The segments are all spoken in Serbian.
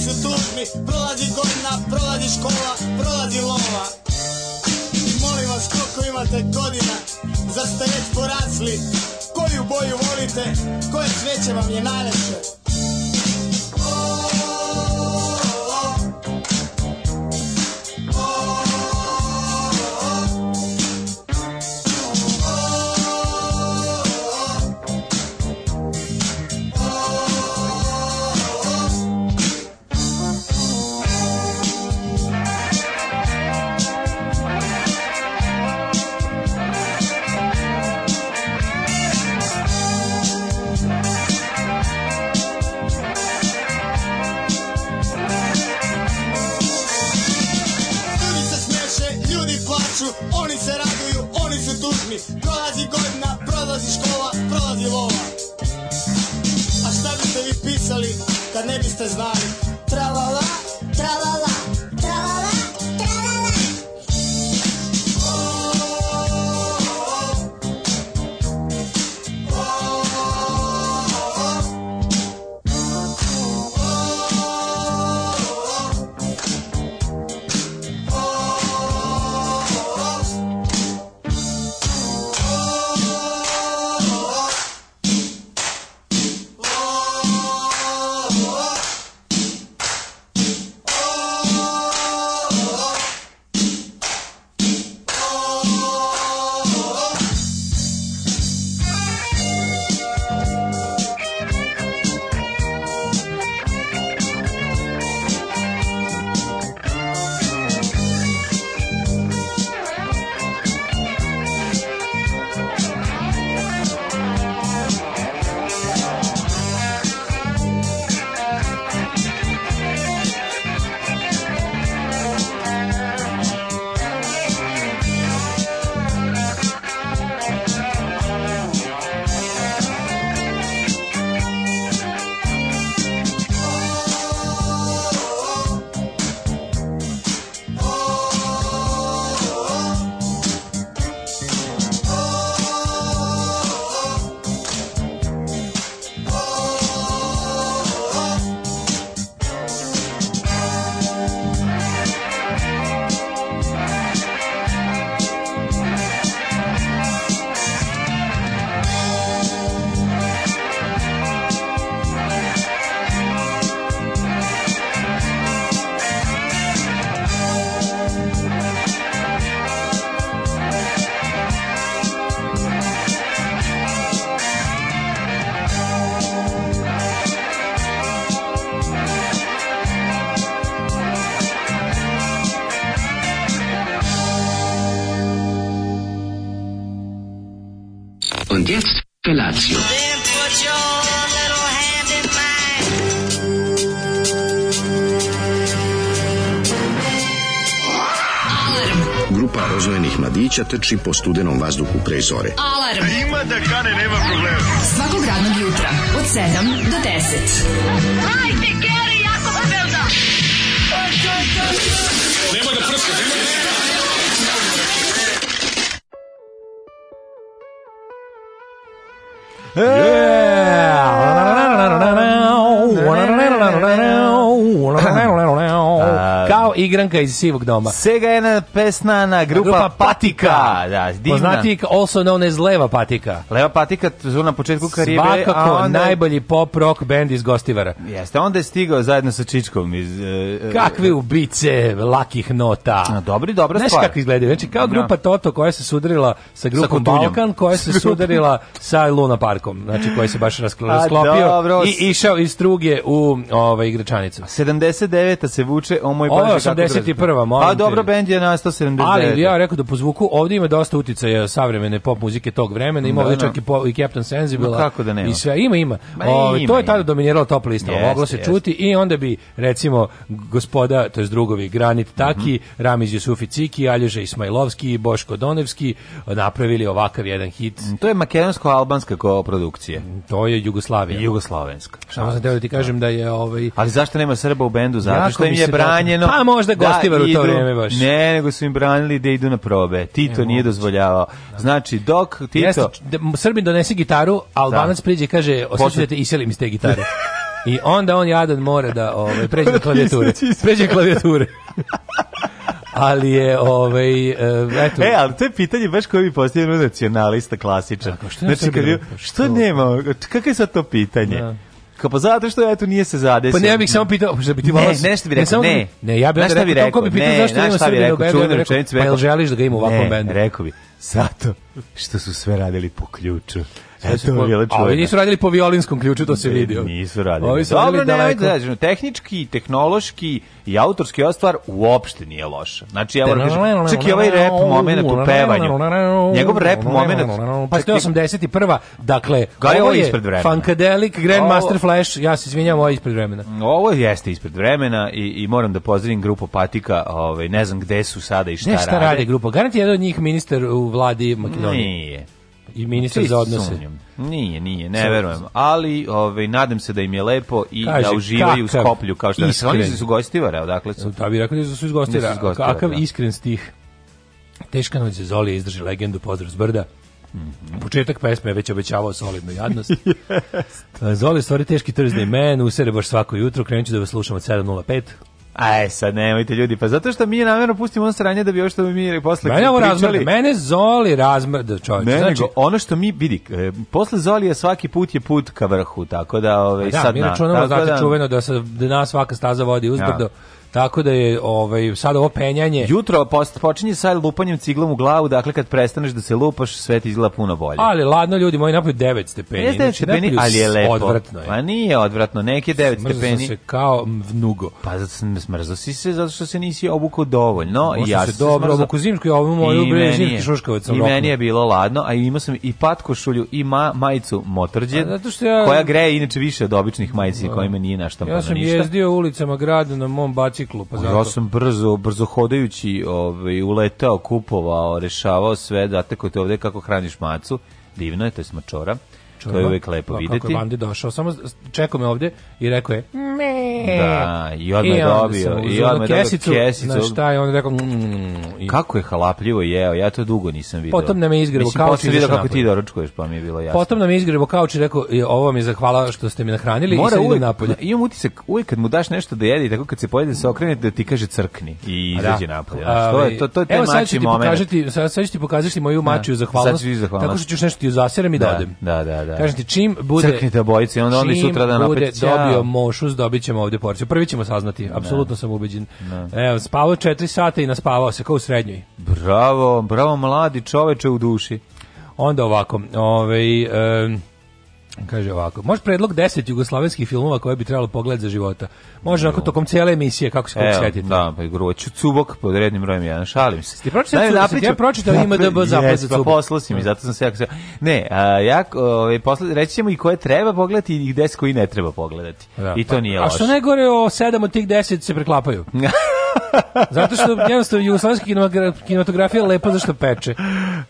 su u tužbi Prolazi godina, prolazi škola, prolazi lova I molim vas koliko imate godina Zar ste već porasli Koju boju volite, koje cveće vam je najlepše mladića trči po studenom vazduhu pre zore. Alarm! A ima da kane, nema problema. Svakog radnog jutra, od 7 do 10. Hajde, Geri, jako se belda! Nemoj da prska, nemoj da prska! migranka iz Sivog doma. Sega je jedna pesna na grupa, grupa Patika. Patika. Da, divna. Poznati also known as Leva Patika. Leva Patika su na početku karijere. Svakako onda... najbolji pop rock band iz Gostivara. Jeste, onda je stigao zajedno sa Čičkom iz... Uh, Kakve e. ubice lakih nota. No, dobri, dobra Znaš stvar. Znaš kako izgledaju? Znači, kao da. grupa Toto koja se sudarila sa grupom sa Balkan, koja se sudarila sa Luna Parkom, znači koji se baš rasklopio dobro, i išao iz struge u ovaj, igračanicu. 79. se vuče o moj Bože kako 71. molim Pa, pa dobro, bend je na 179. Ali ja rekao da po zvuku ovdje ima dosta uticaja savremene pop muzike tog vremena, ima da, ovdje da. čak i, po, i Captain Sensible. No, kako da nema? I sve, ima, ima. Ma, o, ima ovaj, to je tada dominiralo top listama, yes, moglo se yes. čuti i onda bi, recimo, gospoda, to je drugovi, Granit mhm. Taki, mm -hmm. Ramiz Jusufi Ciki, Aljože i Boško Donevski, napravili ovakav jedan hit. Mm, to je makedonsko-albanska koprodukcija. Mm, to je Jugoslavija. Jugoslavenska. Samo sam teo da ti da. kažem da je ovaj... Ali zašto nema Srba u bendu? Zato što im je da branjeno... Pa možda da gostivar u to idu, baš. Ne, nego su im branili da idu na probe. Tito ne, nije dozvoljavao. Znači, dok Tito... Jeste, da, Srbin donese gitaru, Albanac da. priđe i kaže, osjećajte, iselim iz te gitare. I onda on jadan mora da ovaj, pređe na klavijature. Pređe na klavijature. ali je ovaj eh, eto E, ali to je pitanje baš koji bi postavio nacionalista klasičan. Tako, što znači, kad, što nema, kako je sad to pitanje? Da. Kao pa zato što eto nije se zadesio. Pa ne ja bih samo pitao, što bi ti malo... Ne, nešto bi rekao, ne. Ne, ja bih rekao, bi pitao zašto nema Srbina pa da u bendu, ja bih rekao, pa jel želiš da ga ima u ovakvom bendu? Ne, rekao bi, Zato što su sve radili po ključu. Eto, po, ovi nisu radili po violinskom ključu, to se vidio. Nisu radili. Ovi su Dobro, ne, da, tehnički, tehnološki i autorski ostvar stvar uopšte nije loša. Znači, ja moram kažem, čak i ovaj rap moment u pevanju. Njegov rap moment... Pa ste 81. Dakle, Gari, ovo je ispred vremena. Funkadelic, Grandmaster Flash, ja se izvinjam, ovo je ispred vremena. Ovo jeste ispred vremena i, i moram da pozdravim grupu Patika, ovaj, ne znam gde su sada i šta, ne, šta rade. grupa? Garant je jedan od njih ministar u vladi Makedonije. Nije. I ministar za odnose. Nije, nije, ne Sumnjam. verujem. Ali ovaj, nadam se da im je lepo i da Kaže, da uživaju u Skoplju. Kao što iskren. Oni su gostivara, odakle su? Da bi rekao da su iz gostivara. Da. Kakav da. iskren stih. Teška noć se Zolija izdrži legendu Pozdrav s brda. Mm -hmm. Početak pesme je već obećavao solidnu jadnost. yes. Zoli, stvari teški trzne men, usere baš svako jutro, krenut ću da vas slušam od 7.05. Aj, sad nemojte ljudi, pa zato što mi je namjerno pustimo ono sranje da bi ovo što bi mi posle mene ovo pričali. mene Zoli razmrda čovječ. Ne, znači, nego, ono što mi, vidi, e, posle je svaki put je put ka vrhu, tako da, ove, ovaj, pa da, sad mi računamo, znate, da, čuveno da se dna da svaka staza vodi da. uzbrdo, ja. Tako da je ovaj sad ovo penjanje. Jutro post, počinje sa lupanjem ciglom u glavu, dakle kad prestaneš da se lupaš, sve ti izgleda puno bolje. Ali ladno ljudi moj napolju 9 stepeni. znači, stepeni, ali je lepo. Odvratno je. Pa nije odvratno, neke 9 smrzao stepeni. se kao vnugo. Pa zato smrzao si se zato što se nisi obukao dovoljno. Možda ja se, dobro obukao zimsku, ja ovu moju bre zimski šuškavac. I meni je bilo ladno, a imao sam i patkošulju i ma, majicu motorđe, zato što ja, koja greje inače više od običnih majici kojima nije naštampano ništa. Ja sam jezdio ulicama grada na mom baci motociklu, pa zato. Ja sam brzo, brzo hodajući, ovaj uletao, kupovao, rešavao sve, da te ovde kako hraniš macu. Divno je, to je smačora čorba. To je uvijek lepo vidjeti. Pa kako je Bandi došao, samo čekao me ovde i rekao je me. Da, i odmah je dobio. I odmah je kesicu, dobio kesicu. Znaš šta je, on je rekao mm. i... Kako je halapljivo jeo, ja to dugo nisam vidio. Potom nam je izgrebo kauč. Mislim, vidio kako ti doručkuješ, pa mi je bilo jasno. Potom nam je izgrebo kauč i rekao, e, ovo vam je zahvala što ste mi nahranili Mora i sad idem napolje. Imam utisak, uvijek kad mu daš nešto da jedi, tako kad se pojede da se okrenete, da ti kaže crkni i da. izađe napolje. To je, ovaj, to, to je sad mači moment. Evo sad ću ti pokazati moju mačiju da. zahvalnost, tako što ćeš nešto ti zasiram i da Da, da, da da. Kažem ti, čim bude... Crknite obojicu i onda oni sutra dan bude dobio mošus, dobit ovde ovdje porciju. Prvi ćemo saznati, apsolutno sam ubeđen. Evo, spavao 4 sata i naspavao se, kao u srednjoj. Bravo, bravo mladi čoveče u duši. Onda ovako, ovaj... Um, Kaže ovako, može predlog 10 jugoslovenskih filmova koje bi trebalo pogledati za života. Može no. ako tokom cele emisije kako se kako sjetite. Da, pa Gruoć Cubok pod rednim brojem 1. Šalim se. Ti pročitaj da, napriču, ja pročitao ima da bo zapas pa Cubok. Poslao si mi, zato sam se jako Ne, a, ja ovaj posle reći ćemo i koje treba pogledati i 10 koji ne treba pogledati. Da, I to pa, nije loše. A što ne gore o sedam od tih 10 se preklapaju. Zato što jednostavno jugoslovenska kinematografija je lepa zašto peče.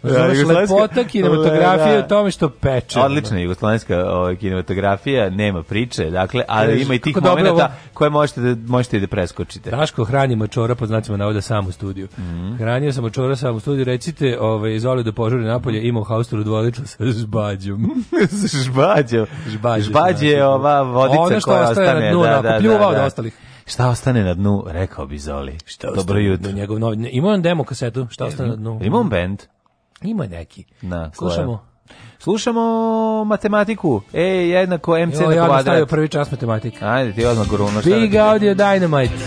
Znaš, da, lepota kinematografije da, da. je u tome što peče. Odlična je jugoslovenska ovaj, kinematografija, nema priče, dakle, ali Ješ, ima i tih momenta ovo... koje možete da, možete da preskočite. Daško hrani mačora, po znacima navoda, sam u studiju. Mm -hmm. Hranio sam mačora sam u studiju, recite, ovaj, izvolio da požuri napolje, imao haustoru dvoliču sa žbađom. sa žbađom? Žbađe, žbađe je znači, ova vodica koja ostane. Ona što ostaje na dnu, da, da, da, da, da, da, da, da, da, da, da, da, Šta ostane na dnu, rekao bi Zoli. Šta Dobro ostane jutro. Njegov novi, ima on demo kasetu, šta ostane na dnu? Ima on band. Ima neki. Na, Slušamo. Slušamo matematiku. E, jednako MC jo, na kvadrat. Ja stavio prvi čas matematika. Ajde, ti odmah gruno. Big da Audio Dynamite.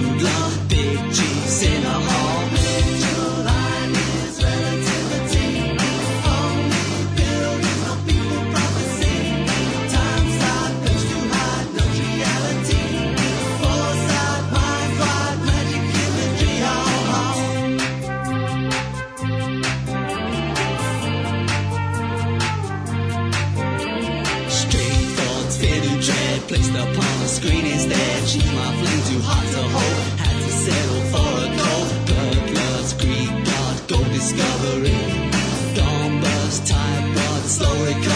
cheese in a heart. comes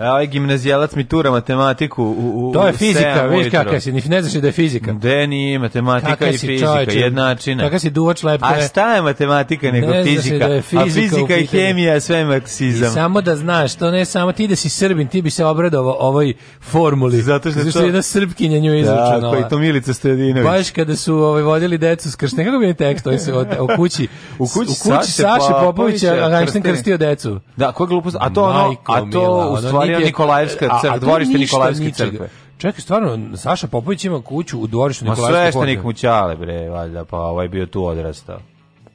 E, ovaj gimnazijalac mi tura matematiku u, u To je fizika, vidiš kakva si, ne znaš da je fizika. De nije matematika kaka i fizika, čovječe, jednačina. Kaka si duvač lepke. A šta je matematika nego ne fizika? Da fizika? A fizika i hemija sve je marksizam. I samo da znaš, to ne samo ti da si Srbin, ti bi se obradovao ovoj formuli. Zato što, Zato što je jedna Srpkinja nju izvučena. Da, koji pa to Milica Stojadinović. Baš kada su ovaj, vodili decu s krštenja, kako bi je tekst, ovaj se, od, o kući, u kući, u kući Saše Popovića, Popovića Krstio decu. Da, koja glupost, a to ono, a to u stvari je Nikolajevska crkva, dvorište Nikolajevske ničega. crkve. Čekaj, stvarno, Saša Popović ima kuću u dvorištu Nikolajevske crkve. Ma sveštenik mu ćale, bre, valjda, pa ovaj bio tu odrastao.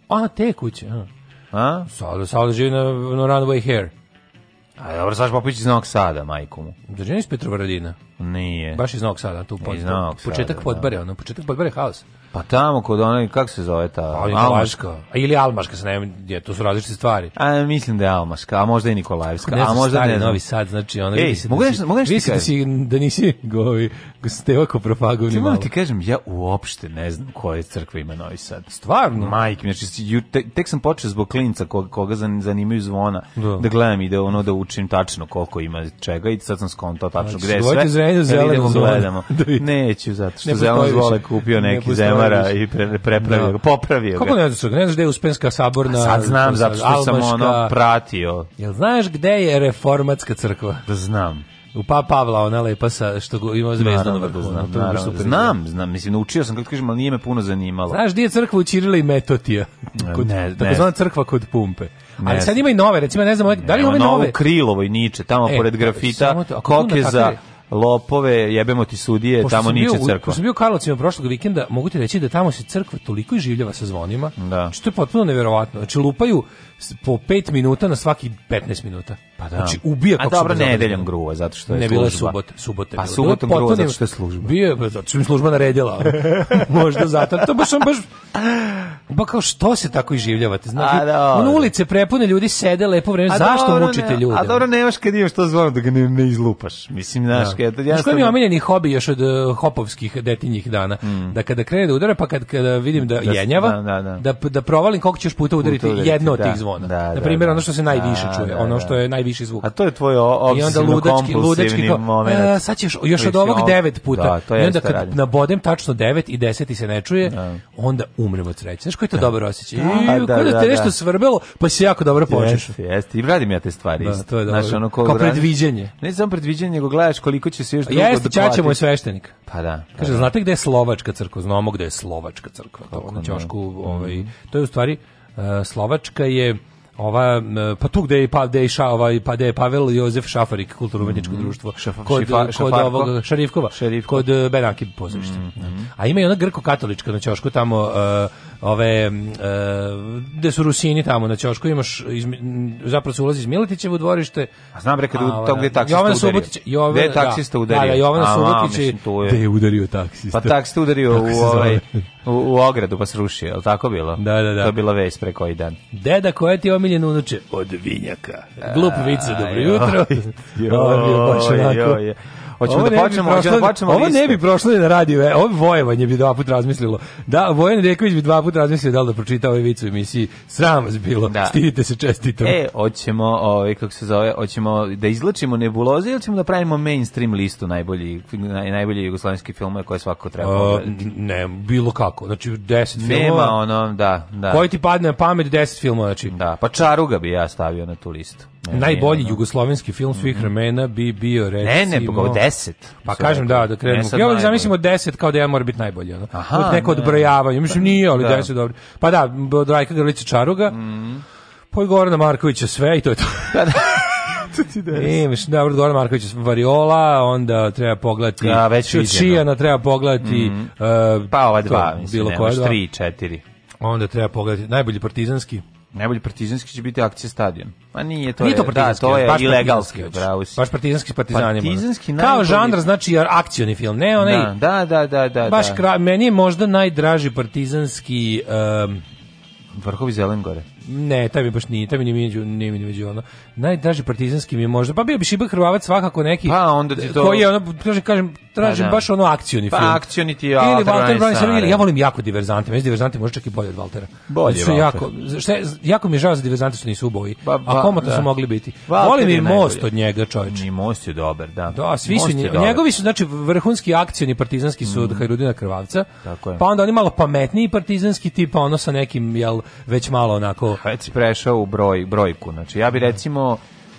A, te kuće, a. A? Sada, sada živi na, na Runway Hair. A dobro, Saša Popović iz Novog Sada, majku mu. Znači, nije iz Petrovaradina? Nije. Baš iz Novog Sada, tu pod, početak podbare, da. ono, početak podbare haos. Pa tamo kod onaj, kako se zove ta? Ali Almaška. A ili Almaška, se ne je to su različite stvari. A, mislim da je Almaška, a možda i Nikolajevska. a možda stari, Novi Sad, znači ona Ej, da mogu da, si, mogu da, si, da, si, da nisi govi, Stevako propagovni Ti ti kažem, ja uopšte ne znam koje crkve ima Novi Sad. Stvarno? Majke, znači, ju, tek sam počeo zbog klinca koga, koga zanimaju zvona, da. da gledam i da ono da učim tačno koliko ima čega i sad sam skontao tačno znači, gde sve. Znači, zvojte zrenju da zelenu zvona. Da Neću, zato što zelenu zvole kupio neki zemar premara i prepravio da. ga, popravio ga. Kako ne znaš, da ne znaš gde je Uspenska saborna? A sad znam, zato što sam ono pratio. Jel znaš gde je reformatska crkva? Da znam. U pa Pavla, ona lepa sa, što ima zvezdu na da vrhu. Znam, znam, znam, mislim, naučio sam, kako kažem, ali nije me puno zanimalo. Znaš, gdje je crkva u Čirila i Metotija? Kod, ne, ne. Takozvana crkva kod pumpe. Ne ali sad ima i nove, recimo, ne znam, ne, da li ima nove? Krilo, Niče, tamo e, pored grafita, to, koke za lopove, jebemo ti sudije, pošto tamo niče crkva. Pošto sam bio u Karlovcima prošlog vikenda, mogu ti reći da tamo se crkva toliko i življava sa zvonima, da. što je potpuno neverovatno. Znači, lupaju po 5 minuta na svaki 15 minuta. Pa da. Znači ubija kako. A dobro nedeljom gruva zato što je ne bila subota, subota. Pa subotom gruva zato što je služba. Bio je pa zato što je služba naredila. Možda zato. To baš baš Ba kao što se tako iživljavate? Znači, na ulice prepune ljudi sede lepo vreme. Zašto dobro, mučite ljude? A dobro nemaš kad imaš to zvono da ga ne, ne izlupaš. Mislim, da. znaš, da. kad ja sam... mi je omiljeni hobi još od uh, hopovskih detinjih dana? Mm. Da kada krene da udara, pa kad, kada vidim da, da jenjava, da, da, da. da, da provalim koliko ćeš puta udariti, puta udariti jedno od da. tih zvona. Da, na da, primjer, da, da. ono što se najviše da, čuje, da, ono što je najviši zvuk. A to je tvoj obsesivno I onda ludački, ludački moment. A, e, sad ćeš još od ovog devet puta. Da, I onda kad radim. nabodem tačno devet i deseti se ne čuje, onda umrem od sreće. Znaš koji je to dobro osjećaj? Kada pa te nešto svrbelo, pa si jako dobro počeš. Jeste, jeste. I radim ja te stvari. Da, to je dobro. Znaš, ono ko Kao predviđenje. Ne samo predviđenje, nego gledaš koliko će se još drugo doplatiti. Jeste, Čača mu je sveštenik. Pa da. Pa Kaže, znate gde je Slovačka crkva? Znamo gde je Slovačka crkva. To, na Ćošku, ovaj, mhm. to je u stvari E, Slovačka je ova pa tu gde je pa gde je ša, ovaj pa gde je Pavel Jozef Šafarik kulturno umetničko mm -hmm. društvo kod šifa, kod ovog Šarifkova Šerifko. kod e, Benaki pozorište mm -hmm. a ima i ona grko katolička na ćošku tamo uh, ove uh, gde su Rusini tamo na ćošku imaš iz, zapravo se ulazi iz Miletićevo dvorište a znam bre kad da tamo gde da, taksista Jovan Subotić Jovan gde taksista udario da, da Jovan Subotić je gde je udario taksista pa taksista udario u ovaj u, u ogradu pa srušio, je li tako bilo? Da, da, da. To je bila vest pre koji dan. Deda, koja ti je omiljena unuče? Od vinjaka. Glup vica, dobro jutro. Jo, jo, jo, Da hoćemo da počnemo, hoćemo da počnemo. Ovo ne bi prošlo da radio, e, ovo Vojevanje bi dva puta razmislilo. Da, Vojen Reković bi dva puta razmislio da li da pročita ovaj vic u emisiji. Sram vas bilo. Da. Stidite se čestito. E, hoćemo, ovaj kako se zove, hoćemo da izlačimo nebuloze ili ćemo da pravimo mainstream listu najboljih naj, najbolji jugoslavenski filmove koje svako treba. Uh, ne, bilo kako. Znači 10 Nema filmova. Nema ono, da, da. Koji ti padne na pamet 10 filmova, znači. Da, pa Čaruga bi ja stavio na tu listu. Ne, najbolji ne, jugoslovenski film svih mhm. vremena bi bio recimo Ne, ne, pa 10. Pa kažem da, da krenemo. Ja uvijek zamislim 10 kao da ja mora biti najbolji, ono. Aha, neko ne. odbrojavanje. Mislim nije, ali da. 10 dobro. Pa da, od Rajka Grlića Čaruga. Mhm. Pa i Gorana Markovića sve i to je to. Pa da, da. E, mislim, da, Goran Marković Variola, onda treba pogledati ja, da, već Čijana, da. treba pogledati mm -hmm. uh, pa ova dva, mislim, bilo koja dva. tri, četiri. Onda treba pogledati najbolji partizanski Najbolji partizanski će biti akcija stadion. Pa nije to, nije to je, da, to je baš ilegalski, bravo si. Baš partizanski s partizanima. Da. Partizanski Kao žanr znači akcioni film, ne onaj. Da, da, da, da, da Baš da. kra, meni je možda najdraži partizanski um, Vrhovi Zelengore. Ne, taj mi baš nije, taj mi nije među, nije među ono najdraži partizanski mi je možda. Pa bio bi Šiba Hrvavac svakako neki. Pa onda ti to koji je ono kažem kažem tražim pa, da. baš ono akcioni pa, film. Pa akcioni ti je. Ili Walter Brennan ja volim jako diverzante. Meni diverzante može čak i bolje od Waltera. Bolje su jako. Šta jako mi je žao za diverzante što nisu uboji. Ba, pa, ba, a pa, komota da. su mogli biti. Walter volim i most od njega, čoveče. Ni most je dobar, da. Da, svi most su nje, njegovi su znači vrhunski akcioni partizanski su mm. od Hajrudina Krvavca. Tako je. Pa onda oni malo pametniji partizanski tipa ono sa nekim jel već malo onako. Već prešao u broj brojku. Znači ja bih da. recimo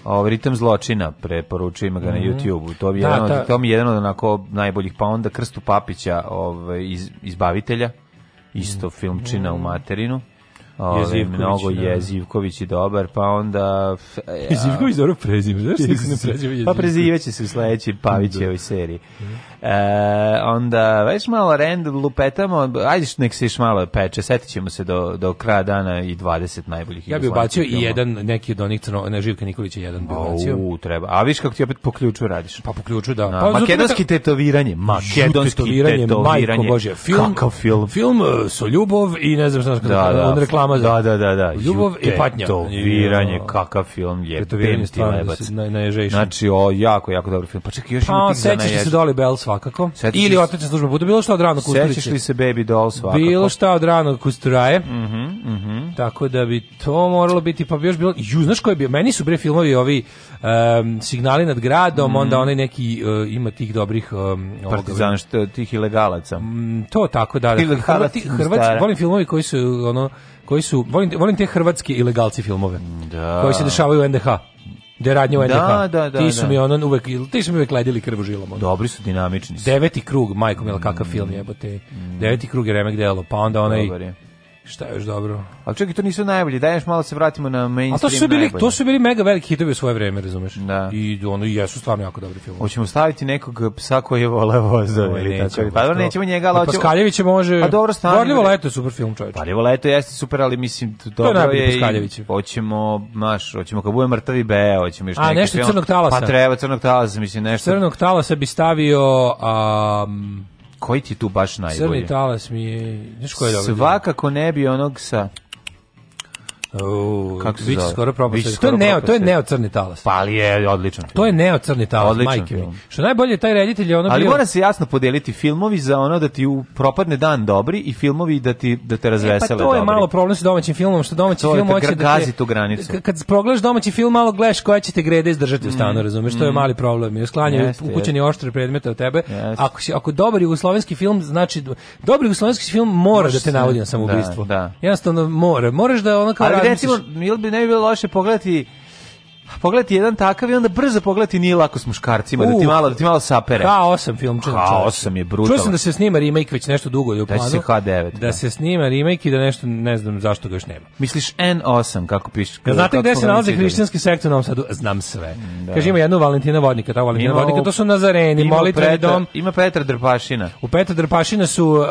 ovaj ritam zločina preporučujem ga mm -hmm. na mhm. YouTubeu. To je da, jedan od, to mi je jedan od onako najboljih pa onda Krstu Papića, ovaj iz, izbavitelja. Isto mhm. filmčina mm -hmm. u mhm. materinu. Ove, ovaj, mnogo je Jezivković da. i dobar, pa onda... Ja, Jezivković dobro prezime, znaš ne prezime Jezivković? Pa prezivaće se u sledećoj da. Pavićevoj seriji. Mm -hmm. E, onda, već malo rend lupetamo, ajde nek se još malo peče, setit ćemo se do, do kraja dana i 20 najboljih Ja bih bacio i jedan, neki od onih crno, ne, Živka Nikolić jedan bih bacio. U, treba. A viš kako ti opet po ključu radiš? Pa po ključu, da. Na, pa, makedonski zato... tetoviranje, makedonski tetoviranje, tetoviranje. Majko Bože, film, kakav film? Film uh, e, so ljubav i ne znam šta da, da, da, on reklama za. Da, da, da, da. Ljubav i patnja. Tetoviranje, e, kakav film je. Tetoviranje stvarno, da naj, najžejši. Znači, o, jako, jako dobar film. Pa čekaj, još ima ti za najježi. se dole Belsa svakako. Sjetiš Ili otačna služba bude bilo šta od ranog kusturice. Sećaš li se Baby Doll svakako? Bilo šta od ranog kusturaje. Mm -hmm, mm -hmm. Tako da bi to moralo biti, pa bi još bilo, ju, znaš ko je bio? Meni su bre filmovi ovi um, signali nad gradom, mm onda onaj neki, uh, ima tih dobrih... Um, Partizana što tih ilegalaca. Mm, to tako, da. da. Hrvati, Hrvatski, volim filmovi koji su, ono, koji su, volim, volim te hrvatske ilegalci filmove. Mm, da. Koji se dešavaju u NDH. Da radnje u da, da, da, ti su da. mi onan uvek ti su mi uvek ledili krv žilom. žilama. Dobri su dinamični. Su. Deveti krug, majko mila kakav mm. film jebote. Mm. Deveti krug je remek delo, pa onda onaj Šta je još dobro? Ali čekaj, to nisu najbolji. Daj još malo da se vratimo na mainstream. A to su bili, najbolji. to su bili mega veliki hitovi u svoje vreme, razumeš? Da. I ono jesu stvarno jako dobri filmovi. Hoćemo staviti nekog psa koji je vole voza no, ili nećemo, tako. Pa dobro, nećemo njega, ali pa hoćemo. Paskaljević može. Pa dobro, stvarno. Gorljivo leto je super film, čoveče. Gorljivo leto jeste super, ali mislim to dobro to je. Paskaljević. Hoćemo, maš, hoćemo kad bude mrtavi B, hoćemo još neki. A nešto crnog talasa. Pa treba crnog talasa, mislim nešto. Crnog talasa bi stavio um, koji ti tu baš najbolje? Crni talas mi je... Svakako ne bi onog sa... Uh, Kako se zove? skoro propast. To je neo, to je neo crni talas. Pa ali je odličan film. To je neo crni talas, odličan majke film. mi. Što najbolje taj reditelj je ono Ali bio... mora se jasno podeliti filmovi za ono da ti u propadne dan dobri i filmovi da ti da te razvesele e, pa to dobri. je malo problem sa domaćim filmom, što domaći to film hoće da te, tu granicu. Kad progledaš domaći film, malo gledaš koja će te grede izdržati u mm. stanu, razumeš? Mm. To je mm. mali problem. I sklanjaju ukućeni oštre predmete od tebe. Yes. Ako si ako dobar jugoslovenski film, znači dobar jugoslovenski film mora da te navodi na samoubistvo. Da, da. Jednostavno mora. Moraš da ono kao recimo, misliš? bi ne bi bilo loše pogledati Pogledati jedan takav i onda brzo pogledati nije lako s muškarcima, uh, da ti uh, malo da ti malo sapere. Kao 8 film čuo. Kao osam je brutal. Čuo sam da se snima remake već nešto dugo je u planu. Da se H9. Da, se snima remake i da nešto ne znam zašto ga još nema. Misliš N8 kako piše? Ja, da znate gde se nalazi hrišćanski sektor na Sadu? Znam sve. Da. Kaže ima jednu Valentina Vodnika, ta Valentina ima, Vodnika, to su Nazareni, molitveni dom. Ima Petra Drpašina. U Petra Drpašina su uh,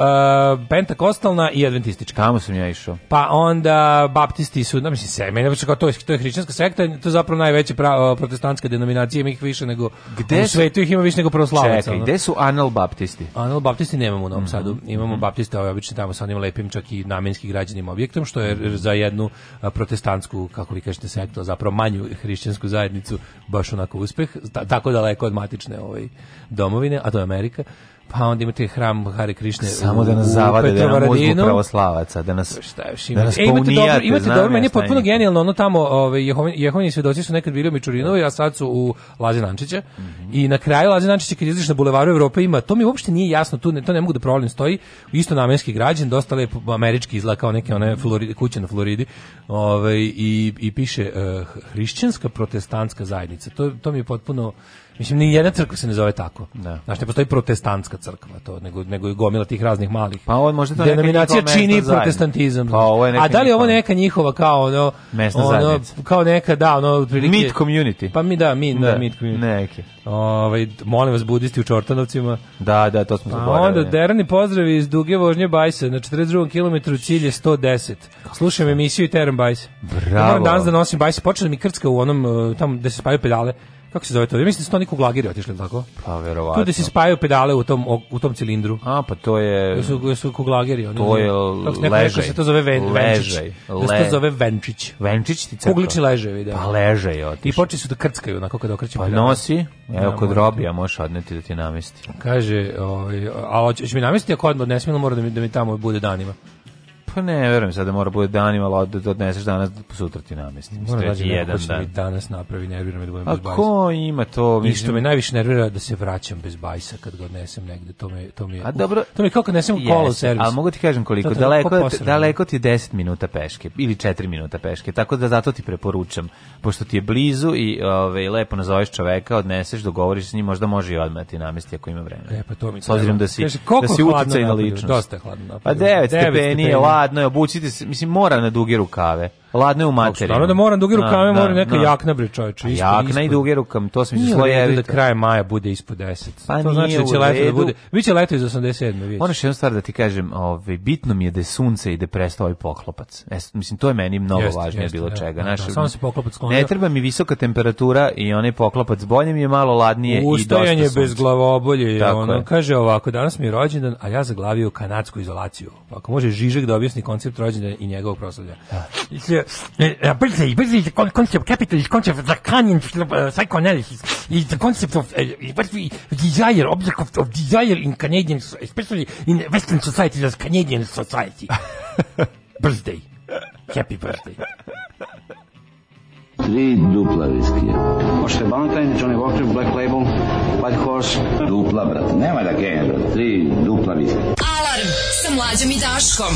pentakostalna i adventistička. Tamo sam ja išao. Pa onda baptisti su, da mislim, se, meni to je to je hrišćanska sekta, to zapravo najveće protestantske denominacije, ima ih više nego gde u svetu ih ima više nego pravoslavaca. Čekaj, gde su analbaptisti? Analbaptisti nemamo u Novom mm -hmm. Sadu. Mhm. Imamo mm -hmm. baptista ovaj, obično tamo sa onim lepim čak i namenski građanim objektom, što je mhm. za jednu protestantsku, kako vi kažete, sektu, zapravo manju hrišćansku zajednicu, baš onako uspeh, tako daleko od matične ovaj, domovine, a to je Amerika pa onda imate hram Hare Krishne samo da nas zavade da nam uzmu pravoslavaca da nas šta još imate, da nas e, imate dobro imate dobro meni je potpuno genijalno ono tamo ovaj Jehovini svedoci su nekad bili u Mičurinovi a sad su u Lazinančića mm -hmm. i na kraju Lazinančića kad izlaziš na bulevaru Evrope ima to mi uopšte nije jasno tu ne, to ne mogu da provalim stoji isto namenski građan dosta lep američki izgleda kao neke one Floride kuće na Floridi ovaj i, i piše uh, hrišćanska protestantska zajednica to to mi je potpuno Mislim, ni jedna crkva se ne zove tako. Da. Znači, ne postoji protestantska crkva, to, nego, nego i gomila tih raznih malih. Pa on možda to Denominacija čini protestantizam. Pa ovo je neka A da li ovo neka njihova kao ono... Mesna ono, zajednica. Kao neka, da, ono... Prilike, meat community. Pa mi, da, mi, da, da meat community. Neki. Ovaj, molim vas, budisti u Čortanovcima. Da, da, to smo pa zaboravili. onda, derani pozdravi iz duge vožnje Bajsa. Na 42. kilometru cilj je 110. Slušam emisiju i teram Bajsa. Bravo. Ja moram danas da nosim Bajsa. Počela mi krcka u onom, eh, tamo gde se spaju pedale kako se zove to? Ja mislim da su to neko glagiri otišli, tako? Pa verovatno. Tu da se spajaju pedale u tom, u tom cilindru. A, pa to je... Jesu, jesu da su da kuglagiri. Oni, to je tako, ležaj. Neko se to zove ven, ležaj. venčić. Le... Da se to zove venčić. Venčić ti crkva? Kugliči ležajevi, da. Pa ležaj otišli. I počeli su da krckaju, onako kada okreću pa pedale. nosi, evo ja, kod robija možeš odneti da ti namesti. Kaže, ovaj, a hoćeš mi namestiti ako odmah ne smijem, mora da mi, da mi tamo bude danima. Pa ne, verujem sad da mora bude danima, ali da odneseš danas, da sutra ti namesti. Mora da je jedan dan. Mi danas napravi, nervira me da budem A bez bajsa. A ko ima to? Mislim... I što me najviše nervira da se vraćam bez bajsa kad ga odnesem negde, to me, to mi je... A dobro, uh, to mi je kao kad nesem yes, kolo u servis. Ali mogu ti kažem koliko, to, to daleko, posebno. daleko ti je 10 minuta peške, ili 4 minuta peške, tako da zato ti preporučam, pošto ti je blizu i ove, lepo nazoveš čoveka, odneseš, dogovoriš s njim, možda može i odmah da ti namesti ako ima vremena. E, pa to mi S obzirom da si, Kaži, da si uticaj na ličnost. Dosta je hladno. Pa 9 stepeni je hladno je, obucite se, mislim mora na duge rukave ladne je u materiju. Stvarno da moram duge da rukave, moram neka jakna bre čoveče. isto. Jakna i duge da rukam, to sam mislio svoje da kraj maja bude ispod 10. Pa to znači da će leto da bude. Mi će leto iz 87, vidite. Moraš jednu stvar da ti kažem, ovaj bitno mi je da je sunce i da prestao ovaj poklopac. Es, mislim to je meni mnogo jest, važnije jest, bilo da, čega, znaš. Samo se poklopac sklonio. Ne treba mi visoka temperatura i onaj poklopac bolje mi je malo ladnije Ustajanje i dosta bez glavobolje je ono. Kaže ovako, danas mi je rođendan, a ja zaglavio kanadsku izolaciju. Pa ako može Žižek da objasni koncept rođendana i njegovog proslavlja uh, e, brzi i brzi concept capital is concept of the canyon uh, psychoanalysis is the concept of uh, what we desire, object of, of desire in Canadian, especially in Western society as Canadian society. birthday. Happy birthday. Tri dupla viskija. Možete Valentine, Johnny Walker, Black Label, White Horse. Dupla, brate. Nema da genja, brate. Tri dupla viskija. Alarm sa mlađom i Daškom.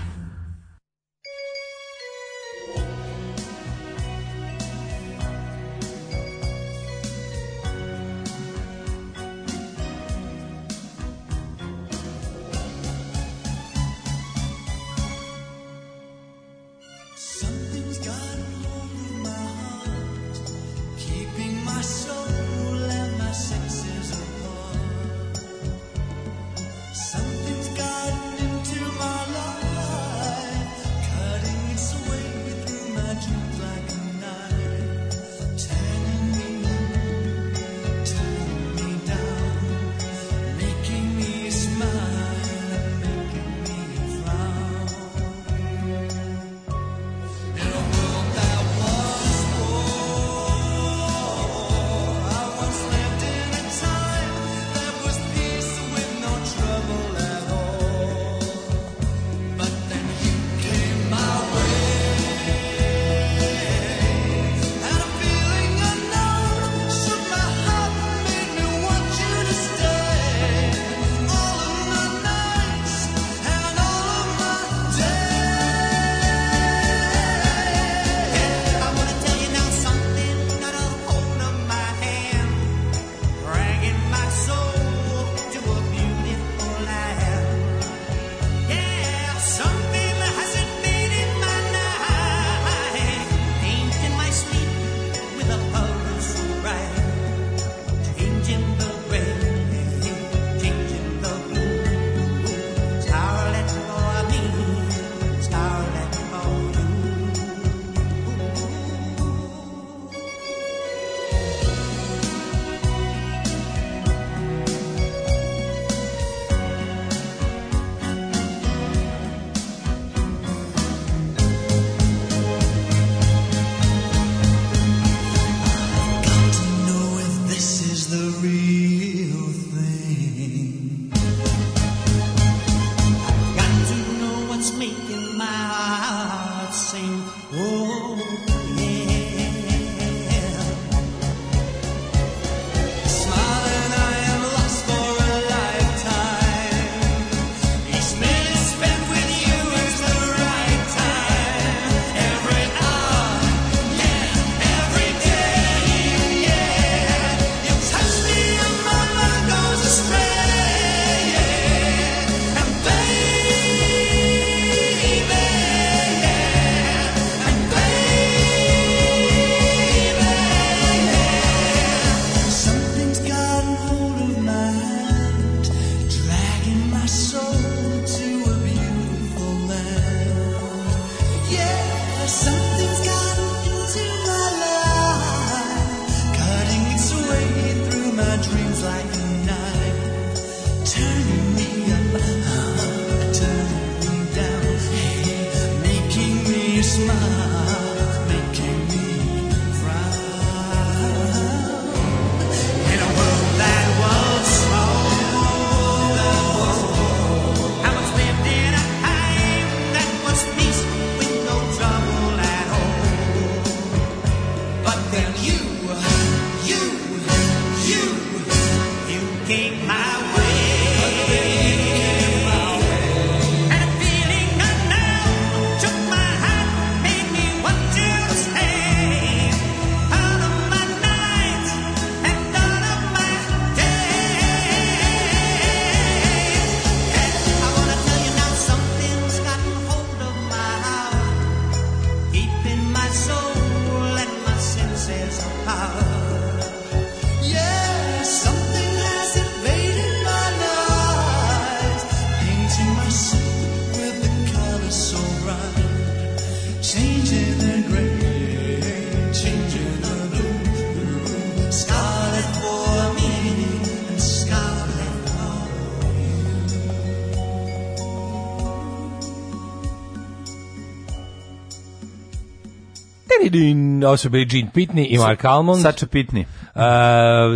ovo su bili Gene Pitney i Mark Almond. Sača Pitney. Uh,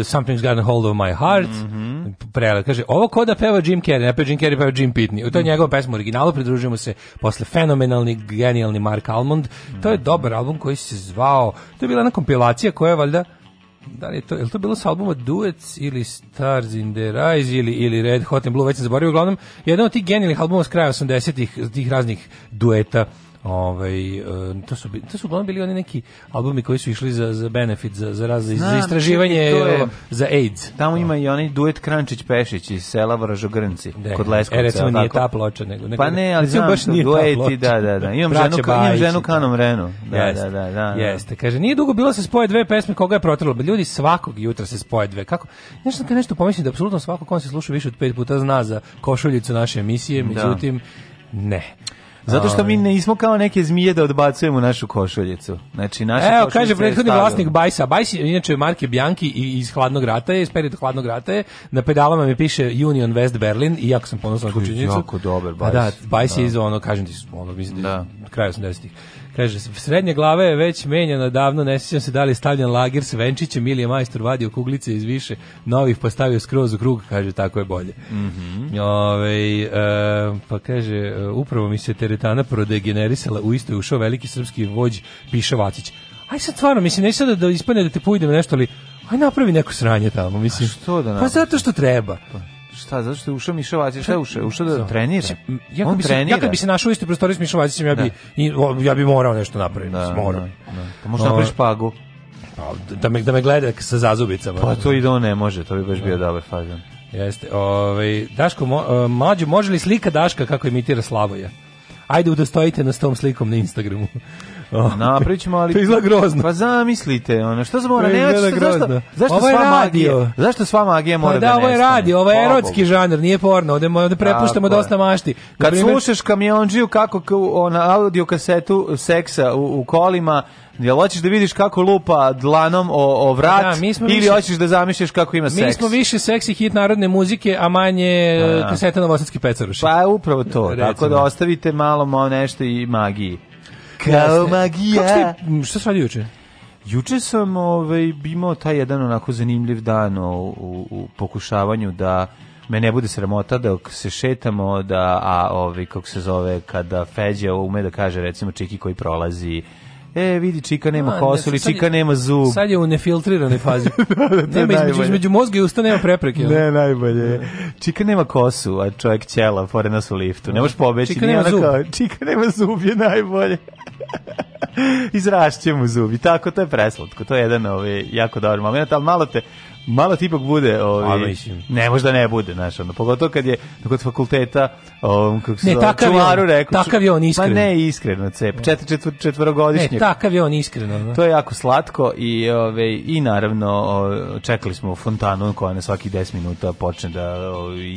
Something's Gotten Hold of My Heart. Mm -hmm. Prele, kaže, ovo ko da peva Jim Carrey, ne peva Jim Carrey, peva Jim Pitney. U to je mm njegova pesma u originalu, pridružujemo se posle fenomenalni, genijalni Mark Almond. Mm -hmm. To je mhm. dobar album koji se zvao, to je bila jedna kompilacija koja je valjda, da li je to, je li to bilo sa albuma Duets ili Stars in the Rise ili, ili Red Hot and Blue, već sam zaboravio, uglavnom, jedan od tih genijalnih albuma s kraja 80-ih, tih raznih dueta Ovaj e, to su to su uglavnom bili oni neki albumi koji su išli za za benefit za za raz, Znam, za istraživanje je, za AIDS. Tamo da. ima i onaj duet Krančić Pešić iz sela Vržogrnci da, kod Leskovca. E, recimo nije ta ploča nego, nego Pa ne, ali znam, baš nije dueti, da, da, da. Imam Braće ženu, bajići, imam ženu Kanom Renu. Da, da jest, da, da, da, Jeste. Kaže nije dugo bilo se spoje dve pesme koga je protrlo. Ljudi svakog jutra se spoje dve. Kako? Nešto kad nešto pomislim da apsolutno svako ko se sluša više od pet puta zna za košuljicu naše emisije, međutim ne. Zato što mi ovaj. nismo kao neke zmije da odbacujemo našu košuljicu. Znači, naša Evo, kaže prethodni vlasnik Bajsa. Bajs je inače Marke Bjanki iz Hladnog rata, je, iz perioda Hladnog rata je. Na pedalama mi piše Union West Berlin i jako sam ponosno na kućenjicu. Jako dobar Bajs. Pa da, Bajs je da. iz ono, kažem ti, ono, mislim, da. kraja 80-ih. Kaže, srednje glava je već menjana davno, ne sjećam se da li je stavljan lagir s venčićem ili je majstor vadio kuglice iz više novih pa stavio skroz u krug, kaže, tako je bolje. Mm -hmm. Ove, e, pa kaže, e, upravo mi se teretana prodegenerisala, u isto je ušao veliki srpski vođ Piša Vacić. Aj sad stvarno, mislim, neće sad da, da ispane da te pojdem nešto, ali aj napravi neko sranje tamo, mislim. A što da pa napravi? Pa zato što treba. Pa. Šta, zato što je ušao Miša Vacić, šta je ušao? Ušao da trenira? Ja kad, bi se, ja kad bi se našao u istoj prostoriji s Mišom Vacićem, ja bi, da. ja bi morao nešto napraviti. Da, morao. Da, da. Pa možda napraviš pagu. Pa, da me, da me gleda sa zazubicama. Pa to i da on ne može, to bi baš bio dobar fazan. Jeste. Ovaj Daško mo, e, može li slika Daška kako imitira Slavoja? Ajde udostojite nas tom slikom na Instagramu. Napravit ali... to izgleda grozno. Pa zamislite, ono, što se mora, ne, što, zašto, zašto ovo je sva radio. magija, zašto sva magija mora pa da, da ovo je radio, ovo je pa, erotski žanr, nije porno, ovde, ovde prepuštamo Tako dosta mašti. Kad primjer, slušaš kamionđiju kako na audio kasetu seksa u, u kolima, Jel hoćeš da vidiš kako lupa dlanom o, o vrat da, mi ili hoćeš da zamišljaš kako ima seks? Mi smo više seksi hit narodne muzike, a manje a. E, da. kaseta novosadski pecaruši. Pa upravo to, Recimo. tako da ostavite malo, malo nešto i magiji. Kao magija. Kako ste, šta sam juče? Juče sam ovaj, imao taj jedan onako zanimljiv dan o, u, u pokušavanju da me ne bude sramota dok se šetamo da a ovi ovaj, kako se zove kada Feđa ume da kaže recimo čiki koji prolazi E, vidi, čika nema A, kosu ili čika je, nema zub. Sad je u nefiltriranoj fazi. da, da nema između, između mozga i usta nema prepreke. Ne, najbolje. Čika nema kosu, a čovjek ćela, pored nas u liftu. Ne možeš pobeći. Čika nema zub. Kao, čika nema zub je najbolje. Izrašće mu zubi. Tako, to je preslatko. To je jedan ovaj, jako dobar moment, ali malo te malo ti ipak bude, ovaj. Pa, ne, možda ne bude, znaš, ono, pogotovo kad je kod fakulteta, um, kako se čuvaru on, rekao. Takav je on iskreno. Pa ne, iskreno, cep. Četvr, četvr, četvorogodišnjak. Ne, takav je on iskreno. Ne? To je jako slatko i ovaj i naravno čekali smo fontanu koja na svaki 10 minuta počne da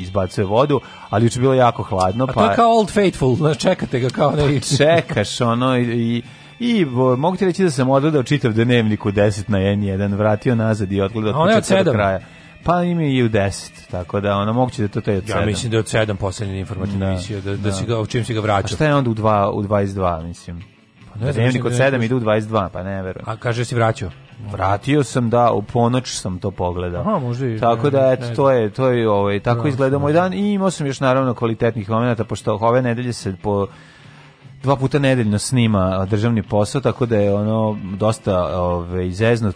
izbacuje vodu, ali juče bilo jako hladno, pa A to je kao Old Faithful, znači čekate ga kao ne. Pa čekaš ono i, i I bo, mogu ti reći da sam odgledao čitav dnevnik u 10 na N1, vratio nazad i odgledao od početka do kraja. Pa je i u 10, tako da ono moguće da to to je od 7. Ja mislim da je od 7 poslednja informativna da, emisija, da, da, da. si ga, čim si ga vraća. A šta je onda u, 2, u 22, mislim? Pa ne, Dnevnik da od 7 ide u 22, pa ne verujem. A kaže da si vraćao? Vratio sam da u ponoć sam to pogledao. Aha, može. Tako da eto to je to je ovaj tako da, izgleda moj dan i imao sam još naravno kvalitetnih momenata pošto ove nedelje se po dva puta nedeljno snima državni posao, tako da je ono dosta ove,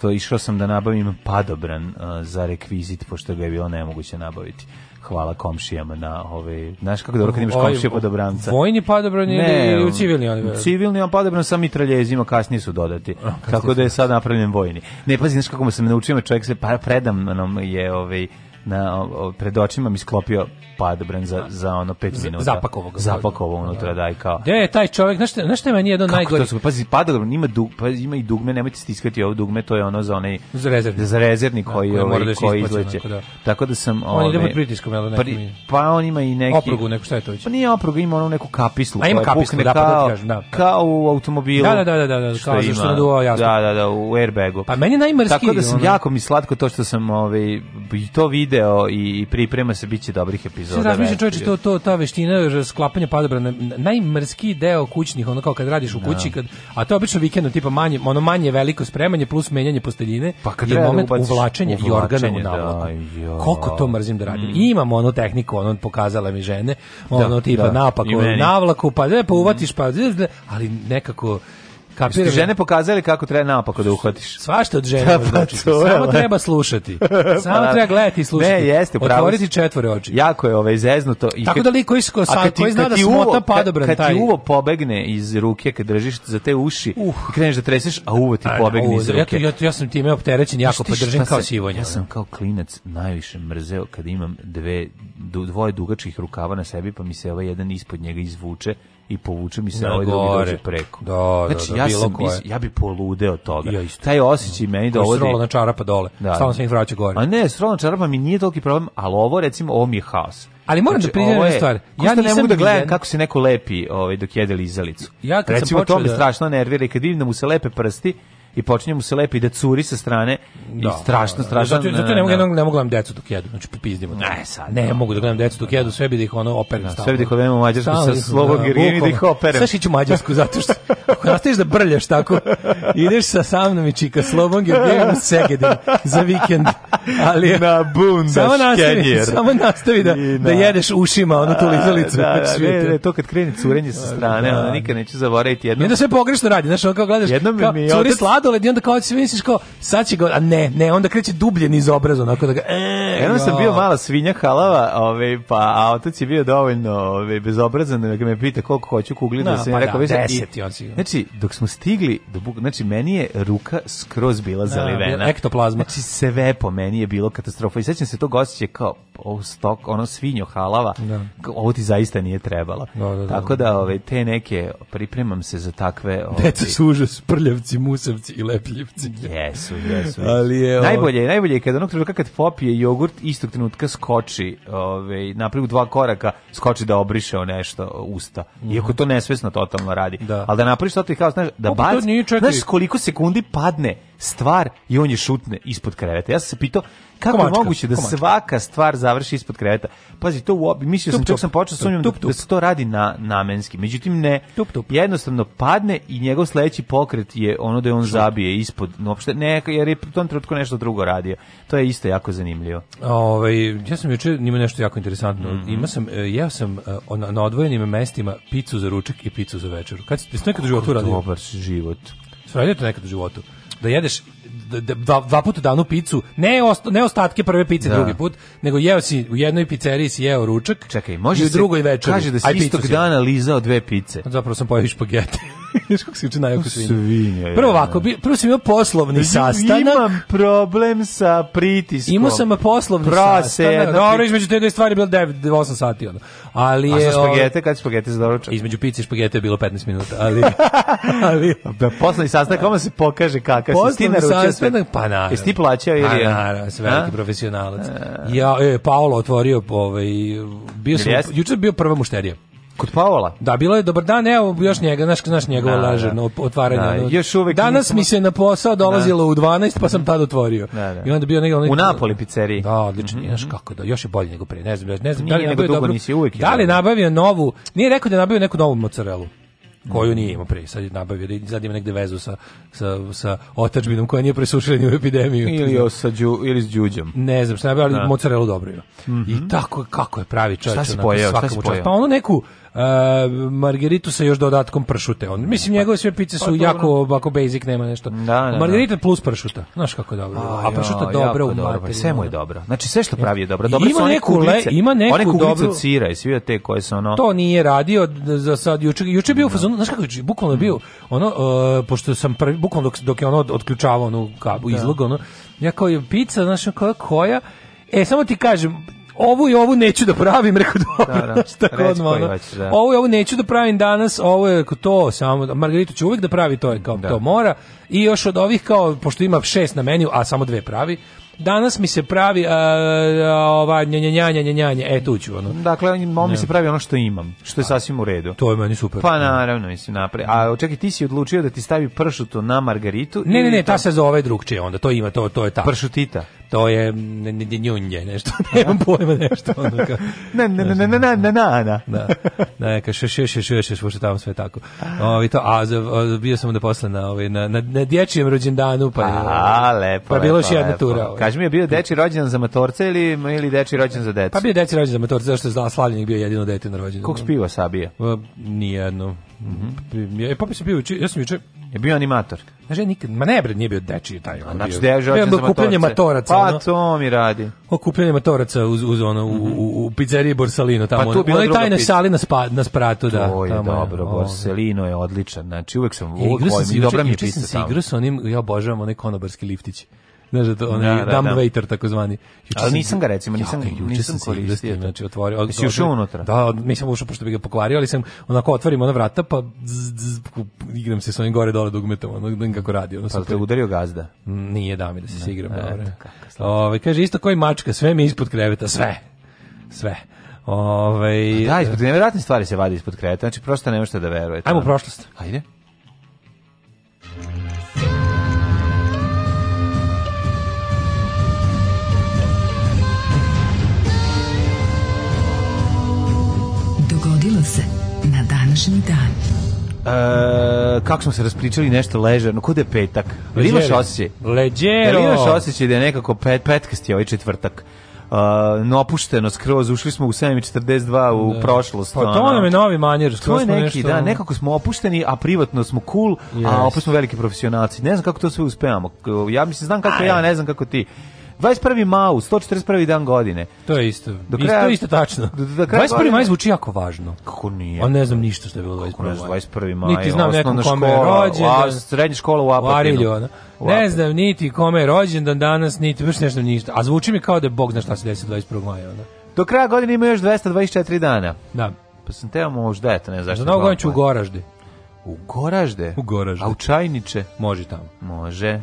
to Išao sam da nabavim padobran a, za rekvizit, pošto ga je bilo nemoguće nabaviti hvala komšijama na ove znaš kako dobro kad imaš ovaj, komšije padobranca vojni padobran ne, ili civilni oni civilni on padobran sa mitraljezima kasnije su dodati oh, tako da je sad napravljen vojni ne pazi znaš kako sam naučio čovjek se pa, predam nam je ovaj na, pred očima mi sklopio padobran za, za ono 5 minuta. Zapakovog. Zapakovo unutra, daj kao. Gde je taj čovjek, znaš, znaš šta je jedan Kako najgori? To su, pazi, padobran ima, dug, pa, ima i dugme, nemojte stiskati ovo dugme, to je ono za onaj... Za rezervni. Za rezervni koji, da, koji, ovaj, koji izleće. da. Tako da sam... On ove, ide pod pritiskom, jel pri, Pa on ima i neki... Oprugu neku, šta je to već? Pa nije oprugu, ima ono neku kapislu. A ima kapislu, da, pa da da. Kao u automobilu. Da, da, da, da, da, što kao što naduvao jasno. Da, da, da, u airbagu. Pa meni najmrski. Tako da sam jako mi slatko to što sam ovaj, i to vidio video i priprema se biće dobrih epizoda. Razmišljam čovječe, to, to, ta veština je sklapanja padobrana, najmrski deo kućnih, ono kao kad radiš u da. kući, kad, a to obično vikendom, tipa manje, ono manje veliko spremanje plus menjanje posteljine pa kad i da moment uvlačenja i organa u navlaku. Da, Koliko to mrzim da radim. Mm. Imam onu tehniku, ono pokazala mi žene, ono da, tipa da. napak, navlaku, pa, ne, pa uvatiš, pa, ali nekako Kapiramo. žene pokazali kako treba napako da uhvatiš. Svašta od žene pa, pa Samo da. treba slušati. Samo pa, treba gledati i slušati. Ne, jeste, pravo. Otvoriti četvore oči. Jako je ovaj zeznuto. I Tako kad, da li koji ko sa koji zna da smota padobran kad, kad taj. Kad ti uvo pobegne iz ruke, kad držiš za te uši uh. i kreneš da treseš, a uvo ti pobegne iz da, ruke. Ja, ja, ja sam time opterećen jako, pa kao sivonja. Ja sam kao klinac najviše mrzeo kad imam dve, dvoje dugačkih rukava na sebi, pa mi se ovaj jedan ispod njega izvuče i povuče mi se na ovaj drugi dođe preko. Da, da, znači, da, da, ja, sam, koje. ja bih poludeo toga. Ja isto. Taj osjećaj meni dovodi... Srolo na čarapa dole, da, samo da. sam ih vraća gore. A ne, srolo na čarapa mi nije toliki problem, ali ovo, recimo, ovo mi je haos. Ali moram znači, da priznam jednu stvar. Ja nisam ne mogu da gledam kako se neko lepi ovaj, dok jede lizalicu. Ja kad Recimo, sam to me da... strašno nervira i kad vidim da mu se lepe prsti, i počinje mu se lepi da curi sa strane da, i strašno, da, da. strašno. Zato, zato ne, mogu, da. ne mogu gledam decu dok jedu, znači popizdimo. Ne, sad. Ne, da. mogu da gledam decu dok jedu, sve bi da ih ono operem da, Sve bi da ih u Mađarsku sa Slovogirinu da, da, da ih operem. Sve šiću Mađarsku, zato što ako nastaviš da brljaš tako, ideš sa sa mnom i čika Slovogirinu u Segedin za vikend. Ali, na bunda, samo nastavi, samo nastavi da, da jedeš ušima, ono tu lizalicu. Da, da, ne, ne, to kad krene curenje sa strane, ona nikad neće zaboraviti jedno. Ne da sve pogrešno radi, znači on kao gledaš, jedno mi, mi curi sladoled i onda kao se misliš kao sad će ga, a ne, ne, onda kreće dublje niz obraza, onako da ga, e, Jednom sam bio mala svinja halava, ovaj, pa, a otac je bio dovoljno ovaj, bezobrazan, da me pita koliko hoću kugli, da no, pa da sam pa rekao, da, deset, i, on znači, dok smo stigli, do buk, znači, meni je ruka skroz bila da, zalivena. Ektoplazma. Znači, sve po meni je bilo katastrofa i sećam se tog osjećaja kao, ovo stok, ono svinjo halava, da. ovo ti zaista nije trebalo. Da, da, da Tako da, ove, ovaj, te neke, pripremam se za takve... Ove, Deca ovaj, su užas, prljavci, musavci, i lepljivci. Jesu, jesu. Ali je, najbolje, najbolje je kada onog trenutka kad popije jogurt, istog trenutka skoči, ovaj, napravi dva koraka, skoči da obriše o nešto usta. Mhm. Iako to nesvesno totalno radi. Da. Ali da napraviš to i kao, znaš, da baci, znaš koliko sekundi padne stvar i on je šutne ispod kreveta. Ja sam se pitao kako komačka, je moguće da komačka. svaka stvar završi ispod kreveta. Pazi, to u obi, mislio tup, sam, čak sam počeo sumnjam da se to radi na namenski. Međutim ne, tup, tup. jednostavno padne i njegov sledeći pokret je ono da je on Šut. zabije ispod, uopšte ne, jer je u tom trenutku nešto drugo radio. To je isto jako zanimljivo. Ovaj ja sam juče nima nešto jako interesantno. Mm -hmm. Ima sam e, ja sam e, na, na odvojenim mestima picu za ručak i picu za večeru. Kad ste nekad u životu radio? Dobar život. Sve nekad u životu da jedeš da, da, dva, dva puta danu picu, ne, osta, ne ostatke prve pice da. drugi put, nego jeo si u jednoj pizzeriji si jeo ručak. Čekaj, može i u drugoj večeri. Kaže da si istog dana lizao dve pice. Zapravo sam pojeo špagete. Viš kako se uče najako svinja. Prvo ovako, prvo sam imao poslovni znači, sastanak. Imam problem sa pritiskom. Imao sam poslovni Prase, sastanak. Dobro, između te dve stvari je bilo 9, 8 sati. Ono. Ali A je spagete, ovaj, kad spagete za doručak? Između pice i spagete je bilo 15 minuta, ali ali da posle sastanka on se pokaže kakav si ti naručio. pa na. Jesi ti plaćao ili pa je? naravno, sve veliki profesionalac. E. Ja e, Paolo otvorio ovaj bio sam juče bio prva mušterija. Kod Paola? Da, bilo je dobar dan, evo još njega, znaš, znaš njegovo da, da. lažerno otvaranje. Da, još uvek Danas nisam... mi se na posao dolazilo da. u 12, pa sam tad otvorio. Da, da. I onda bio negdje... Onaj... U Napoli pizzeriji. Da, odlično, mm -hmm. znaš mhm. kako da, još je bolje nego pre. ne znam, ne znam, nije da li nabavio dobro... Nisi uvek. da li nabavio novu, nije rekao da je nabavio neku novu mozzarelu koju nije imao prije, sad je nabavio, da sad ima negde vezu sa, sa, sa otačbinom koja nije presušila ni u epidemiju. Ili, o sa džu, ili s džuđom. Ne znam, šta je nabavio, ali da. mozzarellu dobro ima. Mm -hmm. I mhm. tako, kako je pravi čovječ. Šta si pojeo? Šta si pojeo? Pa ono neku, margeritu sa još dodatkom pršute. On, mislim, pa- njegove sve pice pa su pa, jako ovako basic, nema nešto. Da, da, da. Margarita plus pršuta, znaš kako je dobro. A, a pršuta jo, dobra u pa materiju. Sve mu je da. dobro. Znači, sve što e, pravi je dobro. Dobro ima, su one neku kuglice, le, ima neku, one dobru... od sira i svi te koje su ono... To nije radio za sad. Juče, juče je bio u da. fazonu, znaš kako je, bukvalno je bio, ono, uh, pošto sam prvi, bukvalno dok, dok je ono otključavao onu kabu, izlog, ono, ja kao je pizza, znaš, koja, koja, E, samo ti kažem, ovu i ovu neću da pravim, rekao dobro, da, da, da. šta god ono. Da. Ovu i ovu neću da pravim danas, ovo je to, samo, Margaritu će uvek da pravi, to kao da. to mora. I još od ovih kao, pošto ima šest na meniju, a samo dve pravi, danas mi se pravi a, a, ova njenjanja njenjanja e tu ću ono dakle on mi se pravi ono što imam što je sasvim u redu to je meni super pa naravno mislim napravi. a čekaj ti si odlučio da ti stavi pršutu na margaritu ne ne ne ta se zove drugčije onda to ima to to je ta pršutita to je njunje nešto nemam pojma nešto ono ne ne ne ne ne ne ne ne ne da, da, ka še še še še še što tamo sve tako ovaj to a bio sam da posle na ovaj na na dječjem rođendanu pa a lepo pa bilo je jedna tura ovaj. Kaži mi, je bio deči rođendan za matorce ili, ili deči rođendan za decu? Pa bio deči rođendan za matorce, što je slavljenik bio jedino dete na rođendan. Koliko spiva sabija? Ni pa, Nijedno. Mm -hmm. E, pa bi se bio, ja sam juče... Je bio animator. Znaš, ja nikad, ma ne bre, nije bio dečiji taj. A znači, da je rođen za matorce. matoraca. Pa to mi radi. Okupljanje matoraca uz, uz ono, u, u, u pizzeriji Borsalino. Tamo, pa tu bilo druga tajna sali na, spa, na spratu, da. To je tamo, dobro, ovaj. Borsalino je odličan. Znači, uvek sam, e, uvek volim, dobra mi je pisa tamo. Igrao sam s onim, ja obožavam onaj konobarski liftić znaš da to onaj da, da, dumb da. waiter takozvani. Juče Ali nisam ga recimo, nisam, ja, nisam koristio. znači, otvorio, od, Jesi ušao unutra? Da, mislim ušao pošto bi ga pokvario, ali sam onako otvorim ona vrata pa zzz, zzz, igram se sa onim gore dole dugmetom, da ono gledam kako radi. Ono, pa te udario gazda? Mm, nije dami da se ne, igram. dobro. Ovaj kaže, isto koji mačka, sve mi ispod kreveta, sve. Sve. Ove, da, ispod nevjerojatne stvari se vadi ispod kreveta, znači prosto nema šta da verujete. Ajmo u prošlost. Ajde. se na današnji dan. E, kako smo se raspričali nešto ležerno, kod je petak? Da Leđero. Imaš osjećaj? Leđero! Jel da imaš osjećaj da je nekako pet, petkast je ovaj četvrtak? uh, e, opušteno skroz, ušli smo u 7.42 u da. prošlost. Pa to nam je novi manjer. To je neki, nešto... da, nekako smo opušteni, a privatno smo cool, yes. a opet smo veliki profesionalci. Ne znam kako to sve uspevamo. Ja mislim, znam kako Aj. ja, ne znam kako ti. 21. maj, 141. dan godine. To je isto. Do kraja, isto, isto tačno. Do, do kraja 21. maj zvuči jako važno. Kako nije? On ne znam ništa što je bilo 21. maj. 21. maj. Niti znam nekom kome je rođen. A, srednja škola u Apatinu. U Ne znam niti kome je rođen dan danas, niti baš nešto ništa. A zvuči mi kao da je Bog zna šta se desi 21. maja. Ona. Do kraja godine ima još 224 dana. Da. Pa sam teo možda, eto, ne znaš. Za novu ću pa. u Goražde. U Goražde? U Goražde. A u Čajniče? Može tamo. Može.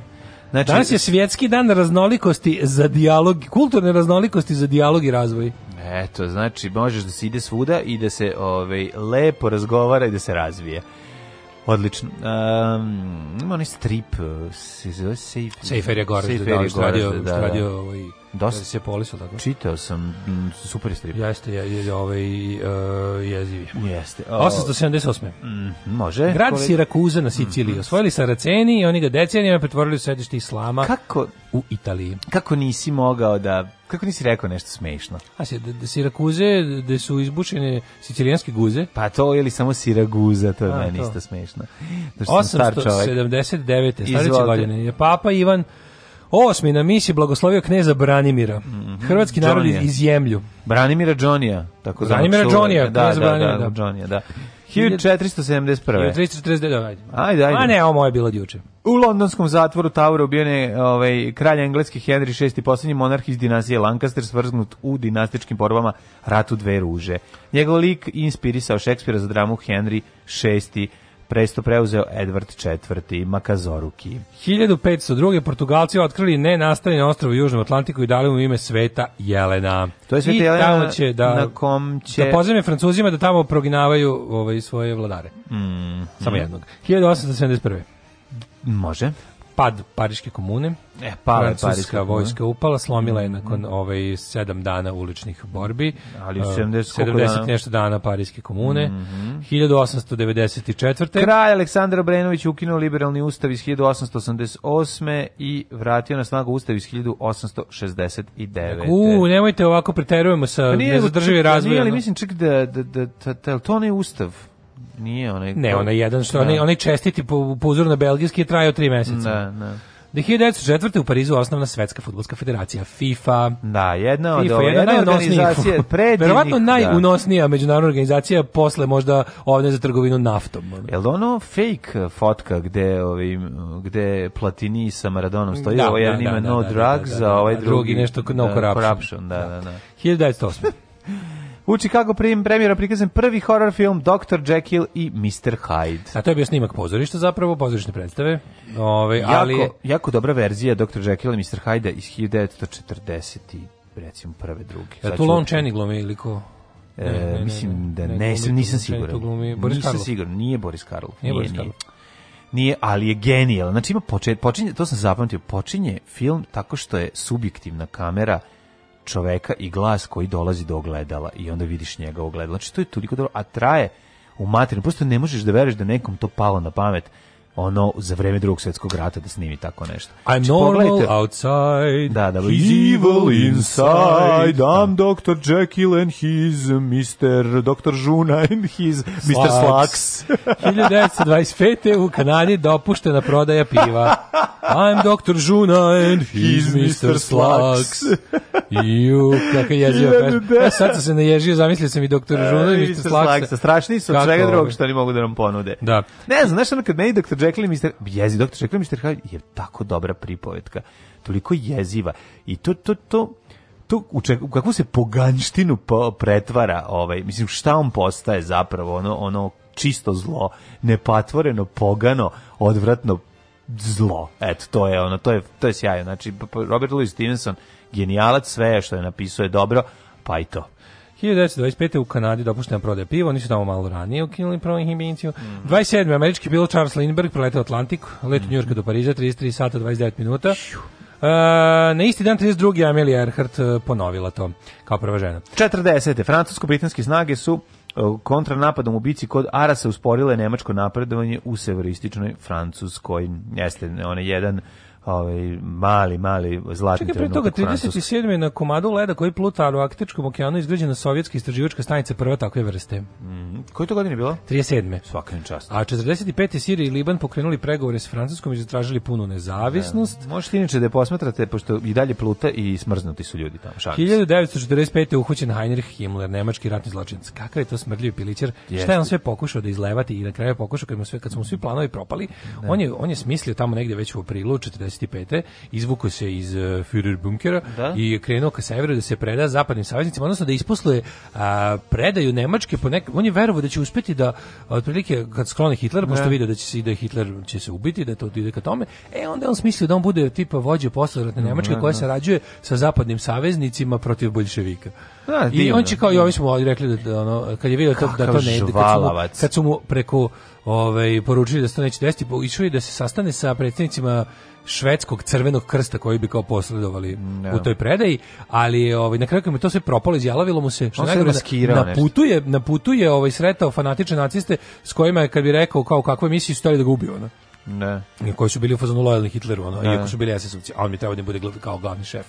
Znači, Danas je svjetski dan raznolikosti za dijalog, kulturne raznolikosti za dijalog i razvoj. Eto, znači možeš da se ide svuda i da se ovaj, lepo razgovara i da se razvije. Odlično. Um, ima onaj strip, se zove Safe... Safer je Goražde, da, da, da, da, radio, da, da. radio ovaj Dosta se poliso tako. Čitao sam mm, super strip. Jeste, je, je ovaj uh, e, jezivi. Jeste. O, 878. Mm, može. Grad Koli... Sirakuza na Siciliji mm, osvojili Saraceni i oni ga decenijama pretvorili u sedište islama. Kako u Italiji? Kako nisi mogao da kako nisi rekao nešto smešno? A se da, da Sirakuze da su izbučene sicilijanske guze? Pa to je li samo Siraguza, to je A, meni isto smešno. Da 879. sledeće godine je papa Ivan Osmi na misi blagoslovio kneza Branimira. Mhm. Hrvatski narod Johnija. iz Jemlju. Branimira Džonija, tako zvanog Branimira Džonija, da, knez da, Branimir, da, da. Džonija, da. 1471. 349, ajde. Ajde, ajde. A ne, ovo je bilo od U londonskom zatvoru Tower ubijen je ovaj, kralj engleski Henry VI, Poslednji monarh iz dinastije Lancaster, svrznut u dinastičkim borbama Ratu dve ruže. Njegov lik inspirisao Šekspira za dramu Henry VI presto preuzeo Edward IV. Makazoruki. 1502. Portugalci otkrili nenastanjeno ostrovo u Južnom Atlantiku i dali mu ime Sveta Jelena. To je Sveta I Jelena tamo će da, na kom će... Da pozemlje Francuzima da tamo proginavaju ovaj, svoje vladare. Mm, Samo mm. jednog. 1871. Može pad Pariške komune. E, pala Francuska je vojska upala, slomila je mhm. nakon mm. ovaj, sedam dana uličnih borbi. Ali u 70, 70 dana? nešto dana Parijske komune. Mm -hmm. 1894. Kralj Aleksandar Obrenović ukinuo liberalni ustav iz 1888. i vratio na snagu ustav iz 1869. U, nemojte ovako preterujemo sa pa nezadrživi razvoj. Nije, ali mislim čak da, da, da, da, da, to ne ustav? Nije onaj... Ne, onaj jedan, što onaj, da. onaj čestiti po, po uzoru na belgijski je trajao tri meseca. Da, da. 1904. Da, u Parizu osnovna Svetska futbolska federacija FIFA. Da, jedna od, FIFA, jedna jedna organizacija predivnih. Verovatno da. najunosnija da. međunarodna organizacija posle možda ovde za trgovinu naftom. Je li ono fake fotka gde, ovim, gde Platini sa Maradonom stoji? Da, ovo jedan ima no drugs, a ovaj drugi, drugi nešto no corruption. corruption da, da, da. 1908. U Chicago prim premijera prikazan prvi horror film Dr. Jekyll i Mr. Hyde. A to je bio snimak pozorišta zapravo, pozorišne predstave. Ove, jako, ali... jako dobra verzija Dr. Jekyll i Mr. Hyde iz 1940 recimo prve, druge. Je tu Lon Chaney glumi ili ko? E, ne, ne, mislim da ne, nisam, nisam siguran. nisam Karlov. siguran, nije Boris Karlov. Nije, nije Boris Karlov. Nije, ali je genijal. Znači ima počet, počinje, to sam zapamtio, počinje film tako što je subjektivna kamera čoveka i glas koji dolazi do ogledala i onda vidiš njega ogledala. ogledalu. Znači to je toliko dobro, a traje u materinu, prosto ne možeš da veriš da nekom to palo na pamet ono za vreme drugog svjetskog rata da snimi tako nešto. I'm Či, znači, normal outside, da, da, he's evil inside, I'm Dr. Jekyll and he's Mr. Dr. Žuna and he's Mr. Slaks. 1925. u Kanadi dopuštena prodaja piva. I'm Dr. Žuna and he's Mr. Slaks. Ju, kako je jezio. E, sad sam se naježio, zamislio sam i Dr. Žuna i e, Mr. Slaksa. Strašni su od svega ovaj? drugog što oni mogu da nam ponude. Da. Ne znam, znaš ono kad meni Dr. Jekyll Jekyll i Mr. Jezi, doktor Jekyll i Mr. Hyde je tako dobra pripovetka. Toliko jeziva. I to, to, to, to u, ček, u kakvu se poganjštinu po, pretvara, ovaj, mislim, šta on postaje zapravo, ono, ono čisto zlo, nepatvoreno, pogano, odvratno zlo. Eto, to je ono, to je, to je sjajno. Znači, Robert Louis Stevenson, genijalac, sve što je napisao je dobro, pa i to. 1925. u Kanadi dopuštena prodaja piva, oni su tamo malo ranije ukinuli prvo inhibinciju. Mm. 27. američki bilo Charles Lindbergh preletao Atlantik, letu mm. Njurka do Pariza, 33 sata 29 minuta. Uh, na isti dan 32. Amelia Earhart e, ponovila to kao prva žena. 40. Francusko-britanske snage su e, kontranapadom u bici kod Arasa usporile nemačko napredovanje u severoističnoj Francuskoj. Jeste, on je jedan ovaj mali mali zlatni Čekaj, pre toga 37. na komadu leda koji pluta u Arktičkom okeanu izgrađena sovjetska istraživačka stanica prva takve vrste. Mhm. koje to godine je bilo? 37. Svaka čast. A 45. Sirija i Liban pokrenuli pregovore s Francuskom i zatražili punu nezavisnost. Ne, da. možete inače da posmatrate pošto i dalje pluta i smrznuti su ljudi tamo. Šans. 1945. uhućen Heinrich Himmler, nemački ratni zločinac. Kakav je to smrdljivi pilićer? Jeste. Šta je on sve pokušao da izlevati i na kraju pokušao kad mu su mu svi planovi propali. Ne. On je on je smislio tamo negdje već u aprilu 40 1945. Izvuko se iz uh, bunkera da? i krenuo ka severu da se preda zapadnim saveznicima, odnosno da isposluje uh, predaju Nemačke po nek... On je verovao da će uspeti da, otprilike, kad sklone Hitler, pošto ne. Da. vidio da će se da Hitler će se ubiti, da to ide ka tome, e onda je on smislio da on bude tipa vođe posledratne Nemačke mhm, koja ne. Da. sarađuje sa zapadnim saveznicima protiv bolševika. Da, I on će kao i da. ovi smo rekli da, da ono, kad je vidio to, da to ne ide, kad, kad su mu preko ovaj, poručili da se to neće desiti, pa išao je da se sastane sa predstavnicima švedskog crvenog krsta koji bi kao posledovali no. u da. toj predaji, ali ovaj na kraju kad mi to sve propalo izjalavilo mu se što najgore da na putu je na putu je ovaj sretao fanatične naciste s kojima je kad bi rekao kao kakve misije su stali da ga ubiju, ona. Da. Ne. Koji su bili u fazonu lojalni Hitleru, ono, iako su bili SS-ovci, a on mi trebao da bude kao glavni šef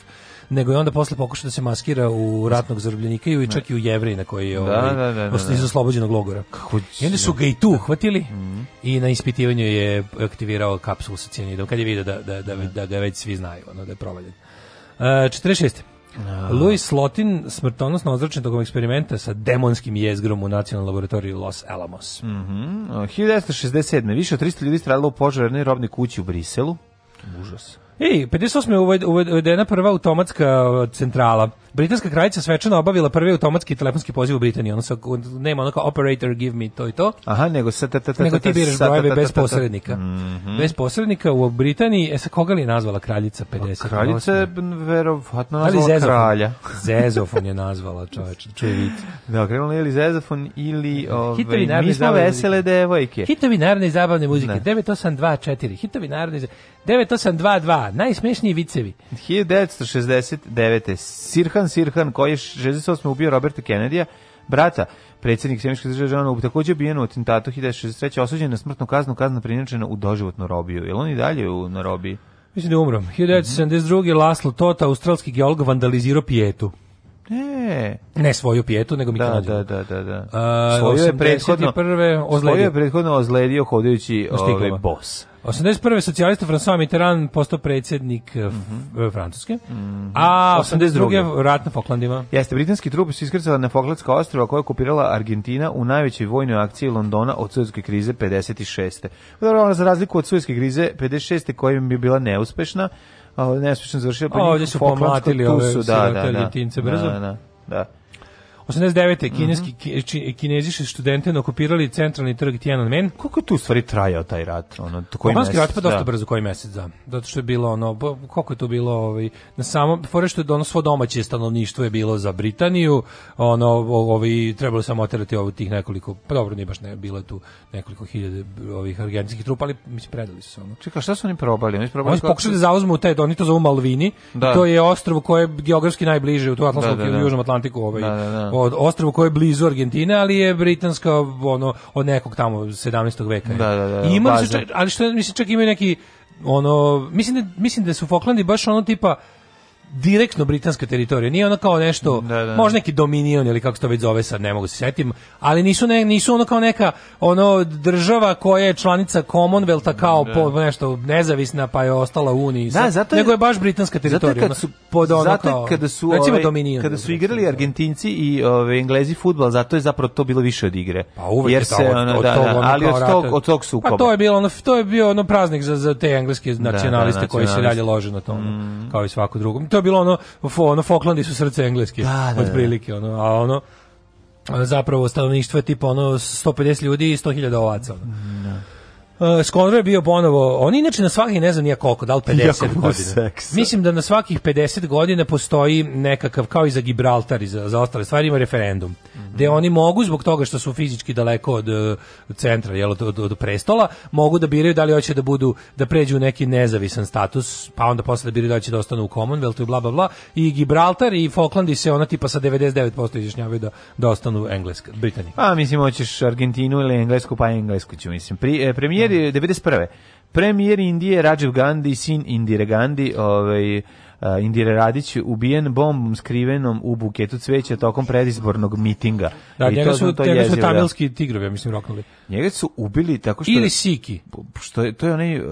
nego je onda posle pokušao da se maskira u ratnog zarobljenika i čak i u jevrina koji je da, ovaj, da, da, da, da, iz oslobođenog logora. Kako, I onda su ga i tu uhvatili mm. i na ispitivanju je aktivirao kapsulu sa cijanidom kad je vidio da, da, da, da da ga već svi znaju, ono, da je provaljen. Uh, 46. No. Louis Slotin smrtonosno ozračen tokom eksperimenta sa demonskim jezgrom u nacionalnom laboratoriju Los Alamos. Mm -hmm. 1967. Više od 300 ljudi stradalo u požarnoj robnoj kući u Briselu. Užas. Ej, 58. uvedena prva automatska centrala. Britanska kraljica svečano obavila prvi automatski telefonski poziv u Britaniji. Ono sa, nema ono kao operator, give me to i to. Aha, nego sa... Ta, ta, ta, nego ti biraš brojeve bez posrednika. Mhm. Bez posrednika u Britaniji. E, sa koga li je nazvala kraljica 50? Kraljica je verovatno nazvala Zezofon. kralja. Zezofon je nazvala, čoveč, čuviti. Da, krenula je ili Zezofon ili ove, ovaj, mi smo vesele devojke. Hitovi narodne i zabavne muzike. 9824. Hitovi narodne 9822 najsmešniji vicevi. 1969. Sirhan Sirhan, koji je 68. ubio Roberta Kennedyja, brata predsjednik Sjemičke države Žanovu, takođe bijen u atentatu 1963. osuđen na smrtnu kaznu, kazna prinječena u doživotnu robiju. Je li on i dalje u, na robiji? Mislim da je umrom. 1972. Mm -hmm. Laslo Tota, australski geolog, vandalizirao pijetu. E. Ne. svoju pijetu, nego Michelangelo. Da, da, da, da, da. A, svoju je prethodno, svoju je prethodno ozledio hodajući ovaj, bos. 81. socijalista François Mitterrand postao predsjednik mm -hmm. Francuske, mm -hmm. a 82. rat na Foklandima. Jeste, britanski trup su iskrcali na Foklandska ostrava koja je kopirala Argentina u najvećoj vojnoj akciji Londona od Sujevske krize 56. Dobro, ona za razliku od Sujevske krize 56. koja bi bila neuspešna, a, nespešno završio Pa Ovdje su pomlatili ove da da da. da, da, da, da, da, da, da, da, 89. Mhm. kineski mm -hmm. kinezi studente okupirali centralni trg Tiananmen. Koliko je tu stvari trajao taj rat? Ono koji Kubanski rat pa dosta da. brzo koji mjesec da. Zato što je bilo ono koliko je to bilo ovaj na samo fore što je donosvo svo domaće stanovništvo je bilo za Britaniju, ono ovi trebalo samo oterati ovih tih nekoliko pa dobro nije baš ne bilo tu nekoliko hiljada ovih argentinskih trupa, ali mi se predali su ono. Čeka šta su oni probali? Oni su probali oni pokušali da zauzmu te, oni to zovu Malvini. Da. To je ostrvo koje je geografski najbliže u da, Atlantskom da, da, da. Južnom Atlantiku, ovaj, da, da, da od ostrva koji je blizu Argentine, ali je britanska ono od nekog tamo 17. veka. Da, da, da, I imali su ali što mislim čak imaju neki ono mislim da mislim da su Falklandi baš ono tipa direktno britanska teritorija. Nije ona kao nešto, da, da, da. možda neki dominion ili kako se to već zove sad, ne mogu se setim, ali nisu ne, nisu ono kao neka ono država koja je članica Commonwealtha kao da. po nešto nezavisna pa je ostala u uniji. Da, zato je, nego je baš britanska teritorija. Zato kad su pod ono zato kao, ovaj, kada su recimo ove, dominion. Kada su igrali Argentinci i ove ovaj, Englezi fudbal, zato je zapravo to bilo više od igre. Pa uvek Jer je se, ono, od, da, da od ono ali od tog od tog sukoba. Pa to je bilo ono to je bio ono praznik za, za te engleske da, nacionaliste, nacionaliste koji se dalje lože na to, mm. kao i svako drugom. To je bilo ono, ono Falklandi su srce engleski, da, da, od prilike, da. ono, a ono, zapravo stanovništvo je tipa ono 150 ljudi i 100.000 ovaca. Ono. Da. Uh, Skonro je bio ponovo, on inače na svakih ne znam nije koliko, da li 50 godina. Mislim da na svakih 50 godina postoji nekakav, kao i za Gibraltar i za, za ostale stvari, ima referendum. Mm -hmm. Gde oni mogu, zbog toga što su fizički daleko od uh, centra, jel, od, od, od, prestola, mogu da biraju da li hoće da budu, da pređu u neki nezavisan status, pa onda posle da biraju da će da ostanu u Commonwealthu i bla, bla, bla. I Gibraltar i Falklandi se ona tipa sa 99% izjašnjavaju da, da ostanu u Engleska, Britaniji. A pa, mislim, hoćeš Argentinu ili Englesku, pa Englesku ću, mislim. Pri, eh, premijer je 91. Premijer Indije Rajiv Gandhi, sin Indire Gandhi, ovaj Indire Radić ubijen bombom skrivenom u buketu cveća tokom predizbornog mitinga. Da, I njega, to, su, to njega su da. tamilski tigrovi, mislim, roknuli. Njega su ubili tako što... Ili Siki. Što je, to je onaj... Uh,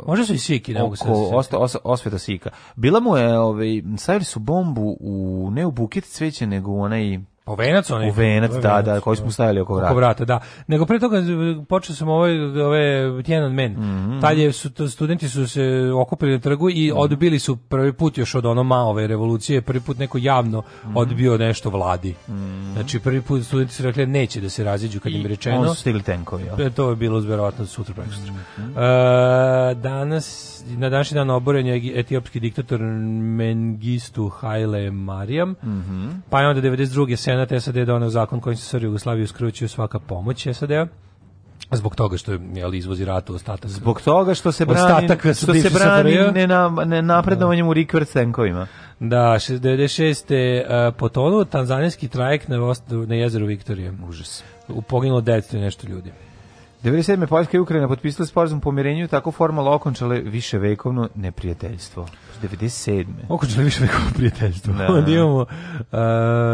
e, Možda su i Siki, ne mogu se... Da osta, os, osveta Sika. Bila mu je, ovaj, stavili su bombu u, ne u buket cveća, nego u onaj Pa u venac onaj. U venac, da, da, koji da. smo stavili oko vrata. Oko vrata, da. Nego pre toga počeo sam ove, ovaj, ove Tiananmen. Men. Mm -hmm. Tad su, studenti su se okupili na trgu i mm -hmm. odbili su prvi put još od ono maove revolucije, prvi put neko javno mm -hmm. odbio nešto vladi. Mm -hmm. Znači prvi put studenti su rekli neće da se raziđu kad I im rečeno. I on su stigli tenkovi. Ja. E, to je bilo verovatno sutra preko sutra. Mm -hmm. e, danas, na današnji dan oboren je etiopski diktator Mengistu Haile Mariam, mm -hmm. pa je onda 92. Senat SAD doneo zakon kojim se Srbiju Jugoslaviju isključuje svaka pomoć SAD-a. Zbog toga što je ali izvozi ratu ostatak. Zbog toga što se brani, što se brani d-a. ne, na, ne napredovanjem u rikver senkovima. Da, 96. Uh, e, potonuo tanzanijski trajekt na, na jezeru Viktorije. Užas. Poginulo 900 nešto ljudi. 97. Poljska i Ukrajina potpisali sporazum pomirenju tako formalno okončale viševekovno neprijateljstvo. 97. Okončale viševekovno prijateljstvo. Da. Onda imamo uh,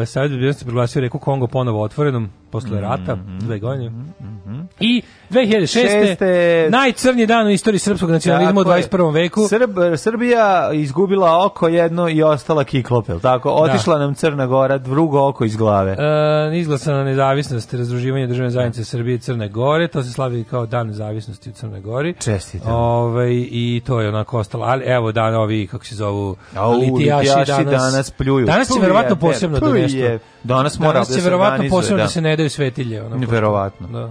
Savjet bezbednosti proglasio reku Kongo ponovo otvorenom posle mm -hmm. rata, mm-hmm, dve godine. Mm -hmm i 2006. Šeste... najcrnji dan u istoriji srpskog nacionalizma u 21. veku. Srb, Srbija izgubila oko jedno i ostala kiklopel, tako? Da. Otišla da. nam Crna Gora, drugo oko iz glave. E, izglasana nezavisnost i razdruživanje državne zajednice Srbije i Crne Gore, to se slavi kao dan nezavisnosti u Crnoj Gori. Čestitam. Ove, ovaj, I to je onako ostalo, ali evo dan ovi, kako se zovu, Au, litijaši, litijaši danas, danas pljuju. Danas će verovatno posebno da nešto. Danas mora danas da će verovatno posebno da. da se ne daju svetilje. Onako, verovatno. Da.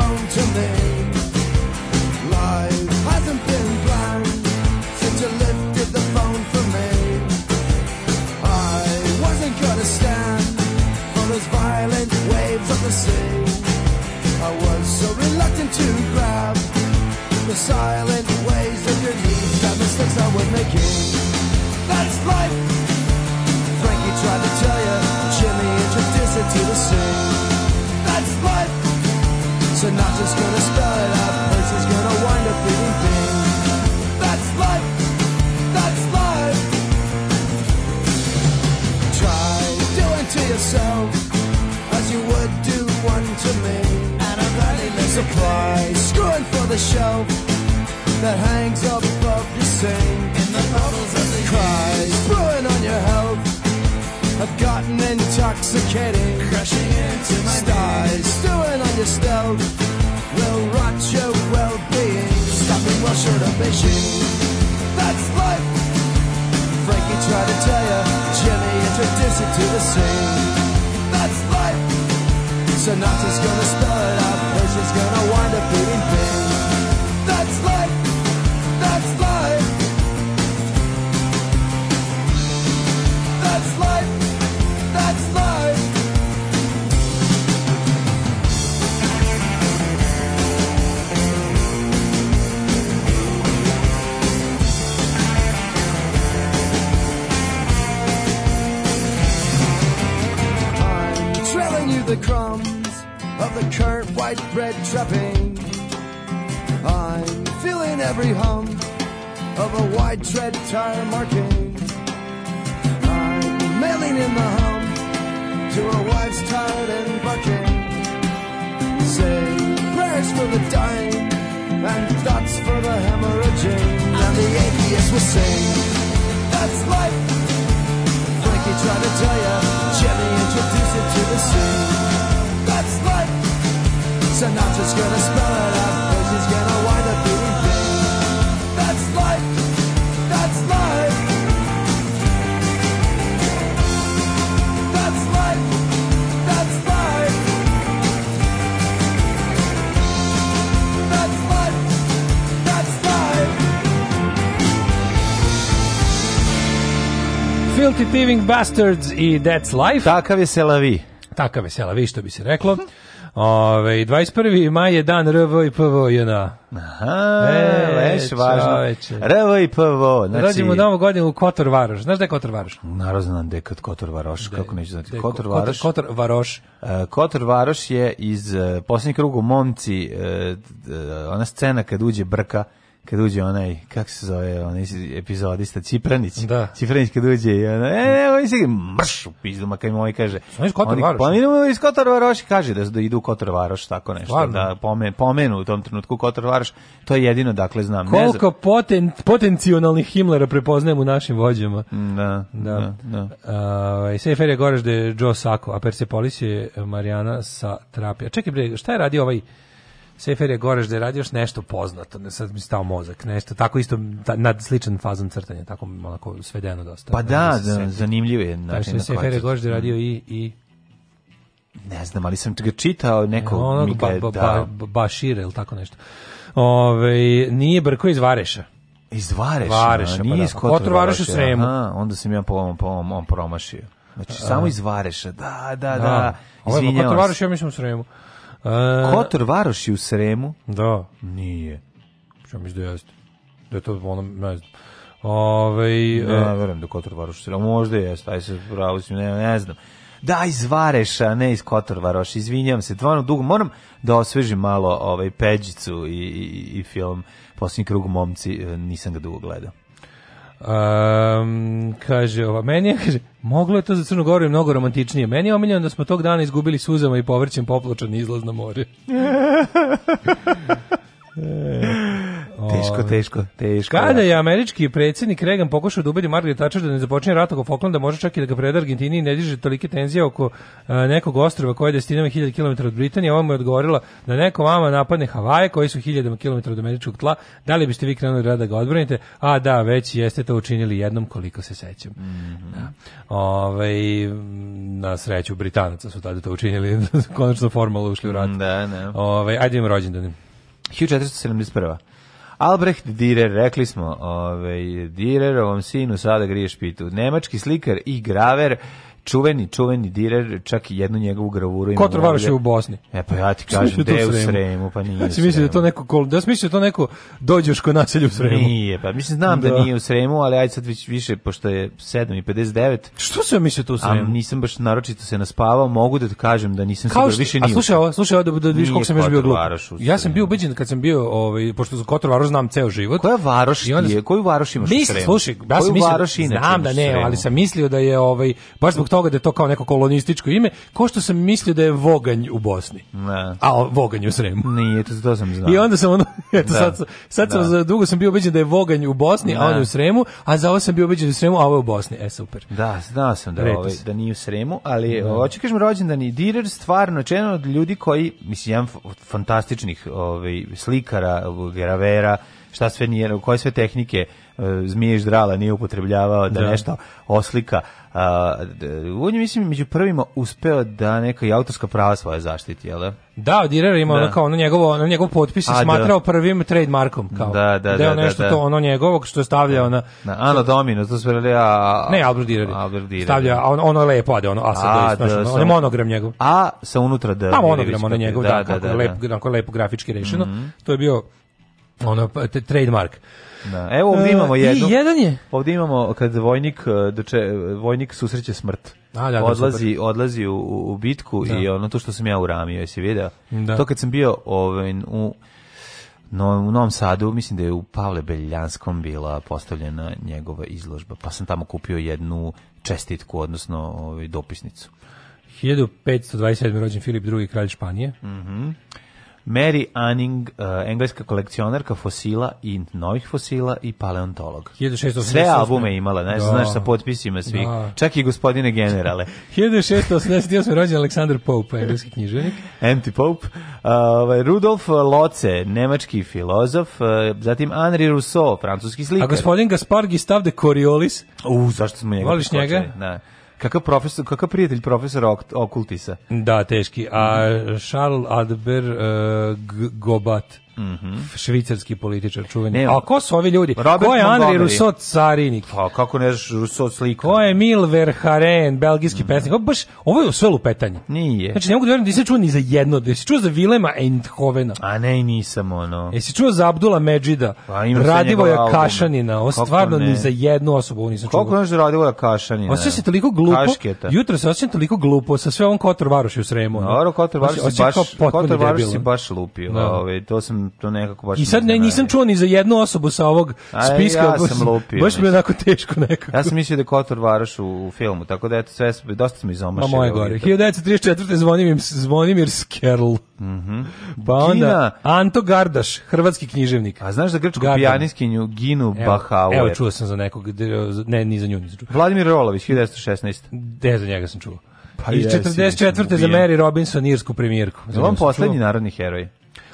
phone to me. Life hasn't been planned since you lifted the phone for me. I wasn't gonna stand for those violent waves of the sea. I was so reluctant to grab the silent ways of your knees That mistakes I was making. That's life. Frankie tried to tell you, Jimmy introduced it to the sea. So not just gonna spell it out, person's gonna wind up reading things. That's life, that's life. Try doing to yourself as you would do one to me. And I'm gladly supply, screwing for the shelf that hangs up above your sink. In the puddles of the cries. I've gotten intoxicated, crashing into my stars, stewing on your stove. Will rot your well-being, stopping while short of vision. That's life. Frankie tried to tell you, Jimmy introduced it to the scene. That's life. Sonata's gonna spell it out, Percy's gonna wind up eating big. the current white bread trapping. I'm feeling every hum of a wide tread tire marking. I'm mailing in the hum to a wife's tired and bucking. Say prayers for the dying and thoughts for the hemorrhaging. And the atheists will sing, that's life. Frankie tried to tell ya, Jimmy introduced it to the scene. That's life. Sinatra's gonna spell it out Cause gonna wind up being dead That's life, that's life That's life, that's life That's life, that's life Filthy Thieving Bastards i That's Life Takav je Selavi Takav je Selavi, što bi se reklo. Ove, 21. maj je dan RVPV, i Aha, e, leš, važno. RVPV, i PVO. Znači... Rođemo novu godinu u Kotor Varoš. Znaš da je Kotor Varoš? Naravno znam da je Kotor Varoš, de, kako neću znati. De, Kotor Varoš. Kotor, Kotor Varoš. Kotor Varoš e, je iz uh, posljednjeg kruga Momci, uh, ona scena kad uđe Brka, kad uđe onaj, kako se zove, onaj epizodista, Cipranić. Da. Cipranić kad uđe i ono, e, ne, on se mrš u pizdu, ma kaj ovaj kaže. Su oni iz Kotor Varoš? Pa mi iz Kotor Varoš kaže da, da idu u Kotor Varoš, tako nešto, Stvarno? da pome, pomenu u tom trenutku Kotor Varoš, to je jedino, dakle, znam. Koliko ne poten, potencijalnih Himmlera prepoznajem u našim vođama. Da, da, da. da. Uh, ovaj, Sefer je goreš da je Joe Sako, a Persepolis je Marijana sa Trapija. Čekaj, bre, šta je radio ovaj Sefer je Goraš da je radio nešto poznato, ne sad mi stao mozak, nešto tako isto ta, nad sličan fazom crtanja, tako onako svedeno dosta. Pa da, da, da, da zanimljivo je način na Sefer je Goraš da je radio i, i ne znam, ali sam ga čitao neko no, onog, mi ga ba, ba, ba, Bašir ili tako nešto. Ove, nije Brko iz Vareša. Iz Vareša? Vareša, pa nije da. iz Kotor Vareša. u Sremu. Aha, onda sam ja po ovom, po ovom, on promašio. Znači, samo iz Vareša, da, da, da. da. Ovo je pa Kotor Vareša, ja mislim u Sremu. Kotor Varoš je u Sremu? Da. Nije. Što mislim da jeste. Da je to ono, ne znam. Ove, ovaj, ne, e- verujem da Kotor Varoš u Sremu. Možda jeste, aj se pravo ne, ne znam. Da, iz Vareša, ne iz Kotor Varoš. Izvinjam se, stvarno dugo. Moram da osvežim malo ovaj, peđicu i, i, i film Posljednji krug momci. E, nisam ga dugo gledao. Um, kaže, ova, meni je, kaže, moglo je to za Crnu Goru mnogo romantičnije. Meni je omiljeno da smo tog dana izgubili suzama i povrćem popločan izlaz na more. e, Teško, teško, teško. Kada da. je američki predsednik Reagan pokušao da ubedi Margaret Thatcher da ne započne rat oko Falklanda, može čak i da ga preda Argentini i ne diže tolike tenzije oko a, e, nekog ostrva koje je destinama 1000 km od Britanije, ona mu je odgovorila da neko vama napadne Havaje koji su 1000 km od američkog tla, da li biste vi krenuli rada da ga odbranite? A da, već jeste to učinili jednom koliko se sećam. Mm -hmm. da. Ove, ovaj, na sreću Britanaca su tada to učinili, konačno formalno ušli u rat. Da, da. Ove, ovaj, ajde im rođendan. 1471. Albrecht Dürer, rekli smo, ovaj Dürerovom sinu sada griješ pitu. Nemački slikar i graver čuveni, čuveni direr, čak i jednu njegovu gravuru ima. Kotor je u Bosni. E pa ja ti da kažem, gde u Sremu, pa nije. Ja si mislio da to neko kol, da si da to neko dođeš dođoško naselju u Sremu. Nije, pa mislim znam da, da nije u Sremu, ali ajde sad već više pošto je 7:59. Što se misle to u Sremu? A nisam baš naročito se naspavao, mogu da ti kažem da nisam sigurno više nije. A slušaj, ovo, slušaj, ovo, da, da vidiš kako sam još bio glup. Ja sam bio ubeđen kad sam bio, ovaj, pošto za Kotor Varoš znam ceo život. Koja Varoš je? Koju Varoš imaš u Sremu? Mislim, Slušaj, ja sam mislio, znam da ne, ali sam mislio da je ovaj baš zbog toga da je to kao neko kolonističko ime, ko što sam mislio da je Voganj u Bosni. Ne. A Voganj u Sremu. Nije, to, to sam znao. I onda sam ono, eto, da. sad, sad sam, da. za dugo sam bio ubeđen da je Voganj u Bosni, da. a on je u Sremu, a za ovo sam bio ubeđen da je u Sremu, a ovo je u Bosni. E, super. Da, znao sam da, ovaj, da nije u Sremu, ali da. hoću kažem rođendan i Direr stvarno čeno od ljudi koji, mislim, jedan fantastičnih ovaj, slikara, gravera, šta sve nije, koje sve tehnike E, Zmije Ždrala nije upotrebljavao da, da. nešto oslika. A, on je, mislim, među prvima uspeo da neka i autorska prava svoje zaštiti, jel' Da, Direr da, ima da. ono kao ono njegovo, ono njegov potpis je da. smatrao da. prvim trademarkom kao. Da, da, da, da, nešto da, to ono njegovog što je stavljao na na Ano Domino, to sve a, a, Ne, Albert Direr. Albert Direr. Stavlja on, ono lepo ade ono, a sad da isto, on je monogram njegov. A sa unutra da. Pa monogram ono njegov, da, da, da, lepo, lepo grafički rešeno. Mhm. To je bio ono trademark. Da. Evo ovdje e, imamo jednu. I jedan je. Ovdje imamo kad vojnik e, doče, e, vojnik susreće smrt. A, da, da odlazi, da, odlazi u, u bitku da. i ono to što sam ja uramio, jesi video? Da. To kad sam bio ovaj, u no, u Novom Sadu, mislim da je u Pavle Beljanskom bila postavljena njegova izložba, pa sam tamo kupio jednu čestitku, odnosno ovaj, dopisnicu. 1527. rođen Filip II. kralj Španije. Mhm. Mm Mary Anning, uh, engleska kolekcionarka fosila i novih fosila i paleontolog. 1688. Sve albume imala, ne, da. znaš, sa potpisima svih. Da. Čak i gospodine generale. 1688. rođen Aleksandar Pope, engleski književnik. Empty Pope. Uh, ovaj, Rudolf Loce, nemački filozof. Uh, zatim Henri Rousseau, francuski slikar. A gospodin Gaspar Gustave de Coriolis. U, zašto smo njega? Voliš njega? Da. Kakav profesor, kakav prijatelj profesora okultisa. Da, teški. A Charles Adber uh, eh, Gobat Mhm. Švicarski političar čuveni. Ne, a ko su ovi ljudi? Robert ko je Andri Rousseau carinik? Pa kako ne znaš Rousseau slika? Ko je Mil Verharen, belgijski mm. pesnik? Ovo baš ovo je sve pitanje. Nije. Znači ne mogu da verujem da nisam čuo ni za jedno, da si čuo za Vilema Eindhovena. A ne, nisam ono. Jesi čuo za Abdula Medžida? Pa, Radivoja Kašanina, o stvarno ne? ni za jednu osobu ovo nisam čuo. Koliko znaš Radivoja Kašanina? Osjećam se toliko glupo. Kašketa. Jutro se osjećam toliko glupo sa sve on Kotor Varoš u Sremu. Dobro, Kotor Varoš baš Kotor si baš lupio. Da. Ove, ovaj, to sam to nekako baš... I sad ne, nisam čuo ni za jednu osobu sa ovog spiska. Ja sam lupio. Baš mi je onako teško nekako. Ja sam mislio da je Kotor Varaš u, u filmu, tako da eto, sve, dosta smo izomašili. Ma moje gore. 1934. Zvonimir, Zvonimir Skerl. Mhm. Mm pa onda Gina. Anto Gardaš, hrvatski književnik. A znaš za grčku Gardan. pijaniskinju Ginu evo, Bahauer? Evo čuo sam za nekog, ne, ni za nju nisam čuo. Vladimir Rolović, 1916. De, za njega sam čuo. Pa I 44. za Mary Robinson irsku premijerku. Znači, on poslednji narodni heroj?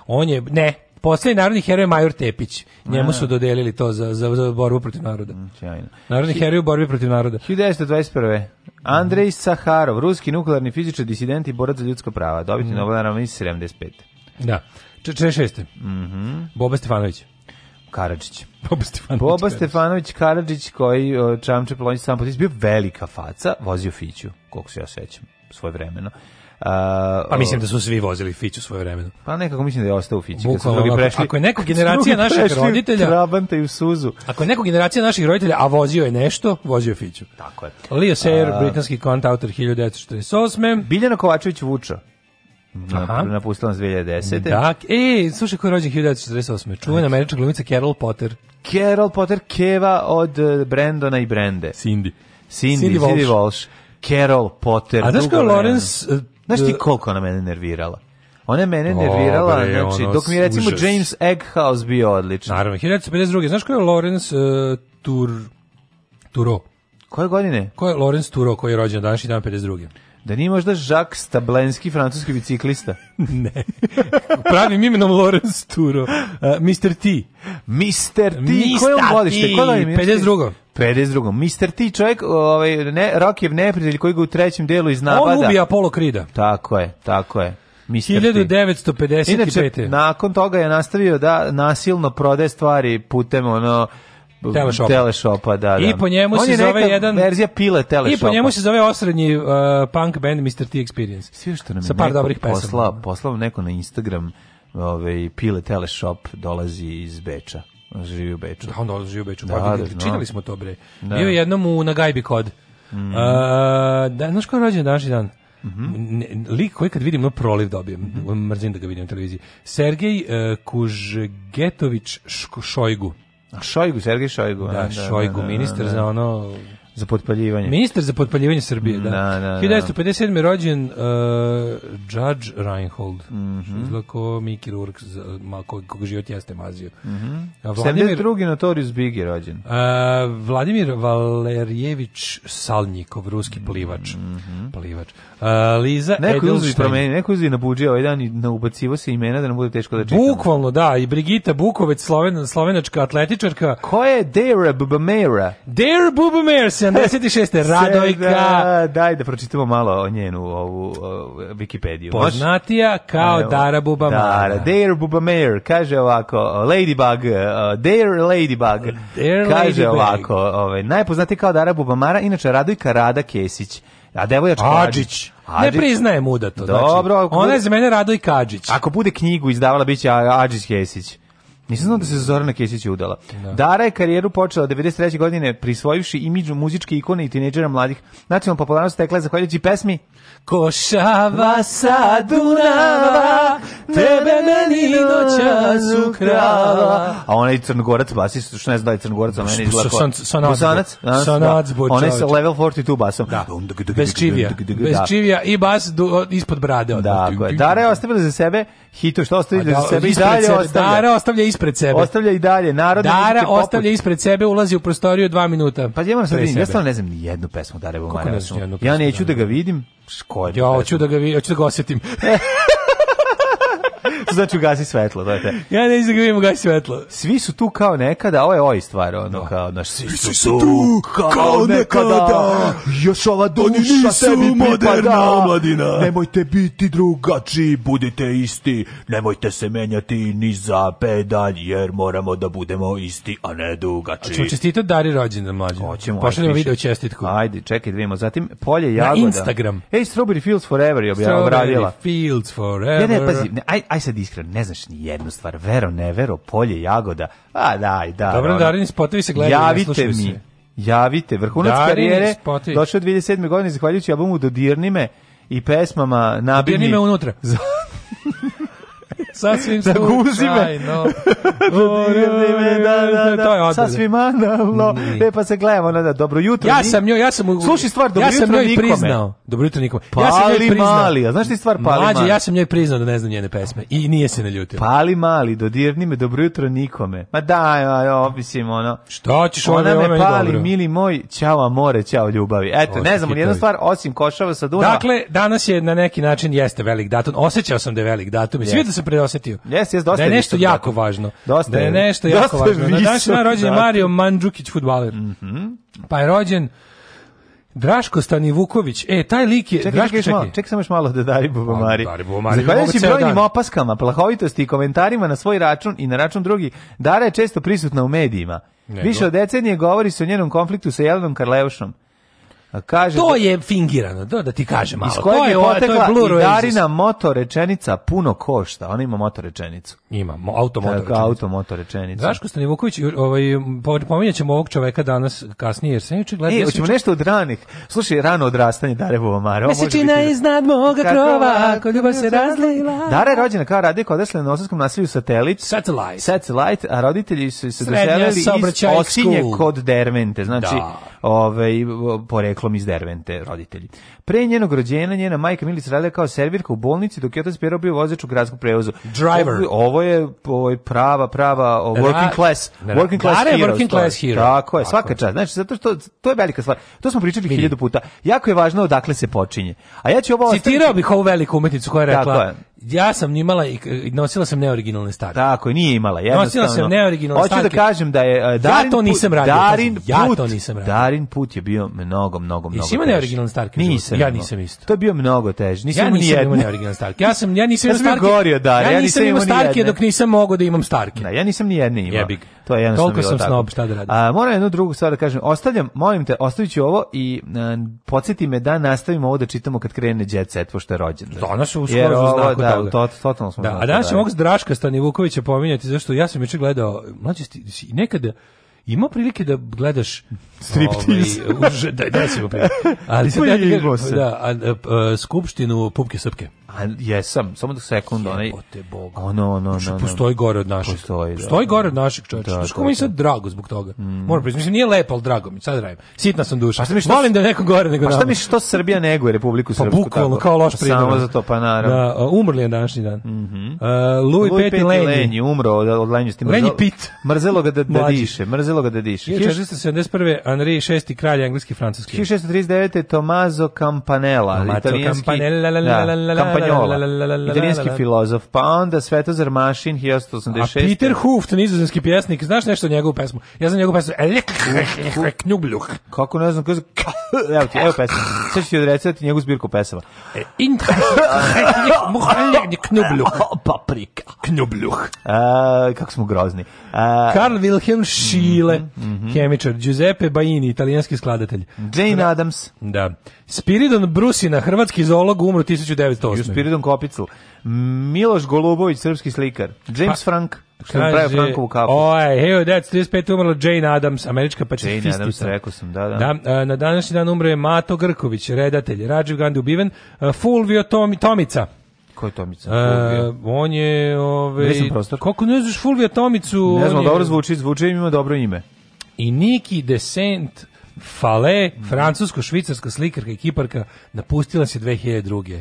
On je, ne, Poslednji narodni heroj Major Tepić. Njemu su dodelili to za, za, za borbu protiv naroda. Mm, sjajno. Narodni heroj u borbi protiv naroda. 1921. Andrej mhm. Saharov, ruski nuklearni fizičar, disident i borac za ljudska prava. Dobiti mm. Nobelove nagrade 75. Da. 46. Mhm. Mm Boba Stefanović. Karadžić. Boba Stefanović. Boba Stefanović Karadžić koji čamče plonji sam potis bio velika faca, vozio fiću, koliko se ja sećam, svoje vremeno. Uh, pa mislim da su svi vozili Fić svoje vremenu. Pa nekako mislim da je ostao Fić. Bukvalno, prešli, ako je neko generacija naših roditelja... Trabanta i u suzu. Ako je neko generacija naših roditelja, a vozio je nešto, vozio je Fiću. Tako je. Leo Sayer, uh, britanski kont autor 1948. Biljana Kovačević Vuča. Aha. Napustila nas 2010. Da, e, slušaj ko je rođen 1948. Čuvena američka glumica Carol Potter. Carol Potter keva od e, Brendona i Brende. Cindy. Cindy, Cindy, Cindy Walsh. Carol Potter. A znaš kao Lorenz Znaš ti da. koliko ona mene nervirala? Ona je mene nervirala, o, bre, znači, ono, dok mi je recimo užas. James Egghouse bio odličan. Naravno, 1952. Znaš ko je Lawrence uh, Tur... Turo? Koje godine? Ko je Lawrence Turo koji je rođen današnji dan 52. Da nije možda Jacques Stablenski, francuski biciklista? ne. Pravim imenom Lorenz Turo. Uh, Mr. T. Mr. T. Mr. Koje on godište? Koje je 52. 52. Mr. T čovjek, ovaj, ne, Rokijev neprijatelj koji ga u trećem delu iznabada. On ubija Apollo Krida. Tako je, tako je. Mister 1955. Inače, nakon toga je nastavio da nasilno prode stvari putem ono Teleshopa. Teleshopa, da, da. I po njemu se zove jedan verzija pile Teleshopa. I po njemu se zove osrednji uh, punk band Mr. T Experience. Sve što nam je par dobrih pesama. Posla, poslao neko na Instagram, ovaj pile Teleshop dolazi iz Beča. On živi u Beču. Da, on dolazi u Beču. Da, pa, da, činili no. smo to bre. Da. Bio jednom u Nagajbi kod. Mm. Uh, da, znaš ko je rođen današnji dan? Mm -hmm. lik koji kad vidim no proliv dobijem mm -hmm. mrzim da ga vidim na televiziji Sergej uh, Kužgetović Šojgu A Šojgu, Sergej Šojgu. Da, da Šojgu, da, da, ministar da, za da. ono Za potpaljivanje. Ministar za potpaljivanje Srbije, da. Da, da, 1957. Da. rođen uh, Judge Reinhold. Mm -hmm. Izgleda ko Miki Rourke, ma, ko, život jeste mazio. Mm -hmm. Vladimir, 72. Notorious Big je rođen. Uh, Vladimir Valerijević Salnjikov, ruski plivač. Mm -hmm. Plivač. Uh, Liza neko Edelstein. Promeni, neko uzvi na buđe ovaj dan i na ubacivo se imena da nam bude teško da čitamo. Bukvalno, da. I Brigita Bukovec, sloven, slovenačka atletičarka. Ko je Dera Bubamera? Dera Bubamera se 76. Radojka. Da, daj da pročitamo malo njenu ovu Wikipediju. Poznatija kao Evo, Dara Bubamara. Dara, Dare kaže ovako, Ladybug, uh, Dare Ladybug, Dare kaže Ladybug. ovako, ovaj, najpoznatiji kao Dara Bubamara, inače Radojka Rada Kesić. A devojačka Adžić. Adžić. Ne priznaje mu to. Znači. Dobro, znači, ona je za mene Radojka Kadžić. Ako bude knjigu izdavala, biće Adžić Kesić. Nisam znao da se Zorana Kesić udala. Da. Dara je karijeru počela 93. godine prisvojivši imidžu muzičke ikone i tineđera mladih. Nacionalna popularnost stekla je zahvaljujući pesmi Košava sa Dunava tebe meni noćas ukrava A onaj crnogorac basist, što ne zna da je crnogorac, a meni izgleda ko... Sanac. Sanac, da, da. Onaj sa level 42 basom. Da. Bez čivija. Bez da. čivija i bas ispod brade. Da, Dara je ostavila za sebe Hito što ostavlja da, sebe i dalje sebe, ostavlja. Dara ostavlja ispred sebe. Ostavlja i dalje. Narodne Dara ostavlja ispred sebe, ulazi u prostoriju dva minuta. Pa ja moram sad vidim, ja stvarno ne znam ni jednu pesmu Dare Bumare. Ja neću da ga vidim. Ja hoću da ga vidim, hoću da ga osetim. to znači ugasi svetlo, to je te. Ja neću da ga vidim ugasi svetlo. Svi su tu kao nekada, ovo je oj stvar, ono da. kao, naš, svi, svi su tu kao, kao nekada, nekada, još ova duša tebi pripada, da. omladina. nemojte biti drugačiji, budite isti, nemojte se menjati ni za pedalj, jer moramo da budemo isti, a ne drugačiji. Hoćemo čestitati Dari rođendan mlađe. Hoćemo. Pošaljemo video čestitku. Ajde, čekaj da vidimo. Zatim polje jagoda. Na Instagram. Hey, Strawberry Fields Forever je objavila. Strawberry Fields Forever. Ne, ne, pazi, ne, aj, aj sad, sad iskreno, ne znaš ni jednu stvar, vero, nevero, polje, jagoda, a daj, da. Dobro, Darini spotovi se gledaju, javite mi. Se. Javite, vrhunac Darini karijere, spotovi. došao 2007. godine, zahvaljujući albumu Dodirni me i pesmama Nabini. Dodirni me unutra. sa svim da guzime. Da, da, da, sa svima no, e pa se gledamo, da, da dobro jutro. Ja sam njoj, ja sam Slušaj stvar, dobro jutro nikome. ja sam njoj priznao. Dobro jutro nikome. Pali ja sam njoj priznao. Mali, a znaš ti stvar Pali Mlađe, mali. ja sam njoj priznao da ne znam njene pesme i nije se naljutio. Pali Mali, dodirni me, dobro jutro nikome. Ma da, ja, ja opisim ono. Šta ćeš ona, ona me pali, dobro. mili moj, čao amore, čao ljubavi. Eto, ne znam, jedna stvar osim košava sa Dunava. Dakle, danas je na neki način jeste velik datum. Osećao sam da je velik datum. Sve da se pre osetio. Jes, jes, dosta. Da je nešto visok, jako važno. Dosta. Da je nešto dosta jako važno. Visok, na današnji dan rođen je Mario Mandžukić fudbaler. Mhm. Mm pa je rođen Draško Stanivuković. E, taj lik je... Čekaj, Draško, čekaj, čekaj. samo još malo da Dari pa, Mari. Dari Bubamari. Zahvaljujući brojnim dan. opaskama, plahovitosti i komentarima na svoj račun i na račun drugih. Dara je često prisutna u medijima. Nego. Više od decenije govori se o njenom konfliktu sa Jelenom Karleušom. Kaže, to da- je fingirano, da, da ti kažem malo. Iz kojeg to je, potekla to je Blue i Darina motorečenica puno košta. Ona ima motorečenicu. Ima, automotorečenicu. Tako, automotorečenicu. Draško Stanivuković, ovaj, pominjat ćemo ovog čoveka danas kasnije, jer sam juče gledao... E, da hoćemo nešto od ranih. Slušaj, rano odrastanje Dare Bovomara. Mesečina iznad moga krova, ako ljubav se razlila. Dara je rođena kao radnik odesle na Osanskom nasilju Satelit. Satellite. Satellite, a roditelji su se doselili iz Osinje kod Dermente. Znači, da. ovaj, poreklo poreklom iz Dervente roditelji. Pre njenog rođenja njena majka Milica radila kao servirka u bolnici dok je otac Pero bio vozač u gradskom prevozu. Driver. Ovo, ovo je ovo je prava prava uh, working class, working class Dara hero. working class hero. Tako je, Tako. svaka čast. Znači zato što to je velika stvar. To smo pričali 1000 puta. Jako je važno odakle se počinje. A ja ću ovo Citirao bih ovu veliku umetnicu koja je rekla: je ja sam imala i nosila sam neoriginalne starke. Tako, nije imala, jednostavno. Nosila sam neoriginalne starke. Hoću da kažem da je eh, Darin ja to nisam radio. Darin put, ja to nisam radio. Darin put je bio mnogo, mnogo, mnogo. Jesi ima neoriginalne starke? Nisam. Ja nisam isto. To je bio mnogo teže. Nisam ja nisam imao neoriginalne starke. Ja sam ja nisam ja imao starke. Gorio, Darin. ja, ja nisam imao starke dok nisam mogao da imam starke. Da, ja nisam ni jedne imao. Jebik. To je jednostavno. Toliko sam snob šta da radim. A moram jednu drugu stvar da kažem. Ostavljam, molim te, ostaviću ovo i eh, podsjeti me da nastavimo ovo da čitamo kad krene đecet pošto je rođendan. Danas u skoru znaku da, toga. Da, to, totalno smo da, a danas ćemo ovog Draška Stanivukovića pominjati, zašto ja sam juče gledao, mlađe, nekada, ima prilike da gledaš striptiz. Ovaj, da, da, si ima prilike. Ali sad, da, da, da, skupštinu Pupke Srpke. A jesam, samo da sekund onaj. Bog. Ono, ono, ono, Što Postoji gore od našeg. Postoji, da. postoji gore od našeg čovjeka. Da, Što mi sad drago zbog toga. Mm. Moram priznati, mislim nije lepo, al drago mi, sad radim. Sitna sam duša. Pa što Volim da neko gore nego. Pa šta misliš što Srbija nego Republiku Srpsku? Pa bukvalno kao loš primjer. Samo za to pa naravno. Da, umrli je današnji dan. Mhm. Mm uh, Louis Peti Lenji. Lenji umro od, od Lenjosti. Lenji Pit. Mrzelo ga da, da diše, mrzelo ga da diše. 1471. Henri VI kralj engleski francuski. 1639. Tomaso Campanella, italijanski. Campanella. Spinjola, italijanski filozof, pa onda Svetozar Mašin, 1886. A Peter Huft, nizozemski pjesnik, znaš nešto o njegovu pesmu? Ja znam njegovu pesmu, e, Knjubljuh. Kako ne znam, kako evo ti, evo pesma, sad ću ti odrecati njegovu zbirku pesama. E, Knjubljuh. Paprika. Knjubljuh. Kako smo grozni. Karl Wilhelm mhm, Schiele, hemičar, mhm. Giuseppe Baini, italijanski skladatelj. Jane Adams. Da. Spiridon Brusina, hrvatski zoolog, umro 1908. I Spiridon Kopicl. Miloš Golubović, srpski slikar. James A, pa, Frank, što je pravi Frankovu kapu. Oj, hey, that's 35. umrla Jane Adams, američka pacifistica. Jane Adams, rekao sam, da, da. da na današnji dan umro je Mato Grković, redatelj. Rađev Gandhi ubiven. Fulvio Tomi, Tomica. Ko je Tomica? E, on je... Ove, ovaj, Koliko ne znaš Fulvio Tomicu? Ne znam, je... dobro zvuči, zvuči ima dobro ime. I Niki Descent Fale, mm. francusko-švicarska slikarka i kiparka, napustila se 2002.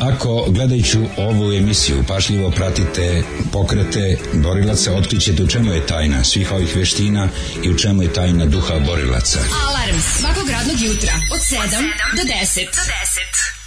Ako gledajući ovu emisiju pašljivo pratite pokrete borilaca, otkrićete u čemu je tajna svih ovih veština i u čemu je tajna duha borilaca. Alarm svakog radnog jutra od 7 do 10. Do 10.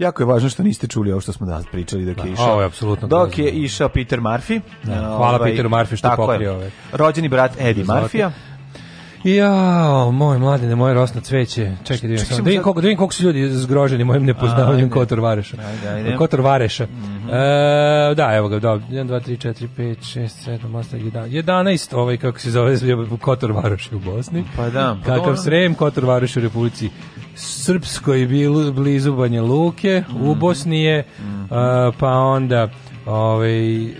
Jako je važno što niste čuli ovo što smo danas pričali dok je da, išao. Ovo je apsolutno. Dok je išao Peter Murphy. Da, hvala ovaj, Peter Murphy što pokrio ove. Rođeni brat Eddie Murphyja. Jao, moj mladi, ne da moje rosno cveće. Čekaj, da vidim samo. Da vidim koliko, da vidim koliko su ljudi zgroženi mojim nepoznavanjem Kotor Vareša. Ajde, Kotor Vareša. Mm -hmm. e, da, evo ga, da, 1, 2, 3, 4, 5, 6, 7, 8, 11. 11, ovaj, kako se zove, Kotor Varoš u Bosni. Pa da. Pa Kakav srem, Kotor Varoš u Republici Srpskoj, bil, blizu Banja Luke, mm -hmm. u mhm. Bosni je, mm -hmm. e, pa onda, ovaj... E,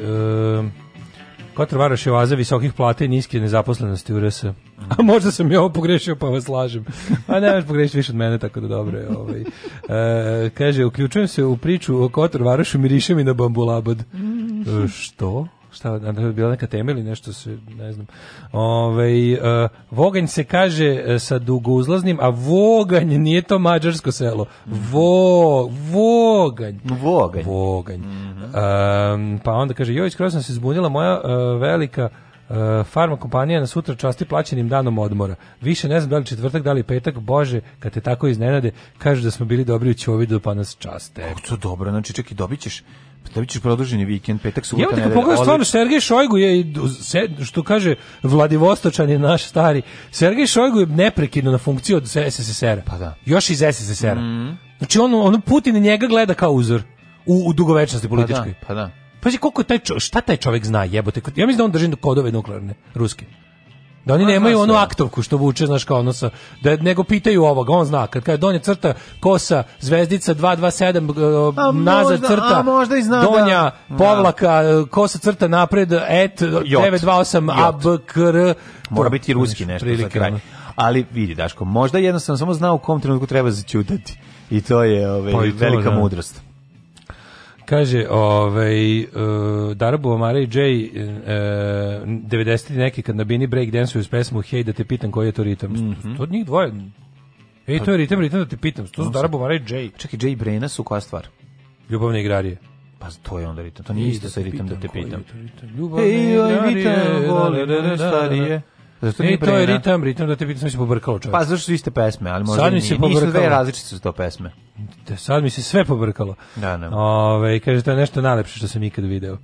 Kotor Varoš je oaza visokih plata i niske nezaposlenosti u RS. A možda sam ja ovo pogrešio, pa vas lažem. A ne možeš pogrešiti više od mene, tako da dobro je. Ovaj. E, kaže, uključujem se u priču o Kotor Varošu, miriše i na bambulabad. Mm. E, što? šta, da je bila neka tema ili nešto se, ne znam. Ove, ovaj, uh, voganj se kaže eh, sa dugouzlaznim, a voganj nije to mađarsko selo. Vo, voganj. Voganj. Voganj. Mm -hmm. um, pa onda kaže, joj, skoro sam se zbunila moja uh, velika Uh, farma kompanija na sutra časti plaćenim danom odmora. Više ne znam da li četvrtak, da li petak, bože, kad te tako iznenade, kažu da smo bili dobri u Ćovidu, pa nas časte. Kako to dobro, znači čekaj, dobit ćeš Da pa bićeš produženi vikend, petak, subota, nedelja. Evo ti stvarno, Sergej Šojgu je, što kaže, Vladivostočan je naš stari. Sergej Šojgu je neprekidno na funkciji od sssr Pa da. Još iz sssr Mhm. Znači, on, on Putin njega gleda kao uzor u, u dugovečnosti političkoj. Pa da, pa da. Pazi koliko taj čo, šta taj čovjek zna jebote. Ja mislim da on drži kodove nuklearne ruske. Da oni nemaju onu aktovku što vuče, znaš, kao ono sa, da, nego pitaju ovoga, on zna, kad kaže donja crta, kosa, zvezdica, 227, nazad možda, crta, možda i zna da. donja, da, povlaka, e, kosa crta napred, et, jot, 928, abkr. Mora biti ruski nešto za kraj. Ali vidi, Daško, možda jednostavno samo znao u kom trenutku treba začutati. I to je ove, ovaj, pa i to, velika da. mudrost. Kaže, ovaj, uh, e, Darabu Omara i Jay, uh, e, 90. neki kad na Bini breakdance s pesmu Hej, da te pitam koji je to ritam. Mm -hmm. To od njih dvoje. Ej, to je ritam, pa- ritam da te pitam. To su Darabu Omara i Jay. Čekaj, Jay i Brena su koja stvar? Ljubavne igrarije. Pa to je onda ritam, to nije isto da sa ritam da te pitam. Ljubavne hey, igrarije, vita, vole, da, da, starije. Da, da, zašto to je ritam, ritam da te pitam, sam se pobrkao čovjek. Pa zašto su iste pesme, ali možda Sad nije. Nisu dve različite su to pesme da sad mi se sve pobrkalo. Da, da. Ove, kaže, to je nešto najlepše što sam ikad video.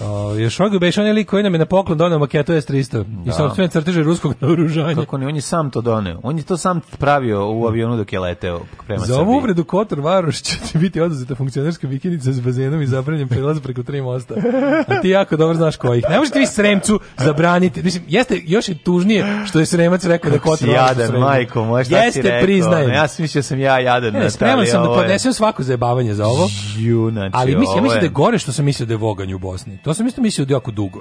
o, još ovdje beš onaj lik koji nam je na poklon doneo maketu S-300 da. i sobstvene crteže ruskog naoružanja. Kako ne, on je sam to doneo. On je to sam pravio u avionu dok je leteo prema Za ovu uvredu Kotor Varoš će ti biti oduzeta funkcionerska bikinica s bazenom i zabranjen prelaz preko tri mosta. A ti jako dobro znaš kojih. Ne možete vi Sremcu zabraniti. Mislim, jeste još je tužnije što je Sremac rekao da Kotor Varoš jadan, majko, možda Jeste, priznajem. Ja sam mislio da sam ja jadan. Ne, spreman sam da podnesem svako zajebavanje za ovo. Ju, znači, ali mislim, ja mislim da je gore što sam mislio da je voganj u Bosni. To sam isto mislio da jako dugo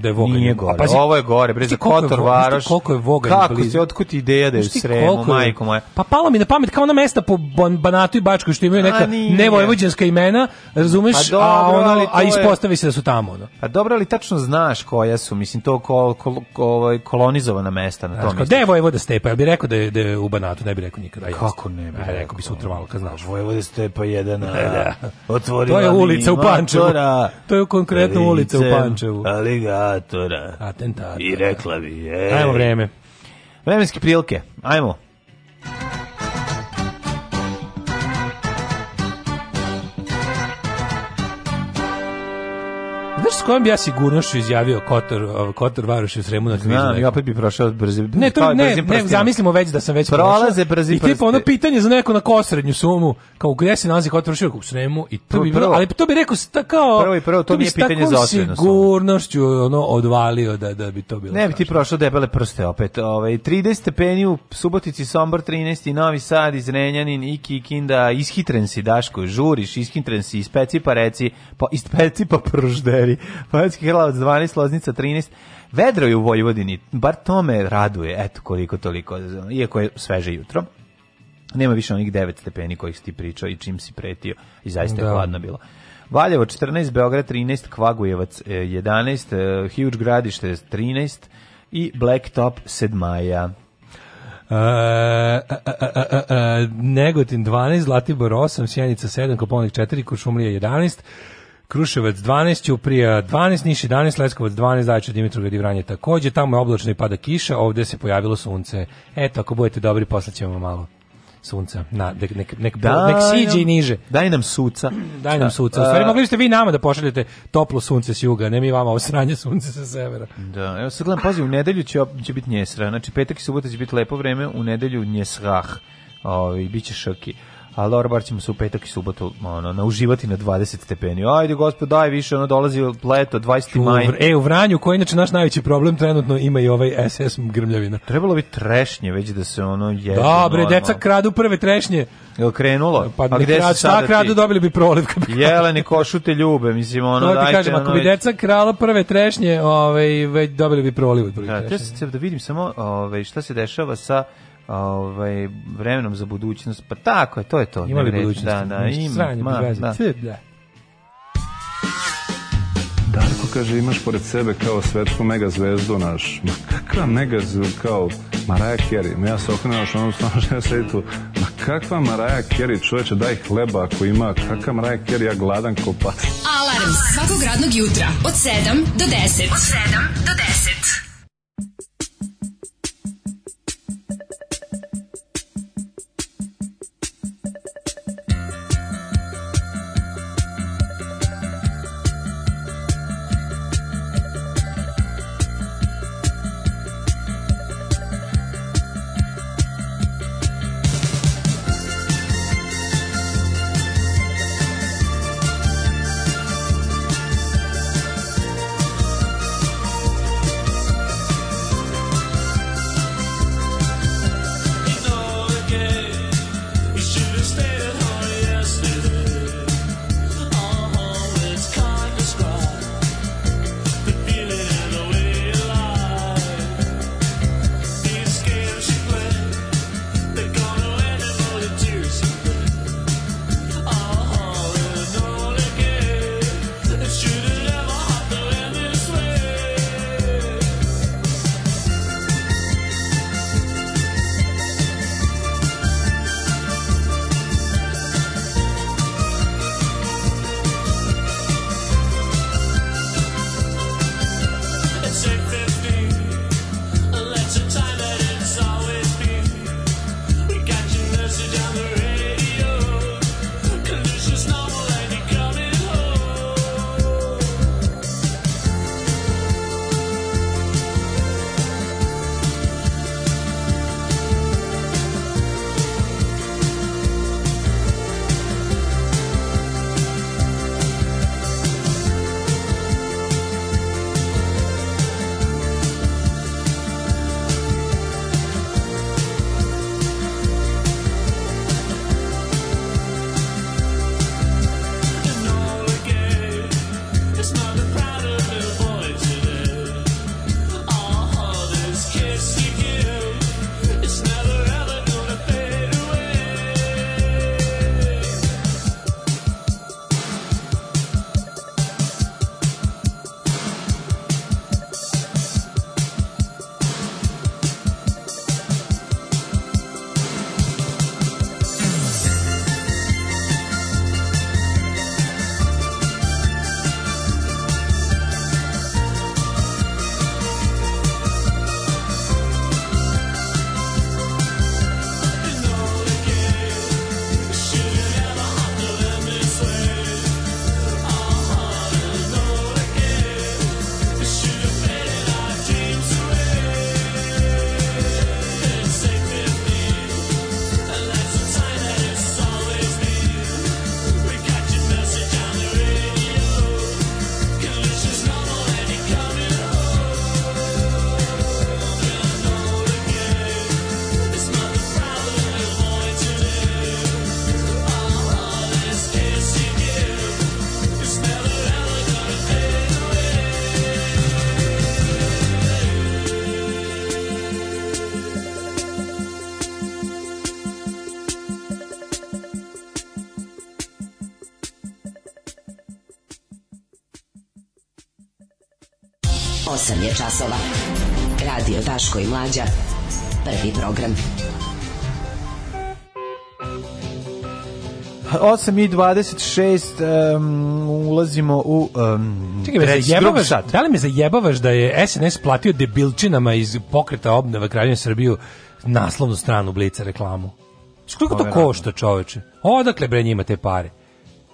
da je Voga nije gore. A, pazi, ovo je gore, bre, Kotor Varoš. Koliko je Voga Kako blizu? se otkud ideja da je u Sremu, majko moja? Pa palo mi na pamet kao na mesta po Banatu i Bačkoj što imaju neka nevojvođanska imena, razumeš? a, pa dobro, a ono, a ispostavi se da su tamo, ono. Pa dobro, ali tačno znaš koja su, mislim to ko, ko, ko ovaj kolonizovana mesta na tom. Gde je Vojvoda Stepa? Ja bih rekao da je, da je u Banatu, ne bih rekao nikada. Kako ne bih? Rekao bi sutra malo kad znaš. Vojvoda Stepa 1. Da, da. Otvorila. To je ulica u Pančevu. To je konkretno ulica u Pančevu. Ali ga atentatora. Atentatora. I da. rekla bi, je. Ajmo vreme. Vremenske prilike, Hajmo. Znaš s kojom bi ja sigurnošću izjavio Kotor, Kotor Varoš u Sremu na kvizu? Znam, ja opet bi prošao brzi. Ne, to, ne, ne, zamislimo već da sam već prošao. Prolaze brzi I tipa ono pitanje za neko na kosrednju sumu, kao gdje se nalazi Kotor Varoš u Sremu i to, to bi bilo, ali to bi rekao sta kao prvo i prvo to, to nije pitanje za ocenu. Sigurnošću ono odvalio da da bi to bilo. Ne bi ti prošao debele prste opet. Ovaj 30 stepeni u Subotici, Sombor 13 Novi Sad, Izrenjanin i Kikinda, ishitren si Daško, žuriš, ishitren si, ispeci pa reci, pa ispeci pa pržderi. Pajočki Hrlavac 12, Loznica 13. Vedro je u Vojvodini, bar to me raduje, eto koliko toliko, iako je sveže jutro. Nema više onih 9 stepeni kojih si ti pričao i čim si pretio i zaista da. hladno bilo. Valjevo 14, Beograd 13, Kvagujevac 11, e, e, Huge Gradište 13 i Blacktop 7 maja. Uh, e, Negotin 12, Zlatibor 8, Sjenica 7, Koponik 4, Košumlija 11, Kruševac 12, Ćuprija 12, Niš 11, Leskovac 12, Zajče, Dimitrovgrad i Vranje takođe. Tamo je oblačno i pada kiša, ovde se pojavilo sunce. Eto, ako budete dobri, poslaćemo malo sunca. Na, nek, nek, nek, da, nek siđe i niže. Daj nam suca. Daj nam suca. U stvari, mogli ste vi nama da pošaljete toplo sunce s juga, ne mi vama ovo sunce sa severa. Da, evo sad gledam, pazi, u nedelju će, će biti njesra. Znači, petak i subota će biti lepo vreme, u nedelju njesrah. Ovi, ovaj, biće šoki a Lorbar ćemo se u petak i subotu ono, nauživati na 20 stepeni. Ajde, gospod, daj više, ono dolazi leto, 20. maj. E, u Vranju, koji inače naš najveći problem trenutno ima i ovaj SS grmljavina. Trebalo bi trešnje već da se ono ježe. Da, bre, normalno. deca kradu prve trešnje. Jel krenulo? Pa, a gde kradu, su sada kradu ti? dobili bi proliv. Jeleni košu te ljube, mislim, ono, to dajte. Kažem, ako bi deca krala prve trešnje, ovaj, već dobili bi proliv od prve da, trešnje. Ja da vidim samo ovaj, šta se dešava sa ovaj vremenom za budućnost. Pa tako je, to je to. Ima li budućnost? Da, da, ima. Sranje, da. da. Darko kaže, imaš pored sebe kao svetsku zvezdu naš. Ma kakva megazvezdu kao Maraja Kerry? Ma ja se okrenuo što ono stano što ja sedi tu. Ma kakva Maraja Kerry? Čoveče, daj hleba ako ima. Kakva Maraja Kerry? Ja gladan ko Alarm svakog radnog jutra od 7 do 10. Od 7 do 10. Daško i Mlađa. Prvi program. 8 i 26 um, ulazimo u um, Čekaj, treći, zajebavaš, sat. Da li me zajebavaš da je SNS platio debilčinama iz pokreta obnove Kraljevine Srbiju naslovnu stranu Blica reklamu? Koliko to pa, košta, čoveče? Odakle bre njima te pare?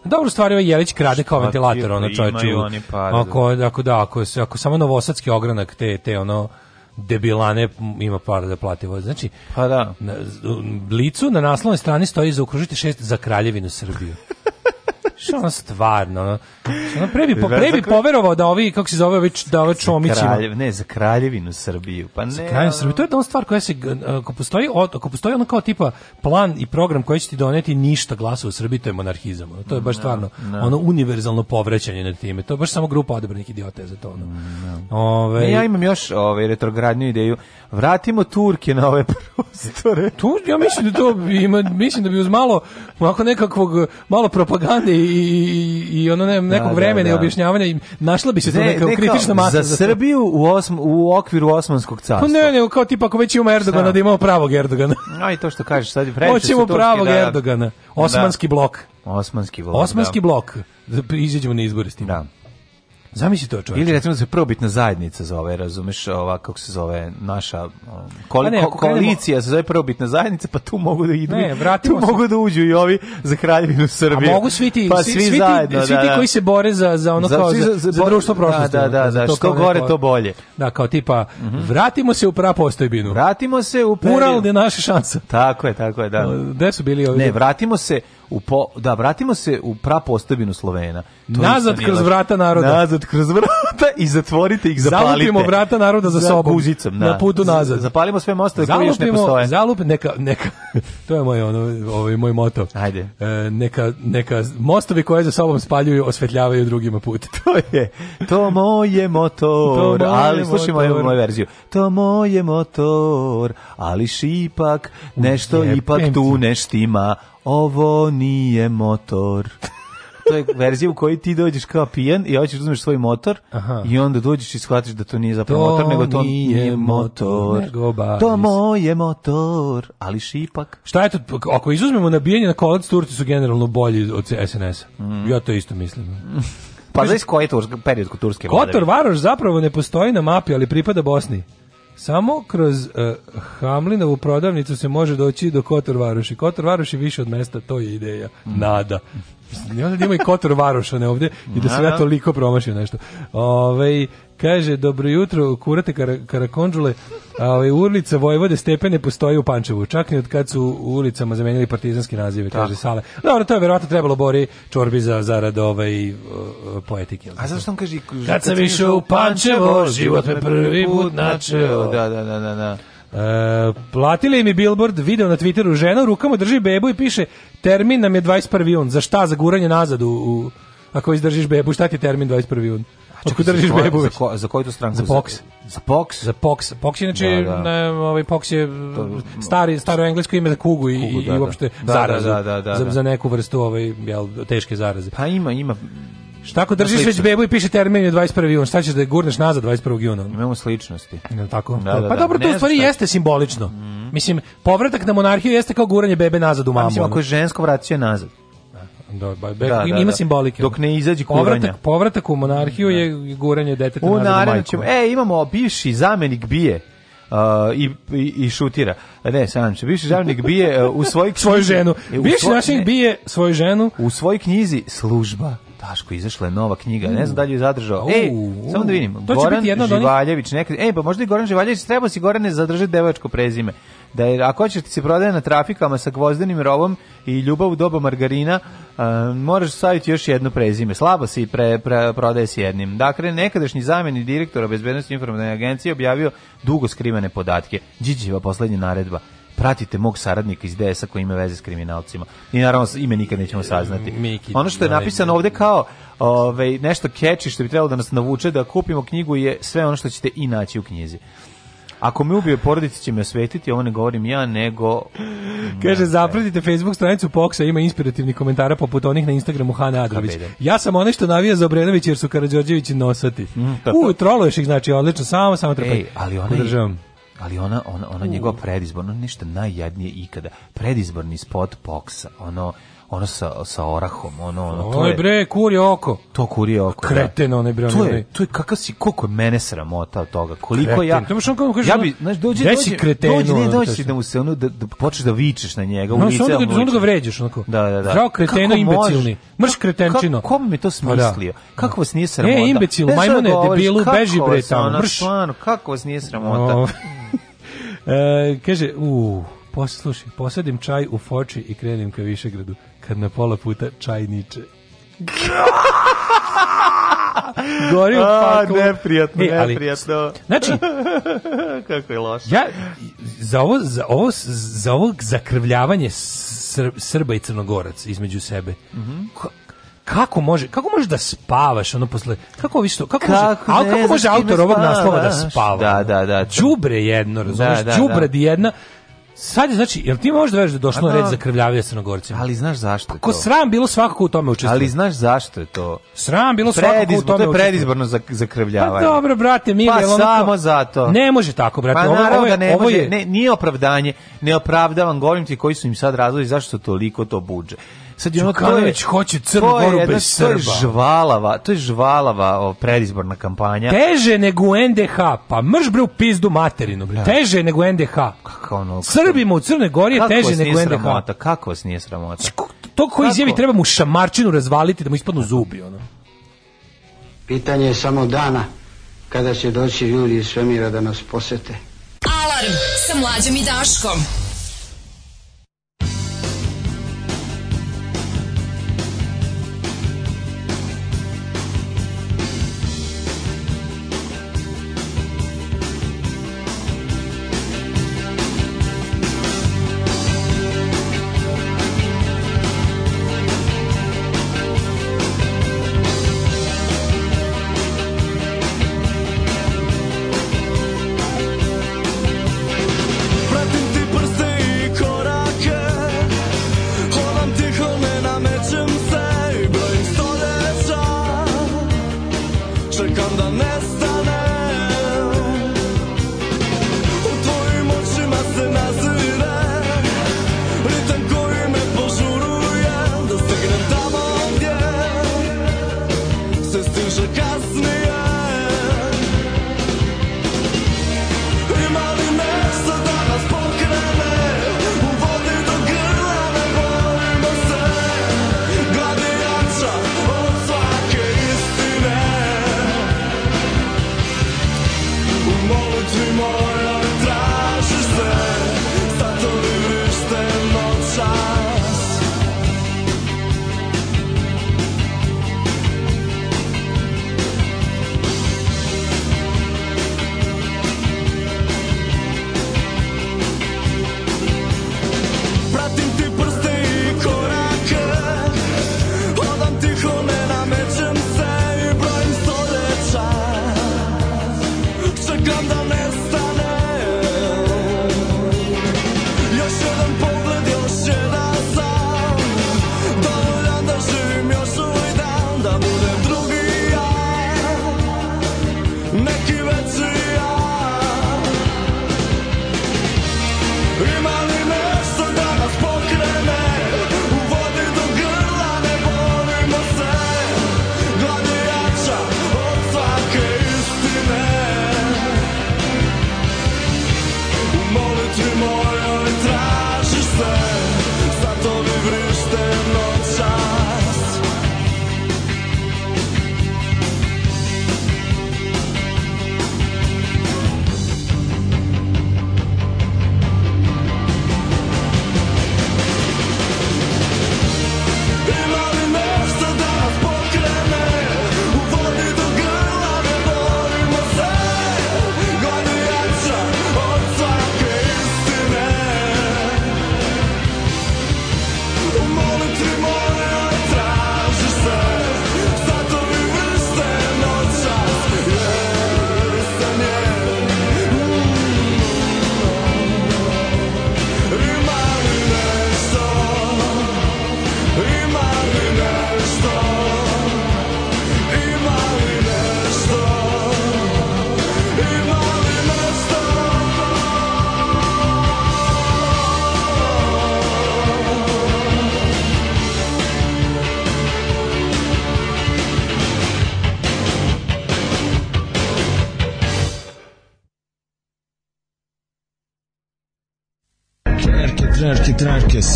Dobro stvari ovaj Jelić krade kao ventilator, ono da čoveče. Ako, ako da, ako, da, ako samo novosadski ogranak te, te ono debilane ima para da plati voz. Znači, pa da. Na, licu na naslovnoj strani stoji zaokružiti šest za kraljevinu Srbiju. Što ono stvarno? Ono, ono prebi, po, pre poverovao da ovi, kako se zove, da ovi, da ove čomićima. ne, za kraljevinu Srbiju. Pa ne, za kraljevinu Srbiju. To je da stvar koja se, e, ako postoji, ako postoji ono kao tipa plan i program koji će ti doneti ništa glasa u Srbiji, to je monarhizam. Ono, to je baš da, stvarno no, da. no. ono univerzalno povrećanje na time. To je baš samo grupa odebranih idiota za to. Ono. No. Ove, ja imam još ove, retrogradnju ideju vratimo Turke na ove prostore. Tu, ja mislim da to ima, mislim da bi uz malo, ako nekakvog, malo propagande i, i, i ono ne, nekog da, da vremena i da. objašnjavanja našla bi se ne, to neka ne, kritična masa. Za, Srbiju u, osm, u okviru Osmanskog carstva. Pa ne, ne, kao tipa ako već imamo Erdogana, da imamo pravog Erdogana. No i to što kažeš, sad je previše. Hoćemo pravog da, Erdogana. Da. Osmanski da. blok. Osmanski blok. Osmanski blok. Izađemo na izbore s tim. Da. Zamisli to, čovječe. Ili recimo da se probitna zajednica zove, razumeš, ovako kako se zove naša um, koali, pa ne, ko, koalicija se zove probitna zajednica, pa tu mogu da idu. Ne, tu se. mogu da uđu i ovi za kraljevinu Srbije. A mogu svi ti, pa svi, svi, svi zajedno, ti, svi da, da, koji se bore za za ono za, kao za, za, za društvo da, prošlosti. Da, da, da, da što gore to bolje. Da, kao tipa mm -hmm. vratimo se u prapostojbinu. Vratimo se u period. Mural gde naša šansa. Tako je, tako je, da. Gde su bili ovi? Ne, vratimo se u po, da vratimo se u prapostavinu Slovena. To Nazad kroz vrata naroda. Nazad kroz vrata i zatvorite ih, zapalite. Zalupimo vrata naroda za, za sobom. Buzicom, da. Na putu nazad. Zapalimo sve mostove koji još ne postoje. Zalup, neka, neka, to je moj, ono, ovaj, moj moto. Ajde. E, neka, neka mostovi koje za sobom spaljuju, osvetljavaju drugima put. to je, to moje motor, to moje ali slušaj moju, moju verziju. To moje motor, ali šipak, nešto je, ipak tu neštima, ovo nije motor. to je verzija u kojoj ti dođeš kao pijan i hoćeš da uzmeš svoj motor Aha. i onda dođeš i shvatiš da to nije zapravo to motor, nego to nije motor. motor to moje motor, ali šipak. Šta je to, ako izuzmemo nabijanje na kolac, Turci su generalno bolji od SNS-a. Mm. Ja to isto mislim. pa znaš koji je tursk, period kod turske Kotor Varoš zapravo ne postoji na mapi, ali pripada Bosni. Samo kroz uh, Hamlinovu prodavnicu se može doći do Kotor Varoši. Kotor Varoši više od mesta, to je ideja. Mm. Nada. I onda ima i Kotor ne ovde i da se da, ja da. toliko promašio nešto. Ove, Kaže, dobro jutro, kurate kar karakondžule, ali ovaj, ulica Vojvode Stepene postoji u Pančevu, čak i od kad su ulicama zamenili partizanski nazive, Tako. kaže Sale. Dobro, to je verovatno trebalo Bori Čorbi za zarad ovaj, uh, poetike. A zašto on kaže... Kad sam išao u Pančevo, život me prvi put načeo. Da, da, da, da. da. E, platili mi billboard, video na Twitteru, žena u rukama drži bebu i piše termin nam je 21. jun. Za šta? Za guranje nazad u, u ako izdržiš bebu, šta ti je termin 21. jun? Čekaj, držiš da za bebu. Za, ko, za koju tu stranku? Za Pox. Za Pox? Za Pox. Pox je, znači, da, da. Ne, ovaj Pox je stari, staro englesko ime za kugu, kugu i, da, i da. uopšte da, da, zarazu. Da, da, da, da, za, za neku vrstu ovaj, jel, teške zaraze. Pa ima, ima. Šta ako držiš već bebu i piše termin je 21. juna, šta ćeš da je gurneš nazad 21. juna? Imamo sličnosti. Ne, tako? Da, da, pa dobro, to u stvari šta... jeste simbolično. Mm. Mislim, povratak na monarhiju jeste kao guranje bebe nazad u mamu. Pa, mislim, ako je žensko, vratit će nazad. Da, ba, be, da, ima da, da. simbolike. Dok ne izađe kuranja. Povratak, povratak u monarhiju da. je guranje deteta u narodu ćemo, E, imamo bivši zamenik bije. Uh, i, i, i šutira. Ne, sam će. Bivši žavnik bije uh, u svoj knjizi, svoju ženu. Bivši svoj, bije svoju ženu. U svojoj knjizi Služba. Daško, izašla je nova knjiga, ne znam da li ju zadržao. Ej, samo da vidim, Goran Živaljević, nekada, ej, pa možda i Goran Živaljević, treba si Gorane zadržati devojačko prezime da je, ako hoćeš da ti se prodaje na trafikama sa gvozdenim rovom i ljubav u doba margarina, uh, moraš staviti još jedno prezime. Slabo se i pre, pre, prodaje s jednim. Dakle, nekadašnji zamjeni direktora Bezbednosti informativne agencije objavio dugo skrivene podatke. Điđiva poslednja naredba pratite mog saradnika iz DS-a koji ima veze s kriminalcima. I naravno ime nikad nećemo saznati. Mm, ono što je da, napisano da. ovde kao ovaj, nešto catchy što bi trebalo da nas navuče da kupimo knjigu je sve ono što ćete i naći u knjizi. Ako me ubije porodica će me osvetiti, ovo ne govorim ja, nego... Kaže, zapratite Facebook stranicu Poksa, ima inspirativni komentara poput onih na Instagramu Hana Adrović. Ja sam onaj što navija za Obrenović jer su Karadžođevići nosati. Mm, U, troluješ ih, znači, odlično, samo, samo trepaj. Ej, ali ona Podržavam. Ali ona, ona, ona njegova predizborna, nešto najjadnije ikada. Predizborni spot Poksa, ono ono sa, sa orahom, ono, ono, to je... bre, kurje oko. To kurje oko, da. Kreten, da. onaj bre, To je, to je kakav si, koliko je mene sramota od toga, koliko kreten. ja... To je što kažeš, ja bi, znaš, dođe, dođe, kretenu, dođe, ne, dođe da mu se, ono, da, da počneš da vičeš na njega, u no, lice, ono, ono ga vređaš, onako. Da, da, da. Zdravo kreteno, kako imbecilni. Mrš kretenčino. Kako, kom mi to pa da. smislio? Kako vas nije e, sramota? E, imbecil, majmune, debilu, beži bre tamo, mrš. Kako vas nije sramota? E, kaže, u, poslušaj, posadim čaj u Foči i krenem ka Višegradu kad na pola puta čajniče. Gori u paklu. Neprijatno, e, ali, neprijatno. Znači, kako je loše. Ja, za ovo, za ovo, za ovo zakrvljavanje Sr, Srba i Crnogorac između sebe, mm -hmm kako može kako možeš da spavaš ono posle kako vi što kako, kako može al kako može autor ovog naslova da spava da da da đubre jedno da, razumeš da, da, da. jedna Sad je, znači, jel ti možda veš da je došlo pa red da. za krvljavlje crnogorcima? Ali znaš zašto je to? Ko sram bilo svakako u tome učestvovati. Ali znaš zašto je to? Sram bilo svakako u tome To je predizborno za, za krvljavanje. Pa dobro, brate, mi Pa ono samo to... zato. Ne može tako, brate. Pa ovo, naravno ovo je, da ne može, je... ne, nije opravdanje, ne opravdavam, govorim ti koji su im sad razlozi, zašto toliko to budže. Sad je ono Čukanović hoće Crnu Goru bez Srba. To je žvalava, to je žvalava o, predizborna kampanja. Teže nego NDH, pa mrš bre u pizdu materinu, bre. Da. Teže nego NDH. Kako ono? Srbima u Crnoj Gori je teže nego NDH. Sramota, kako vas nije sramota? Znači, to koji izjavi treba mu šamarčinu razvaliti da mu ispadnu zubi, ono. Pitanje je samo dana kada će doći ljudi iz svemira da nas posete. Alarm sa mlađom i Daškom.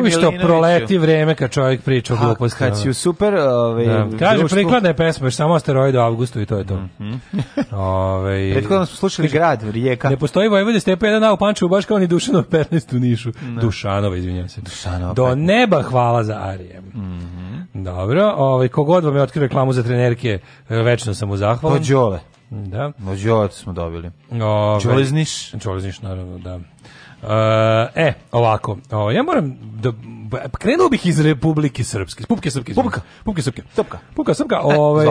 Uvijek što proleti vreme kad čovjek priča o pa, gluposti. Kad si u super... Ove, ovaj, da. Kaže, društvu... prikladna je pesma, još samo asteroid u avgustu i to je to. Mm -hmm. ove, Prethodno smo slušali kaže, grad, rijeka. Ne postoji Vojvode stepa 1 u Pančevu, baš kao ni Dušanov 15 u Nišu. No. Dušanova, izvinjam se. Dušanova. Do neba hvala za Arijem. Mm -hmm. Dobro, ovaj, kogod vam je otkrio reklamu za trenerke, e, večno sam mu zahvalan. To Đole. Da. No, Đole smo dobili. Ove, Đole Zniš. Đole Zniš, naravno, da e, ovako, o, ja moram da krenuo bih iz Republike Srpske. Pupke Srpske. Pupka. Pupke Srpske. Srpka. Pupka Srpka. E, ovaj,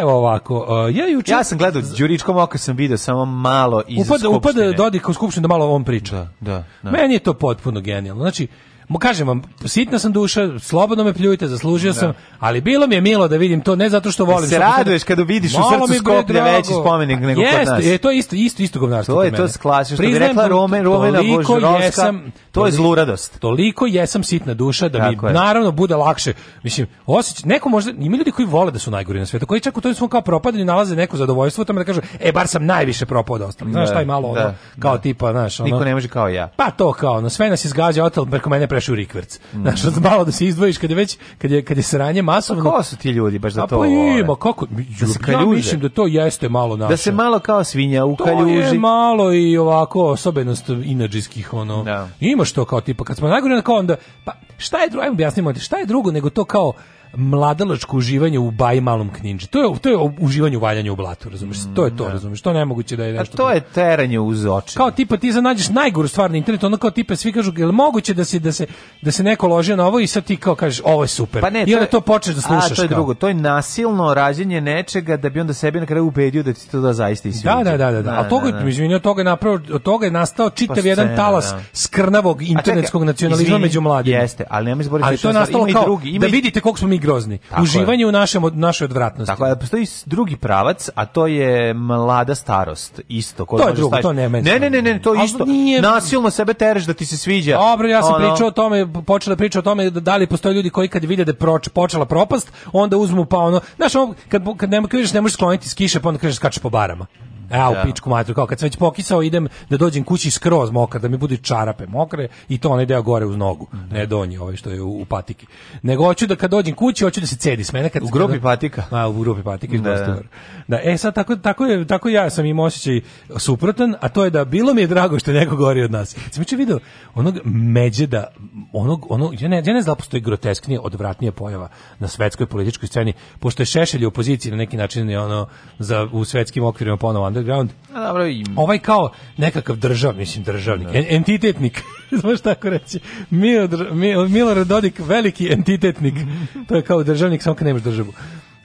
evo ovako. ja, juče... ja sam gledao Đuričkom oko sam video samo malo iz upada, skupštine. Upada Dodik u skupštinu da malo on priča. Da, da, da. Meni je to potpuno genijalno. Znači, Mo kažem vam, sitna sam duša, slobodno me pljujte, zaslužio da. sam, ali bilo mi je milo da vidim to, ne zato što volim. Se raduješ kada vidiš u srcu Skoplje veći spomenik nego jest, kod nas. Je, to je isto, isto, isto govnarstvo. To je to sklasiš, što bi rekla Rome, Romena Božrovska, to je zluradost. Toliko jesam sitna duša da mi je. naravno bude lakše. Mislim, osjeć, neko možda, ima ljudi koji vole da su najgori na svijetu, koji čak u tom svom kao propadanju nalaze neko zadovoljstvo, tamo da kažu, e, bar sam najviše propao od ostalih. Znaš, da, taj malo ono, da, kao da. tipa, znaš, ono... Niko ne može kao ja. Pa to kao, ono, sve nas izgađa, otel preko mene prešu rikverc. Mm. malo da se izdvojiš kad već kad je kad je sranje masovno. Ko su ti ljudi baš da to? A pa ovaj? ima kako da se kaljuže. Ja mislim da to jeste malo da naše. Da se malo kao svinja u kaljuži. To je malo i ovako osobenost inadžijskih ono. Da. Ima što kao tipa kad smo najgore na kao onda pa šta je drugo, ajmo objasnimo, šta je drugo nego to kao mladalačko uživanje u baj malom kninđi. To je to je uživanje u valjanju u blatu, razumeš? Mm, to je to, da. razumeš? To je nemoguće da je nešto. A to je teranje uz oči. Kao tipa ti nađeš najgoru stvar na internetu, onda kao tipa svi kažu jel moguće da se da se da se neko loži na ovo i sad ti kao kažeš ovo je super. Pa ne, I onda to, to počneš da slušaš. A to je kao. drugo, to je nasilno rađenje nečega da bi onda sebi na kraju ubedio da ti to da zaista i da, da, da, da, da. da. A toga je da. da. izvinio, toga je napravo, od toga je nastao pa čitav pa jedan talas skrnavog internetskog nacionalizma među mladima. Jeste, ali nema izboriti. Ali to je nastalo kao, drugi, da vidite koliko smo mi grozni. Tako Uživanje je. u našem, našoj odvratnosti. Tako je, postoji drugi pravac, a to je mlada starost. Isto. To je drugo, to ne Ne, ne, ne, ne, to isto. Nije... Nasilno sebe tereš da ti se sviđa. Dobro, ja sam ono... pričao o tome, počela priča o tome da da li postoje ljudi koji kad vide da proč, počela propast, onda uzmu pa ono, znaš, ono, kad, kad, ne, kad vidiš ne možeš skloniti s kiše, pa onda kažeš skače po barama. A, u da. pičku matru, kao kad sam već pokisao, idem da dođem kući skroz mokar, da mi budu čarape mokre i to onaj deo gore uz nogu, da. ne donji, ovaj što je u, u, patiki. Nego hoću da kad dođem kući, hoću da se cedi s mene. Kad, u grupi kada, patika. A, u grupi patika, da, da. da. E, sad, tako, tako, je, tako ja sam im osjećaj suprotan, a to je da bilo mi je drago što je neko gori od nas. Sam juče video onog međeda, onog, onog, ja ne, ja ne znam da postoji grotesknije, odvratnije pojava na svetskoj političkoj sceni, pošto je Šešelj u opoziciji na neki način je ono za, u svetskim okvirima ponovo Andrej underground. A dobro i... Ovaj kao nekakav držav, mislim državnik, da. en, entitetnik. Znaš tako reći. Milo, Milo, Milorad Dodik, veliki entitetnik. to je kao državnik, samo kad nemaš državu.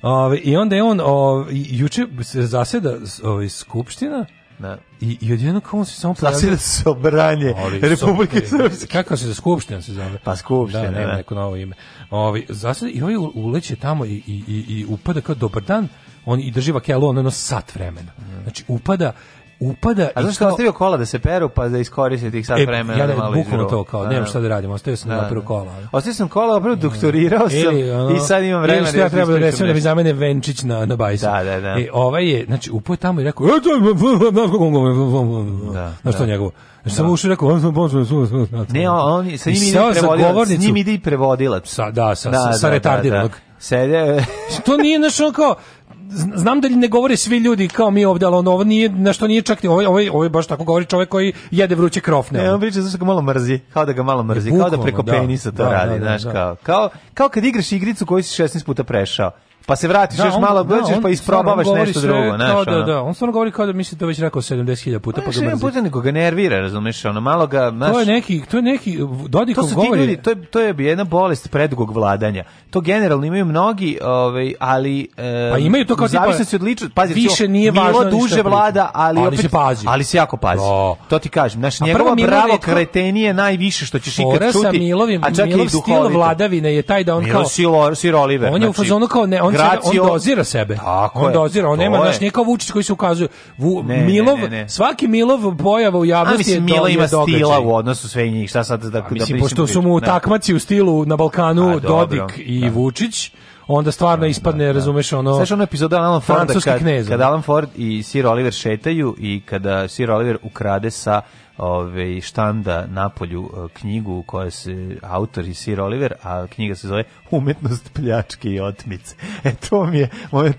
Ove, I onda je on, o, juče se zaseda ove, skupština, da. I, i odjedno kao on se samo pojavio... Zasjeda se obranje Oli, Republike Srpske. Kako se za skupština se zove? Pa skupština, da. Ne, ne. Da. neko novo ime. Ovi, zasjeda i ovaj uleće tamo i, i, i, i upada kao dobar dan, on i drži vakelu on jedno sat vremena. Znači upada upada A zašto kao... ostavio kola da se peru pa da iskoristi tih sat vremena? E, ja da bukvalno to kao, nemam šta da radimo ostavio sam da, napravo kola. Ali. Ostavio sam kola, opravo doktorirao sam Eli, ono, i sad imam vremena. Ili što ja treba da resim da mi zamene venčić na, na bajsu. Da, da, da. E, ovaj je, znači, upao je tamo i rekao, e, da, na što njegovo. Znači, samo uši rekao, on sam bonzo, Ne, on, sa njim ide i prevodilac. S njim ide i prevodilac. Sa, da, sa, da, sa, sa retardiranog. Sede. to nije našo kao znam da li ne govore svi ljudi kao mi ovde, ali ono, ovo nije, na što nije čak ni, ovaj, ovaj, ovaj baš tako govori čovjek koji jede vruće krofne. Ne, on priča zašto ga malo mrzi, kao da ga malo mrzi, kao da preko da, penisa to da, radi, da, znaš, kao, da. kao, kao kad igraš igricu koju si 16 puta prešao pa se vratiš da, još on, malo brđeš, da, pa isprobavaš nešto drugo. Znaš, da, da, da, on stvarno govori kao da misli da već rekao 70.000 puta. Pa, pa ga puta nego ga nervira, razumeš, ono malo ga... Naš, to je neki, to je neki, Dodikov to su govori... Ljudi, to, je, to je jedna bolest predugog vladanja. To generalno imaju mnogi, ovaj, ali... E, pa imaju to kao tipa... Zavisno se od liču, pazi, više to, nije važno Milo duže vlada, ali, ali opet, se pazi. Ali se jako pazi. Da. To ti kažem. Znaš, njegovo bravo kretenije najviše što ćeš ikad čuti. Milovim, a čak Milov stil vladavine je taj da on kao... Milo Siroliver. On je u znači. fazonu kao... Ne, on integraciju. On dozira sebe. Tako on je, dozira, on nema baš nikakav Vučić koji se ukazuje. Vu, ne, Milov, ne, ne, svaki Milov pojava u javnosti je Milo to ima događaj. stila u odnosu sve njih, šta sad da, A, pa da mislim, da pošto su mu da. takmaci u stilu na Balkanu A, Dodik i da. Vučić, onda stvarno da, ispadne, da, da. razumeš, ono... Znaš ono epizoda Alan Forda kada kad Alan Ford i Sir Oliver šetaju i kada Sir Oliver ukrade sa ove, štanda napolju e, knjigu koja se autor i Sir Oliver, a knjiga se zove Umetnost pljačke i otmice. E to mi je,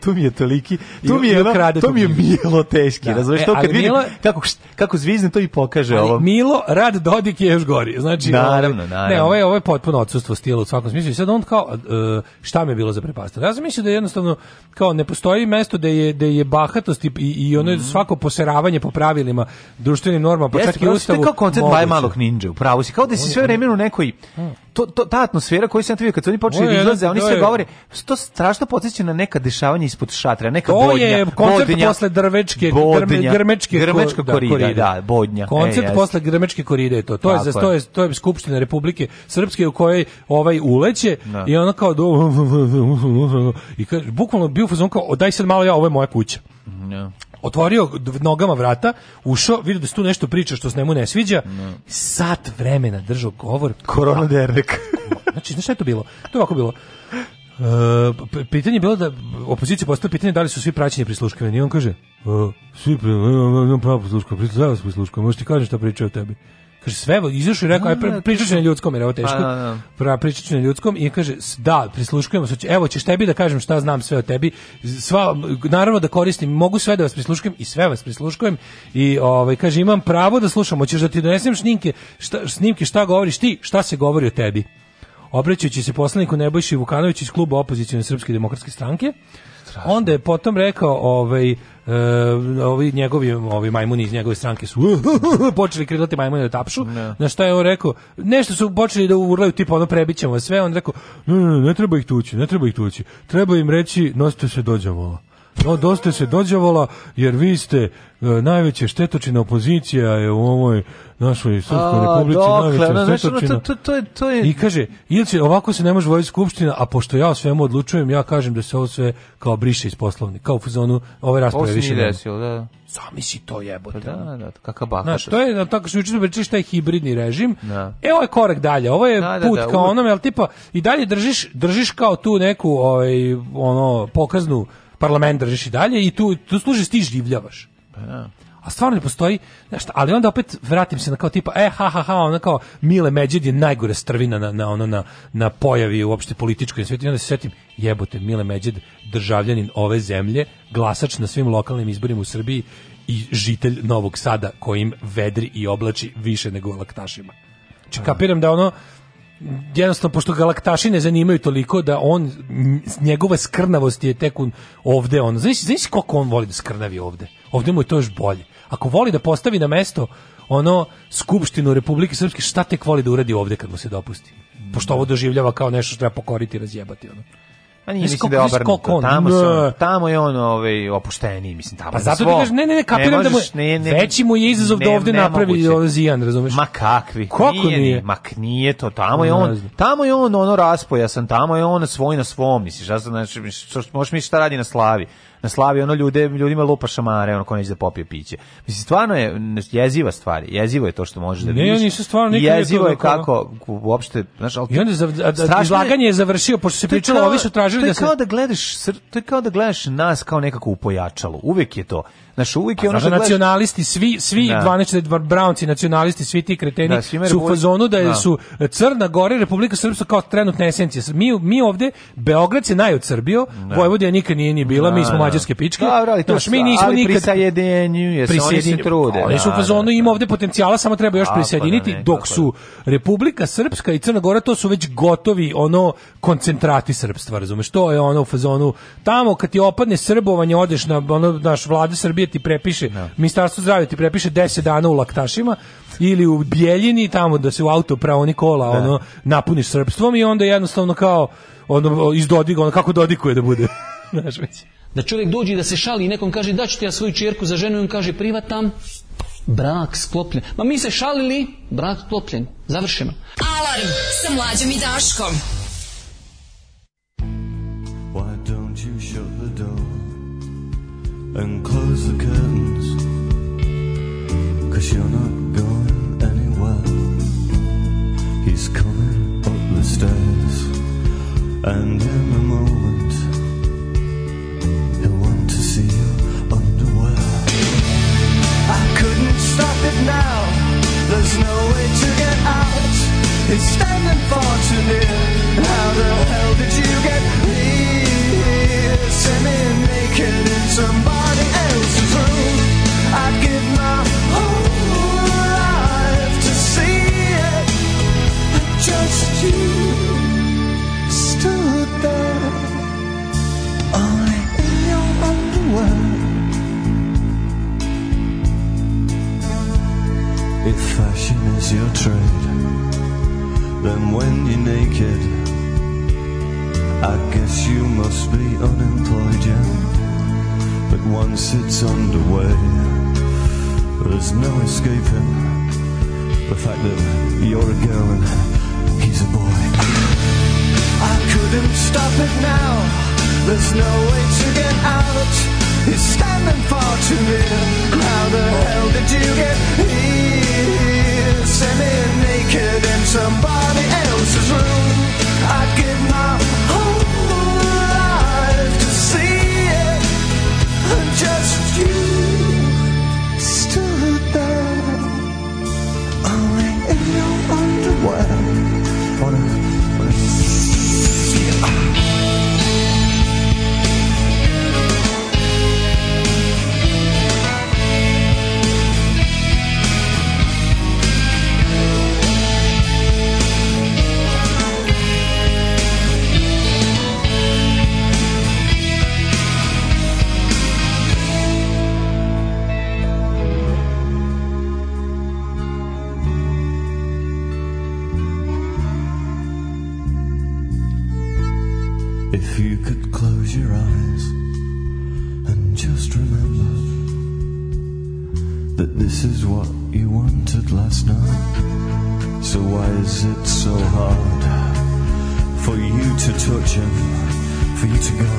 tu mi je toliki, tu mi je, I, to mi je Milo teški, da. razumiješ, e, to kad Milo, vidim kako, kako zvizne to i pokaže ovo. Milo, rad Dodik je još gori, znači, ovaj- naravno, naravno. ne, ovo je, ovo ovaj je potpuno odsustvo stila u svakom smislu i sad on kao, e, šta mi je bilo za prepastanje? Ja sam mislio da jednostavno, kao, ne postoji mesto da je, da je bahatost i, i ono mm -hmm. svako poseravanje po pravilima društvenim normama, pa čak i u ustavu. je kao koncert Baje malog ninja, pravo si. Kao da si sve vremenu u nekoj hmm. to, to, ta atmosfera koju sam vidio kad su oni počeli da izlaze, oni sve da govore, to strašno podsjeća na neka dešavanja ispod šatra, neka to bodnja. To je koncert bodnja, posle drvečke, bodnja, grmečke, grmečka ko, da, korida, da, korida, da, bodnja. Koncert e, posle grmečke koride je to. To je, za, to, je, to je Skupština Republike Srpske u kojoj ovaj uleće no. i ona kao do, i bukvalno bio fazon kao, daj sad malo ja, ovo je moja kuća. No otvorio nogama vrata, ušao, vidio da se tu nešto priča što se njemu ne sviđa, no. sat vremena držao govor. Korona dernek. znači, znaš šta je to bilo? To je ovako bilo. E, pitanje je bilo da opozicija postavila pitanje da li su svi praćeni prisluškivani i on kaže e, svi pri, imam pravo prisluška, prisluška, možeš ti kažem šta pričaju o tebi. Kaže sve izašao i rekao aj da, da. pričaću na ljudskom jer ovo teško. Pa, da, pra pričaću na ljudskom i kaže da prisluškujemo se. Evo ćeš tebi da kažem šta znam sve o tebi. Sva naravno da koristim, mogu sve da vas prisluškujem i sve vas prisluškujem i ovaj kaže imam pravo da slušam, hoćeš da ti donesem snimke, šta snimke šta govoriš ti, šta se govori o tebi. Obraćajući se poslaniku Nebojši Vukanoviću iz kluba opozicione Srpske demokratske stranke, strašno. Onda je potom rekao, ovaj, Uh, ovi njegovi ovi majmuni iz njegove stranke su počeli krilati majmune da tapšu. Ne. Na šta je on rekao? Nešto su počeli da urlaju tipa ono prebićemo sve. On rekao: "Ne, ne, ne treba ih tući, ne treba ih tući. Treba im reći nosite se dođavola." do, dosta se dođavola, jer vi ste e, najveće štetočina opozicija je u ovoj našoj Srpskoj republici dokle, najveća ne, štetočina. No, to, to, to, je... I kaže, ili će, ovako se ne može voditi skupština, a pošto ja o svemu odlučujem, ja kažem da se ovo sve kao briše iz poslovnika, kao u fazonu ove rasprave više nema. Desilo, da, da. Zamisli to jebote. Pa da, da, da, kakav baka. Znaš, to je, tako što juče pričali taj hibridni režim. Da. E, je korak dalje, ovo je da, put da, da, kao onome, ali tipa, i dalje držiš, držiš kao tu neku, ovaj, ono, pokaznu parlament držiš i dalje i tu, tu služiš ti življavaš. Pa da. A stvarno ne postoji, nešto, ali onda opet vratim se na kao tipa, e, ha, ha, ha, ona kao Mile Međed je najgore strvina na, na, ono, na, na pojavi uopšte političkoj svijetu. I onda se setim, jebote, Mile Međed, državljanin ove zemlje, glasač na svim lokalnim izborima u Srbiji i žitelj Novog Sada kojim vedri i oblači više nego laktašima. Znači, kapiram da ono, jednostavno, pošto galaktaši ne zanimaju toliko da on, njegova skrnavost je tek ovde, on, znaš, znaš koliko on voli da skrnavi ovde? Ovde mu je to još bolje. Ako voli da postavi na mesto ono Skupštinu Republike Srpske, šta tek voli da uradi ovde kad mu se dopusti? Pošto ovo doživljava kao nešto što treba pokoriti i razjebati. Ono. Pa nije, mislim da je obrnuto. Tamo, se, da. tamo je on ovaj, opušteniji, mislim, tamo pa zato ti kažeš, ne, ne, ne, kapiram da mu, ne, veći mu je izazov da ovde napravi ovaj zijan, razumeš? Ma kakvi? Kako nije? nije? Ma nije to, tamo je on, tamo je on ono raspojasan, tamo je on svoj na svom, misliš, ja znači, možeš misliti šta radi na slavi na slavi ono ljude, ljudima lupa šamare, ono ko neće da popije piće. Mislim, stvarno je jeziva stvar, jezivo je to što može da vidiš. Ne, nisu stvarno nikad jezivo je da kako uopšte, znaš, al I onda zav, a, izlaganje je završio pošto se pričalo, ovi su tražili da se To je kao da gledaš, to je kao da gledaš nas kao nekako upojačalo. Uvek je to. Znaš, uvijek je ono što da, nacionalisti, svi, svi da. 12 brownci, nacionalisti, svi ti kreteni da, su u fazonu da, da, su Crna Gora i Republika Srpska kao trenutna esencija. Mi, mi ovde, Beograd se najodsrbio, da. Vojvodija nikad nije ni bila, mi smo da, da. mađarske pičke. Da, brali, to Znaš, mi nismo ali nikad... prisajedinju, jesu, oni se trude. Oni su u fazonu, ima ovde potencijala, samo treba još prisjediniti, dok su Republika Srpska i Crna Gora, to su već gotovi ono koncentrati srpstva, razumeš? To je ono u fazonu, tamo kad ti opadne srbovanje, odeš na ono, naš vlade Srbije, ti prepiše, no. Da. ministarstvo zdravlja ti prepiše 10 dana u Laktašima ili u Bjeljini, tamo da se u auto pravo Nikola no. Da. ono, napuniš srpstvom i onda jednostavno kao, ono, izdodiga Dodiga, ono, kako Dodikuje da bude, znaš već. Da čovjek dođe da se šali i nekom kaže, daću ti ja svoju čerku za ženu i on kaže, privatam, brak sklopljen. Ma mi se šalili, brak sklopljen. Završeno. Alarm sa mlađom i Daškom. Why don't you shut the door and close close the curtains Cause you're not going anywhere He's coming up the stairs And in a moment He'll want to see you underwear I couldn't stop it now There's no way to get out He's standing far too near How the hell did you get here? Send Fashion is your trade. Then when you're naked, I guess you must be unemployed, yeah. But once it's underway, there's no escaping the fact that you're a girl and he's a boy. I couldn't stop it now. There's no way to get out. He's standing far too near. How the hell did you get here? semi-naked in somebody else's room. I'd give my whole life to see it. And just you stood there, only in your underwear. This is what you wanted last night. So why is it so hard for you to touch him, for you to go?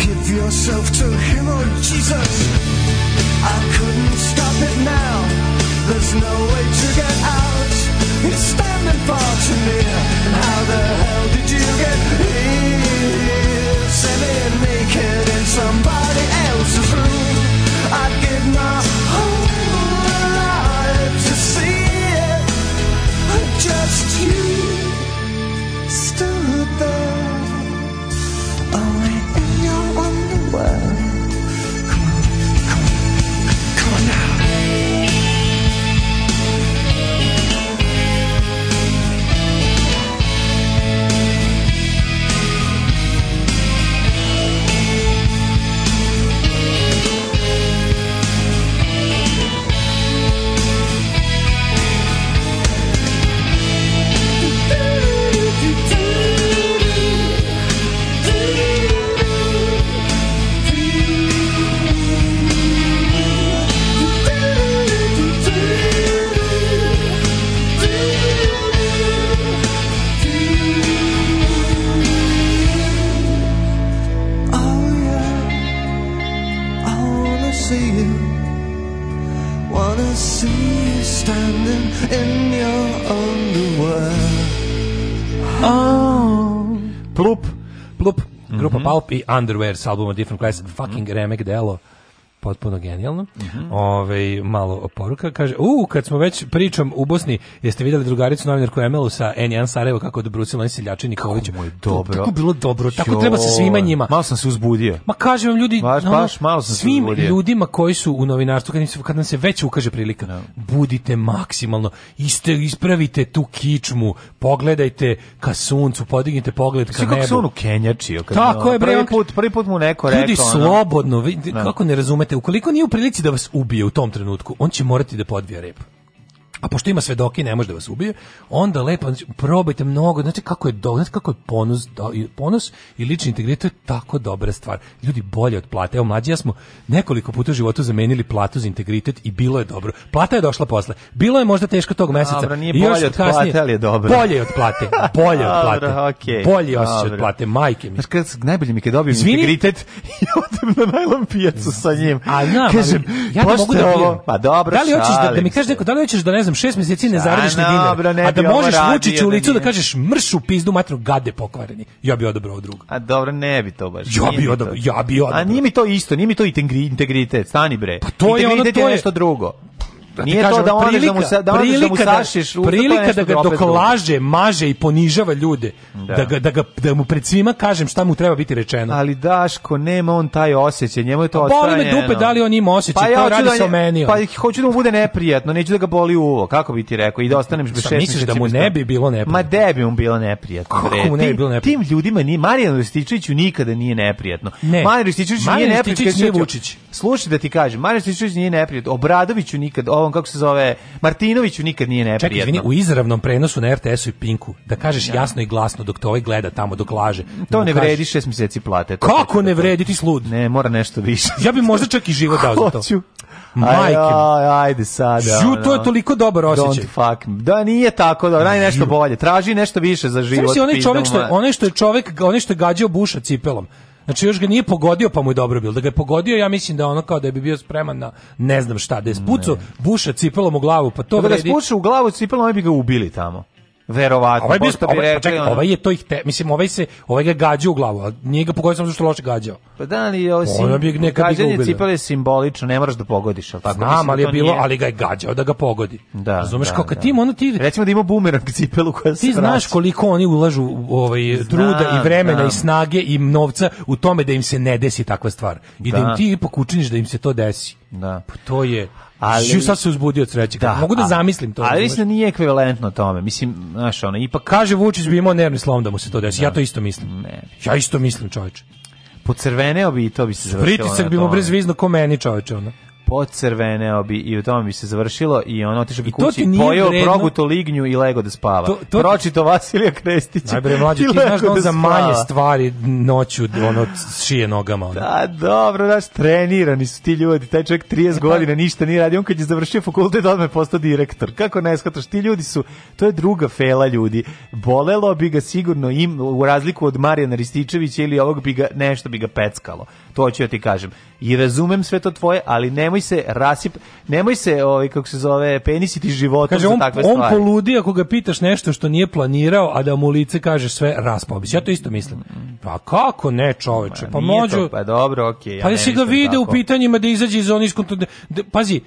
Give yourself to him, oh Jesus. I couldn't stop it now. There's no way to get out. He's standing far too near. And how the hell did you get here? semi naked in somebody else's room. in your underwear. Oh. Plup, plup, grupa mm -hmm. Pulp i Underwear s albuma Different Class, mhm. fucking mm -hmm. remek delo potpuno genijalno. Mm -hmm. Ove, ovaj, malo poruka kaže, u, kad smo već pričom u Bosni, jeste videli drugaricu novinarku Emelu sa N1 Sarajevo kako od Bruce Lani Seljači Nikolić. Kako dobro. Tako bilo dobro, tako jo. treba sa svima njima. Malo sam se uzbudio. Ma kažem vam ljudi, baš, ono, baš, malo sam svim se ljudima koji su u novinarstvu, kad, im se, kad nam se već ukaže prilika, no. Da. budite maksimalno, iste, ispravite tu kičmu, pogledajte ka suncu, podignite pogled ka Svi nebu. Svi kako su on u Kenjači. Tako je, prvi put, prvi put mu neko rekao. Ljudi, slobodno, vidite, da. no. kako ne razumete znate, ukoliko nije u prilici da vas ubije u tom trenutku, on će morati da podvija rep a pošto ima svedoki ne može da vas ubije, onda lepo znači, probajte mnogo, znači kako je do, znači kako je ponos, ponos i lični integritet je tako dobra stvar. Ljudi bolje od plate. Evo mlađi ja smo nekoliko puta u životu zamenili platu za integritet i bilo je dobro. Plata je došla posle. Bilo je možda teško tog meseca. Dobro, nije bolje od kasnije, plate, ali je dobro. Bolje od plate. Bolje od plate. Dobro, okay. Bolje osjećaj od plate, majke mi. Znaš, kad, najbolje mi kad dobijem Zvini? integritet i odem na najlom pijacu sa njim. A, znam, Kažem, ja da mogu da pijem. Pa dobro, da li hoćeš da, da mi kažeš neko, da li hoćeš da ne znam, sam šest mjeseci ne zaradiš ni dinar. a da možeš Vučiću u licu da kažeš mrš u pizdu matru gade pokvareni. Ja bih odabrao drugo. A dobro, ne bi to baš. Ja bih odabrao, ja bih odabrao. A nije mi to isto, nije mi to integritet, stani bre. Pa to je ono, to je nešto drugo da nije kažem, to da onda da mu sa, da prilika, da mu sašiš da, prilika da, da ga da dok laže, maže i ponižava ljude da. da. ga, da, ga, da mu pred svima kažem šta mu treba biti rečeno ali Daško nema on taj osećaj, njemu je to pa boli me dupe da li on ima osećaj, pa ja radi da, sa meni pa hoću da mu bude neprijatno neću da ga boli uvo kako bi ti rekao i da ostanem bez šest misliš da mu ne bi bilo neprijatno ma da bi mu bilo neprijatno kako mu ne bi bilo neprijatno tim ljudima ni Marijanu Ristićeviću nikada nije neprijatno Marijan Ristićević nije neprijatno Slušaj da ti kažem Marijan Ristićević nije neprijatno Obradoviću nikad, ovom, kako se zove, Martinoviću nikad nije neprijatno. Čekaj, izvini, u izravnom prenosu na RTS-u i Pinku, da kažeš ja. Da. jasno i glasno dok to ovaj gleda tamo, dok laže. To ne vredi šest mjeseci plate. To kako ne vredi, ti slud? Ne, mora nešto više. ja bi možda čak i život dao za to. Hoću. Majke. Aj, aj, ajde sada. Ju, to je toliko dobar osjećaj. Don't fuck me. Da, nije tako, da, daj nešto bolje. Traži nešto više za život. Znači, onaj čovjek što je, onaj što je čovjek, onaj što je gađao buša cipelom. Znači još ga nije pogodio pa mu je dobro bilo. Da ga je pogodio, ja mislim da ono kao da bi bio spreman na ne znam šta, da je spucao, buša cipelom u glavu, pa to Kada vredi. Da ga spuču u glavu cipelom, oni bi ga ubili tamo. Verovatno. Ovaj, bio, ovaj, pa rekli, čekaj, ovaj je to ih te, mislim ovaj se ovaj ga gađa u glavu, a nije pogodio samo zato što loše gađao. Pa da, ali ovo ovaj sim... ovaj bi nekad gađanje cipele simbolično, ne moraš da pogodiš, al tako. Znam, da ali je bilo, nije... ali ga je gađao da ga pogodi. Da, Razumeš da, kad da. tim ono ti recimo da ima bumerang cipelu koja se Ti znaš koliko oni ulažu ovaj znam, truda i vremena znam. i da. snage i novca u tome da im se ne desi takva stvar. I da, da im ti ipak učiniš da im se to desi. Da. Pa to je ali Šu, sad se uzbudio od sreće. Da, Mogu da a, zamislim to. Ali mislim da nije ekvivalentno tome. Mislim, znaš, ona, ipak kaže Vučić bi imao nervni slom da mu se to desi. Da. Ja to isto mislim. Ne. Ja isto mislim, čoveče. Pocrveneo crvene i to bi se završilo. Pritisak bi mu brez vizno ko meni, čoveče, ono pocrveneo bi i u tome bi se završilo i on otišao bi I kući, pojeo proguto lignju i lego da spava. To, to Pročito Vasilija Krestića. Najbre, mlađi, ti znaš da on da za manje stvari noću ono, šije nogama. Ono. Da, dobro, znaš, trenirani su ti ljudi, taj čovjek 30 e, pa, godina ništa nije radi, on kad je završio fakultet odmah postao direktor. Kako ne shvataš, ti ljudi su, to je druga fela ljudi. Bolelo bi ga sigurno im, u razliku od Marijana Rističevića ili ovog bi ga, nešto bi ga peckalo. To hoću ja ti kažem. I razumem sve to tvoje, ali nemoj se rasip, nemoj se, ovaj, kako se zove, penisiti životom Kaže, za takve on stvari. On poludi ako ga pitaš nešto što nije planirao, a da mu lice kaže sve raspao bi se. Ja to isto mislim. Pa kako ne, čoveče? Pa, pa mođu... To, pa dobro, okej. Okay, ja pa da jesi ga vide tako. u pitanjima da izađe iz onih... Da- da- pazi,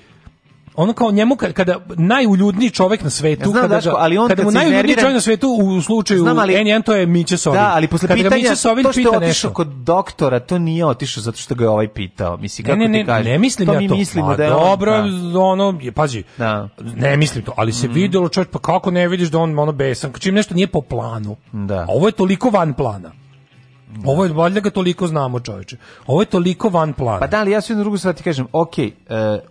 ono kao njemu kada najuljudniji čovjek na svetu, ja znam, kada, daško, ali on kada mu najuljudniji čovjek na svetu u slučaju znam, ali, N1 to je Miće Sovil. Da, ali posle kada pitanja, to što je otišao kod doktora, to nije otišao zato što ga je ovaj pitao. Mislim, kako ne, ne, ti kažeš? Ne, mislim to ja mi to. Mislimo pa, da je dobro, da. ono, je, pazi, da. ne mislim to, ali se mm. videlo čovjek, pa kako ne vidiš da on ono besan, čim nešto nije po planu. Da. A ovo je toliko van plana. Da. Ovo je valjda ga toliko znamo, čoveče. Ovo je toliko van plana. Pa da li ja sve drugu stvar ti kažem, ok, uh,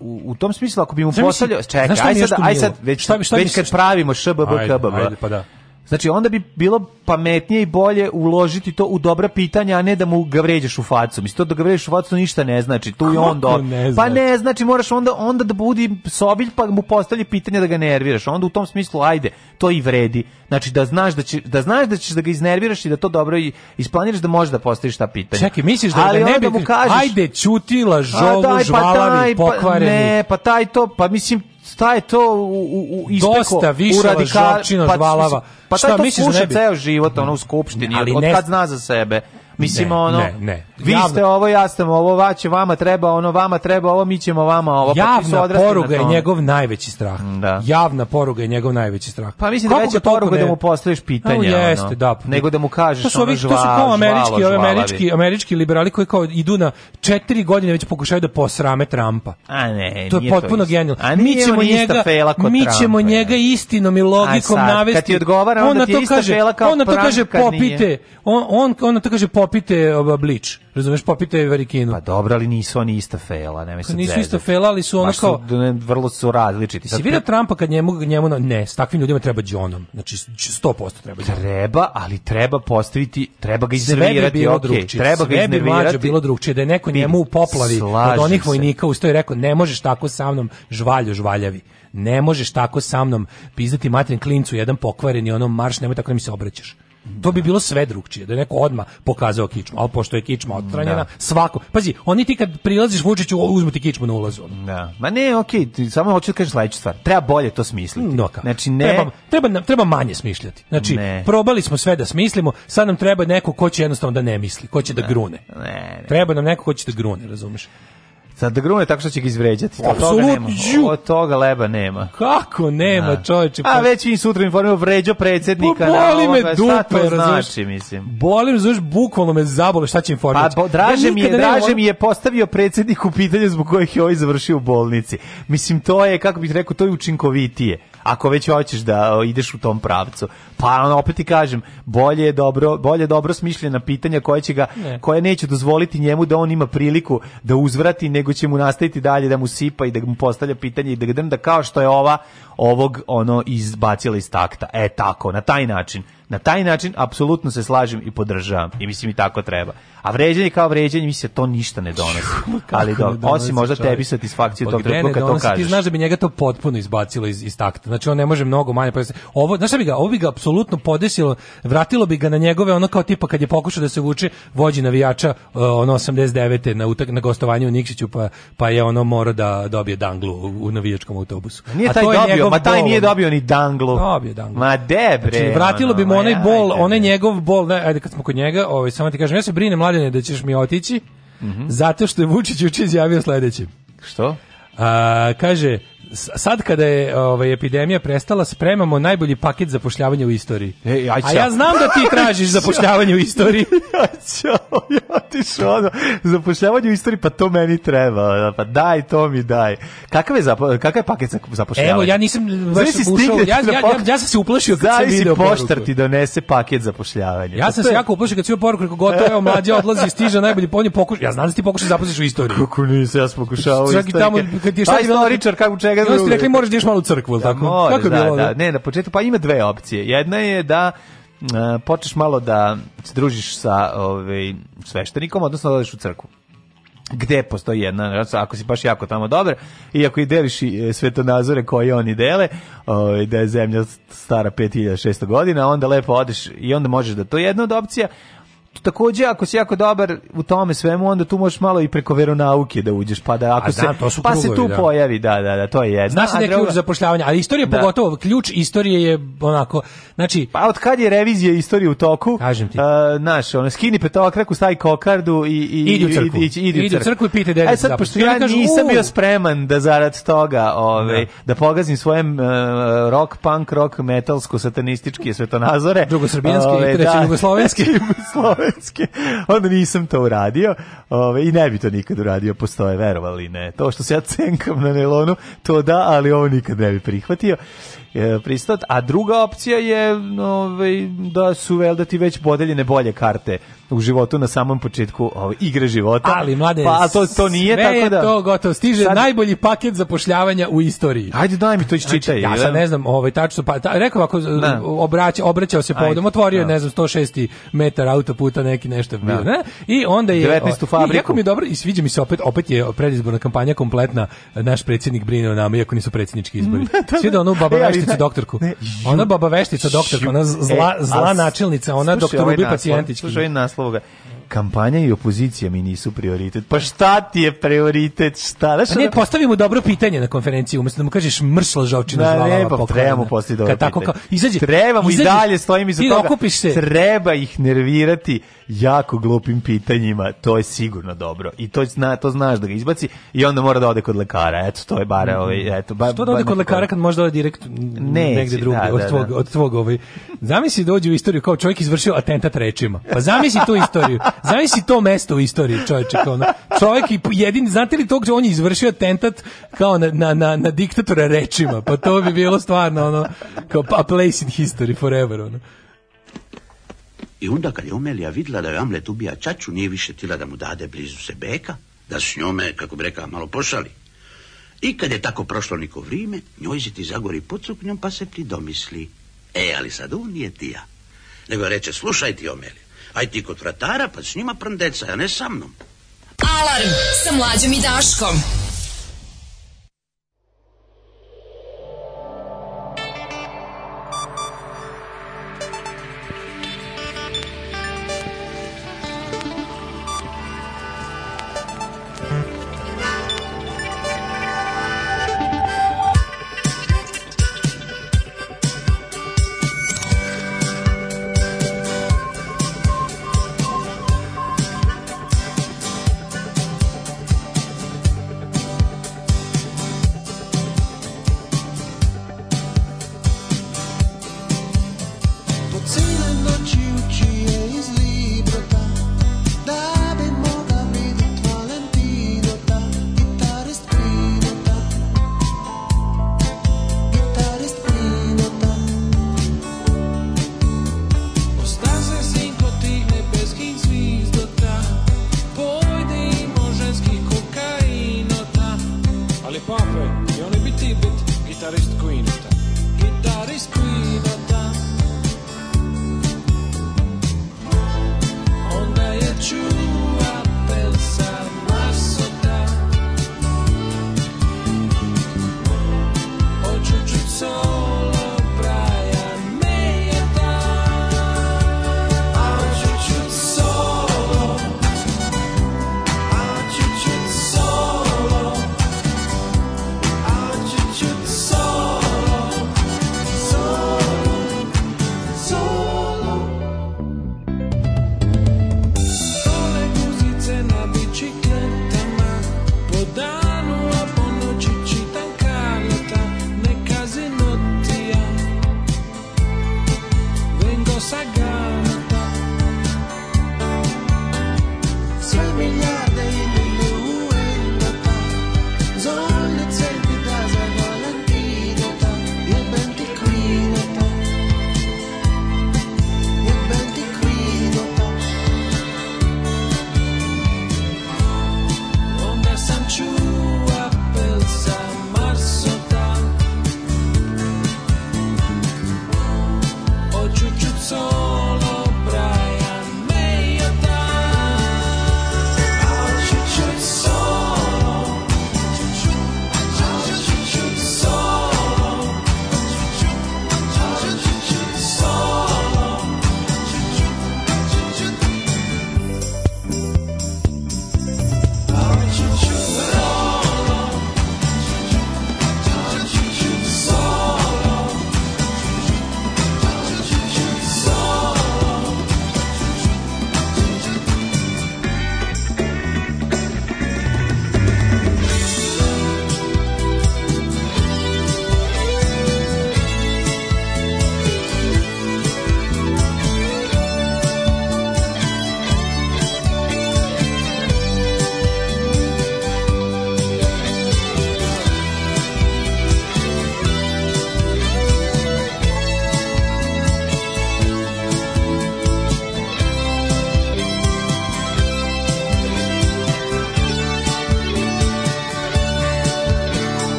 u, u, tom smislu ako bi mu postavljao, čekaj, aj sad, aj sad, već, šta, šta već kad pravimo ajde, pa da. Znači, onda bi bilo pametnije i bolje uložiti to u dobra pitanja, a ne da mu ga vređaš u facu. Mislim, to da ga vređaš u facu ništa ne znači. Tu i on do... Ne znači. Pa ne, znači, moraš onda, onda da budi sobilj, pa mu postavlji pitanje da ga nerviraš. Onda u tom smislu, ajde, to i vredi. Znači, da znaš da, će, da, znaš da ćeš da ga iznerviraš i da to dobro i isplaniraš da možeš da postaviš ta pitanja. Čekaj, misliš da Ali ga da ne bi... kažeš, ajde, čuti, lažovu, pa žvalavi, pa, Ne, pa taj to, pa mislim, šta je to u, u, u ispeko, Dosta više u pa, žvalava. Pa, šta, šta misliš da ne bi... ceo život ono, u skupštini, ali od, ne... od kad zna za sebe. Mislim, ne, ono, ne, ne. vi javno. ste ovo, ja sam ovo, vaće, vama treba ono, vama treba ovo, mi ćemo vama ovo. Pa Javna pa poruga je njegov najveći strah. Da. Javna poruga je njegov najveći strah. Pa mislim Kako da veća poruga da ne... da mu postaviš pitanja. No, jeste, ono, da. pa, Nego da mu kažeš to su, ono, žva, to su kao američki, žvalo, američki, američki liberali koji kao idu na četiri godine već pokušaju da posrame Trumpa. A ne, To je potpuno genijalno. Mi ćemo njega, mi ćemo njega istinom i logikom navesti. Kad ti odgovara, onda ti je ista fela kao Ona to kaže popite. On, on, ona to kaže popite popite blič, razumeš, popite varikinu. Pa dobro, ali nisu oni ista fela, ne mislim. Pa da. Nisu ista da- fela, ali su ono Baš kao... Su, da ne, vrlo su različiti. Si vidio Trumpa kad njemu, njemu, ne, s takvim ljudima treba džonom, znači 100% treba džonom. Treba, ali treba postaviti, treba ga iznervirati, ok, drugčije, treba ga iznervirati. bi bilo drugčije, da je neko njemu u poplavi od onih vojnika ustoj rekao, ne možeš tako sa mnom žvalju žvaljavi ne možeš tako sa mnom pizati materin klincu jedan pokvareni onom marš, nemoj tako da mi se obraćaš to bi bilo sve drugčije, da je neko odma pokazao kičmu, ali pošto je kičma odstranjena, da. svako, pazi, oni ti kad prilaziš Vučiću, uzmu ti kičmu na ulazu. Da. Ma ne, okej, okay, samo hoću da kažem sledeću stvar. Treba bolje to smisliti. No, da, ka. Znači ne treba, treba, treba manje smišljati. Znači ne. probali smo sve da smislimo, sad nam treba neko ko će jednostavno da ne misli, ko će ne. Da, da grune. Ne, ne. Treba nam neko ko će da grune, razumeš? Sad da grune tako što će ga izvređati. Od toga nema. Od toga leba nema. Kako nema, da. čoveče? Pa... A već mi sutra informio vređo predsjednika. Pa boli na, me ovo, dupe, šta to razumiješ? znači, mislim. Boli me, znaš, bukvalno me zabole šta će informirati. Pa draže ja, mi je, draže nema... mi je postavio predsjedniku pitanje zbog kojih je ovaj završio u bolnici. Mislim, to je, kako bih rekao, to je učinkovitije ako već hoćeš da ideš u tom pravcu. Pa on opet ti kažem, bolje je dobro, bolje dobro smišljena pitanja koja će ga, ne. koja neće dozvoliti njemu da on ima priliku da uzvrati, nego će mu nastaviti dalje da mu sipa i da mu postavlja pitanje i da ga da kao što je ova ovog ono izbacila iz takta. E tako, na taj način. Na taj način apsolutno se slažem i podržavam i mislim i tako treba. A vređanje kao vređanje mi se to ništa ne donosi. Ali do, osim možda čovjek. tebi satisfakciju tog trenutka kad donosi, to kažeš. Ti znaš da bi njega to potpuno izbacilo iz, iz takta. Znači on ne može mnogo manje pa ovo znaš bi ga ovo bi ga apsolutno podesilo, vratilo bi ga na njegove ono kao tipa kad je pokušao da se vuče vođi navijača e, ono 89 na utak na gostovanju u Nikšiću pa pa je ono mora da dobije danglu u navijačkom autobusu. Nije taj A to dobio, ma taj nije dobio ni danglu. Dobio danglu. Ma debre. Znači, vratilo bi mu onaj bol, onaj njegov bol, ne, ajde kad smo kod njega, ovaj samo ti kažem, ja se brinem mladene da ćeš mi otići. Mm -hmm. Zato što je Vučić juče izjavio sledeće. Što? A, kaže, sad kada je ovaj, epidemija prestala, spremamo najbolji paket zapošljavanja u istoriji. Ej, aj, A ja znam da ti tražiš zapošljavanje u istoriji. ja ja ti što zapošljavanje u istoriji, pa to meni treba. Pa daj, to mi daj. Kakav je, zapo, kakav je paket za zapošljavanje Evo, ja nisam baš ušao. Da ja, ja, ja, ja, sam se uplašio kad Zavis sam video poštar ti donese paket zapošljavanja. Ja pa sam se jako uplašio kad sam video poruku, kako gotovo, evo, mlađi odlazi, stiže najbolji ponje, pokušaj. Ja znam da ti pokušaš da zaposliš u istoriji. Kako nisi ja sam pokušao u istoriji. Tamo, kad je šta ti Richard, kako čega svega drugog. Jeste rekli moraš da ideš malo u crkvu, ili da, tako? Moraš, Kako da, bilo? Da. da, ne, na početku pa ima dve opcije. Jedna je da uh, počneš malo da se družiš sa ovaj sveštenikom, odnosno da odeš u crkvu gde postoji jedna, ako si baš jako tamo dobar, i ako i deliš i e, svetonazore koje oni dele, o, ovaj, da je zemlja stara 5600 godina, onda lepo odeš i onda možeš da to je jedna od opcija, takođe ako si jako dobar u tome svemu onda tu možeš malo i preko veronauke da uđeš pa da ako se da, to su pa krugovi, se tu da. pojavi da da da to je jedno znači da je ključ zapošljavanja ali istorija da. pogotovo ključ istorije je onako znači pa od kad je revizija istorije u toku kažem ti uh, naš ono skini petokraku stavi kokardu i i idi u crkvu idi, idi, idi u crkvu i pite da e sad pošto ja kažu, nisam bio spreman da zarad toga ovaj da, da pogazim svoje uh, rock punk rock metalsko satanističke svetonazore drugosrbijanske i ovaj, treće da. jugoslovenske Hrvatske, onda nisam to uradio ove, ovaj, i ne bi to nikad uradio, postoje, verovali ne. To što se ja cenkam na nelonu, to da, ali ovo nikad ne bi prihvatio e, pristat. A druga opcija je ove, ovaj, da su, vel, da ti već podeljene bolje karte u životu na samom početku ove, ovaj, igre života. Ali mlade, pa to to nije sve tako da. to gotovo stiže sad... najbolji paket zapošljavanja u istoriji. Hajde daj mi to isčitaj. Znači, čitaj. ja sad ne znam, ovaj tačno pa ta, rekao ako da. obraća, obraćao se povodom, otvorio da. ne znam 106 metar autoputa neki nešto bio, da. ne? I onda je 19. Ovaj, fabriku. I jako mi je dobro i sviđa mi se opet opet je predizborna kampanja kompletna naš predsjednik brine o nama iako nisu predsjednički izbori. Sve da ono baba e, veštica doktorku. Ona baba veštica doktorka, ona zla e, zla načelnica, ona doktor ovaj ubi pacijentić. Slušaj nas 不过。kampanja i opozicija mi nisu prioritet. Pa šta ti je prioritet? Šta? Da pa ne, postavimo dobro pitanje na konferenciji, umesto da mu kažeš mrsla žalčina da, zvala. Ne, pa trebamo postaviti dobro pitanje. Tako kao, treba mu izađi, i dalje stojim iza toga. Se. Treba ih nervirati jako glupim pitanjima, to je sigurno dobro. I to, zna, to znaš da ga izbaci i onda mora da ode kod lekara. Eto, to je bare, mhm. ovaj, eto. Ba, Što da ode kod lekara kad možda ode direkt Neće, negde drugde, da, od da, tvog, da. od tvog ovaj. Zamisli dođe u istoriju kao čovjek izvršio atentat rečima. Pa zamisli tu istoriju. Zamisli to mesto u istoriji, čoveče, kao na, čovek jedini, znate li to on je izvršio tentat kao na, na, na, na diktatora rečima, pa to bi bilo stvarno ono, kao a pa place in history forever, ono. I onda kad je Omelija vidjela da je Amlet ubija Čaču, nije više tila da mu dade blizu sebeka, da s njome, kako bi rekao, malo pošali. I kad je tako prošlo neko vrijeme, njoj ti zagori pod suknjom pa se pridomisli. E, ali sad on nije tija. Nego reče, slušaj ti, Omelija, Aj ti kod vratara, pa s njima prndeca, a ne sa mnom. Alarm sa mlađom i Daškom.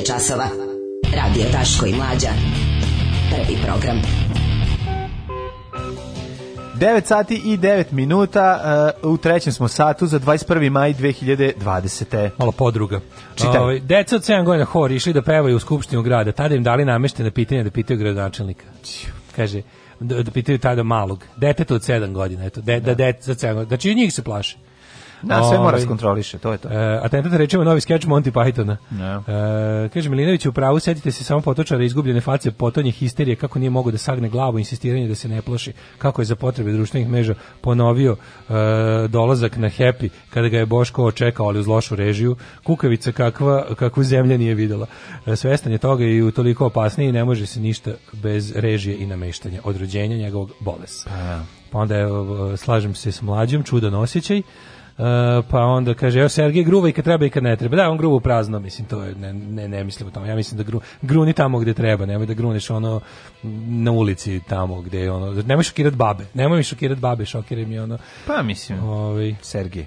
je časova. Radio Taško i Mlađa. Prvi program. 9 sati i 9 minuta, uh, u trećem smo satu za 21. maj 2020. Malo podruga. Čitam. Ove, ovaj, deca od 7 godina hor išli da pevaju u Skupštinu grada, tada im dali nameštene pitanja da pitaju gradonačelnika. Kaže, da, da pitaju tada malog, detetu od 7 godina, eto, de, da. da deca od 7 godina, znači njih se plaše. Na da, sve mora ovaj, kontroliše, to je to. E, atentat rečimo novi sketch Monty Pythona. Yeah. E, kaže Milinović, u pravu setite se samo potočara izgubljene face, potonje histerije, kako nije mogao da sagne glavu, insistiranje da se ne plaši, kako je za potrebe društvenih mreža ponovio e, dolazak na Happy, kada ga je Boško očekao, ali uz lošu režiju, kukavica kakva, kakvu zemlja nije videla. E, svestan je toga i u toliko opasniji ne može se ništa bez režije i nameštanja, od rođenja njegovog bolesa. Pa, pa onda je, slažem se s mlađim, čudan osjećaj. E, pa onda kaže, evo Sergej gruva i kad treba i kad ne treba. Da, on gruva prazno, mislim, to je, ne, ne, ne mislim o tome. Ja mislim da gru, gruni tamo gde treba, nemoj da gruniš ono na ulici tamo gde je ono. Nemoj šokirat babe, nemoj mi šokirat babe, šokiraj mi ono. Pa mislim, ovaj, Sergej.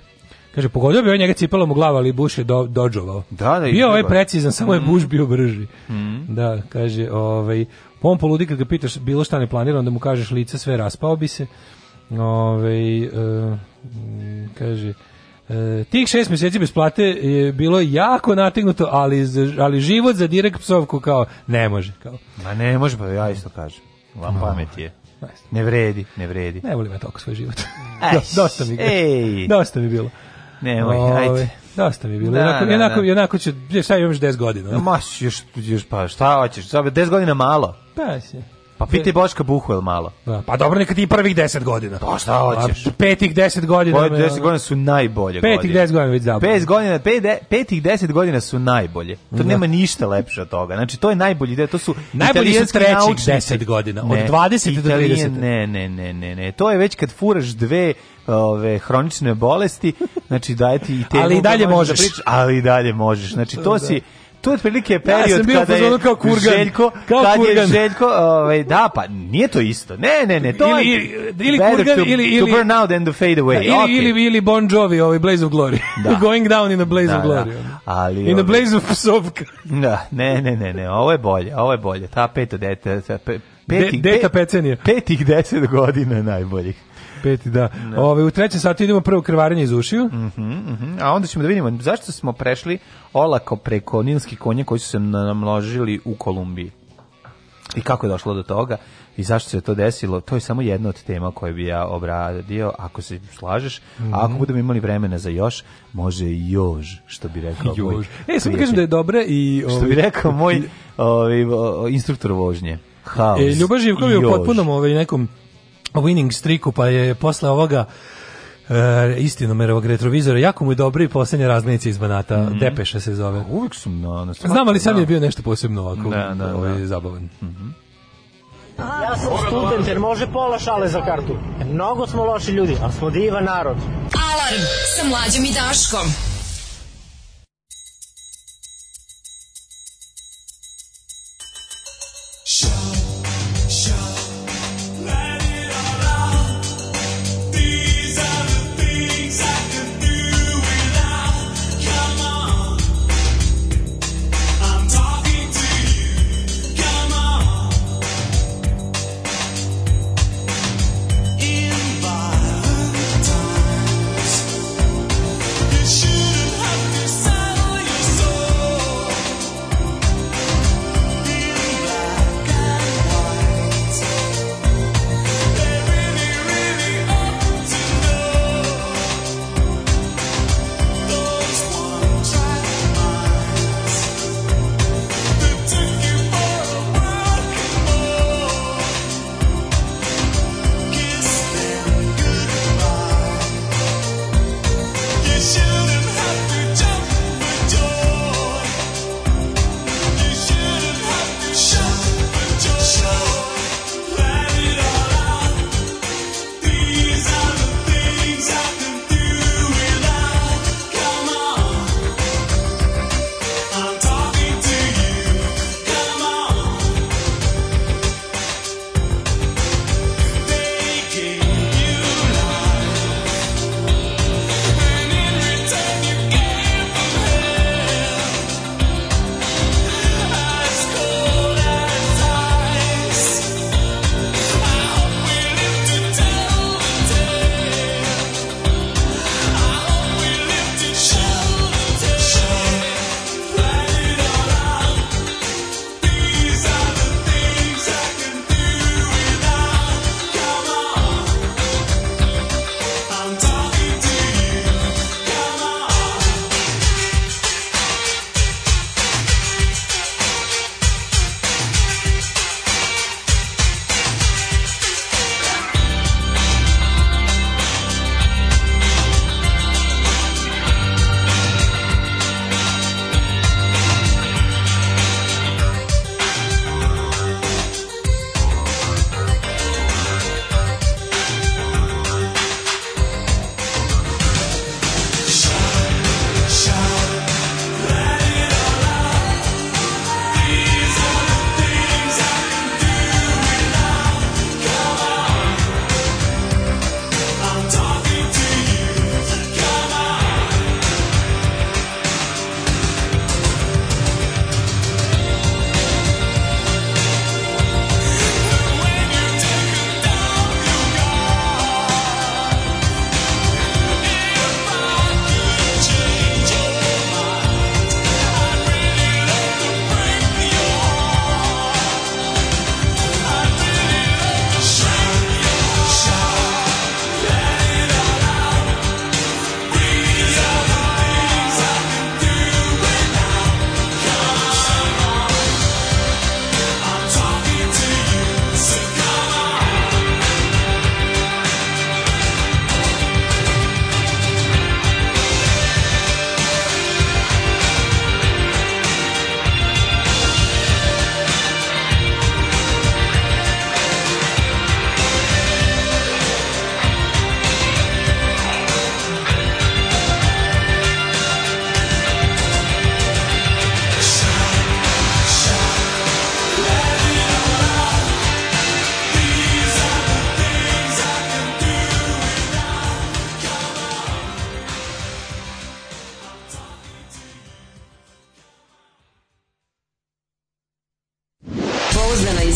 Kaže, pogodio bi on ovaj njega cipelom u glavu, ali Bush je do, dođovao. Da, da, bio ovaj precizan, samo je mm. Bush bio brži. Mm. Da, kaže, ovaj, pa on poludi kad ga pitaš bilo šta ne planira, onda mu kažeš lice sve raspao bi se. Ovaj, uh, Mm, kaže, E, tih šest meseci bez plate je bilo jako nategnuto, ali, ali život za direkt psovku kao ne može. Kao. Ma ne može, pa ja isto kažem. Vam pamet je. Ne vredi, ne vredi. Ne volim ja toliko svoj život. Ajš, dosta mi, ej. dosta mi bilo. Nemoj, Ove, ajde. Dosta mi je bilo. Da, jednako, da, jednako, da. jednako će, šta imam još 10 godina. Ma, još, još, pa šta hoćeš? 10 godina malo. Pa, si. Pa pitaj Boška Buhuel malo. Da. Pa dobro, neka ti prvih 10 godina. Pa šta hoćeš? petih 10 godina. Pa 10 godina su najbolje petih godine. Petih 10 godina već zabavno. Pet godina, pet, petih 10 godina su najbolje. To da. nema ništa lepše od toga. Znači, to je najbolji deo. To su najbolji su trećih 10 godina. Od 20 do 30. Ne, ne, ne, ne, ne. To je već kad furaš dve ove hronične bolesti, znači daje ti i te Ali i dalje možeš. Da priča, ali i dalje možeš. Znači, to da. si to je otprilike period ja kada je kao kurgan, Željko, kao kad kurgan. je Željko, ovaj, da, pa nije to isto. Ne, ne, ne, to ili, je ili kurgan, to, ili, ili, to burn out and to fade away. Da, ili, okay. ili, ili Bon Jovi, ovaj Blaze of Glory. Da. Going down in a Blaze da, of da. Glory. Da. Ali, in a ovaj- Blaze of Psovka. Da, ne, ne, ne, ne, ovo je bolje, ovo je bolje. Ta peto dete, ta petih, De, deta pecenija. Petih deset godina najboljih peti, da. Ne. Ove, u trećem satu idemo prvo krvarenje iz ušiju. Mm -hmm, mm -hmm. A onda ćemo da vidimo zašto smo prešli olako preko nilskih konja koji su se namložili u Kolumbiji. I kako je došlo do toga i zašto se to desilo, to je samo jedna od tema koje bi ja obradio, ako se slažeš, mm -hmm. a ako mhm. budemo imali vremena za još, može i još, što bi rekao. Još. Moj, e, samo da kažem da je dobra i... Što bi rekao moj ovi, instruktor vožnje. House, e, Ljubav Živkov je u potpunom ovaj, nekom winning streaku, pa je posle ovoga e, istinomerovog retrovizora. Jako mu je i poslednje razmenice iz Banata. Mm -hmm. Depeša se zove. Uvijek sam na... na Znam, ali sam da. je bio nešto posebno ovako. Da, da, ovaj, da. Zabavan. Mm -hmm. Ja sam student, jer može pola šale za kartu. Mnogo smo loši ljudi, a smo divan narod. Alarm sa mlađim i Daškom.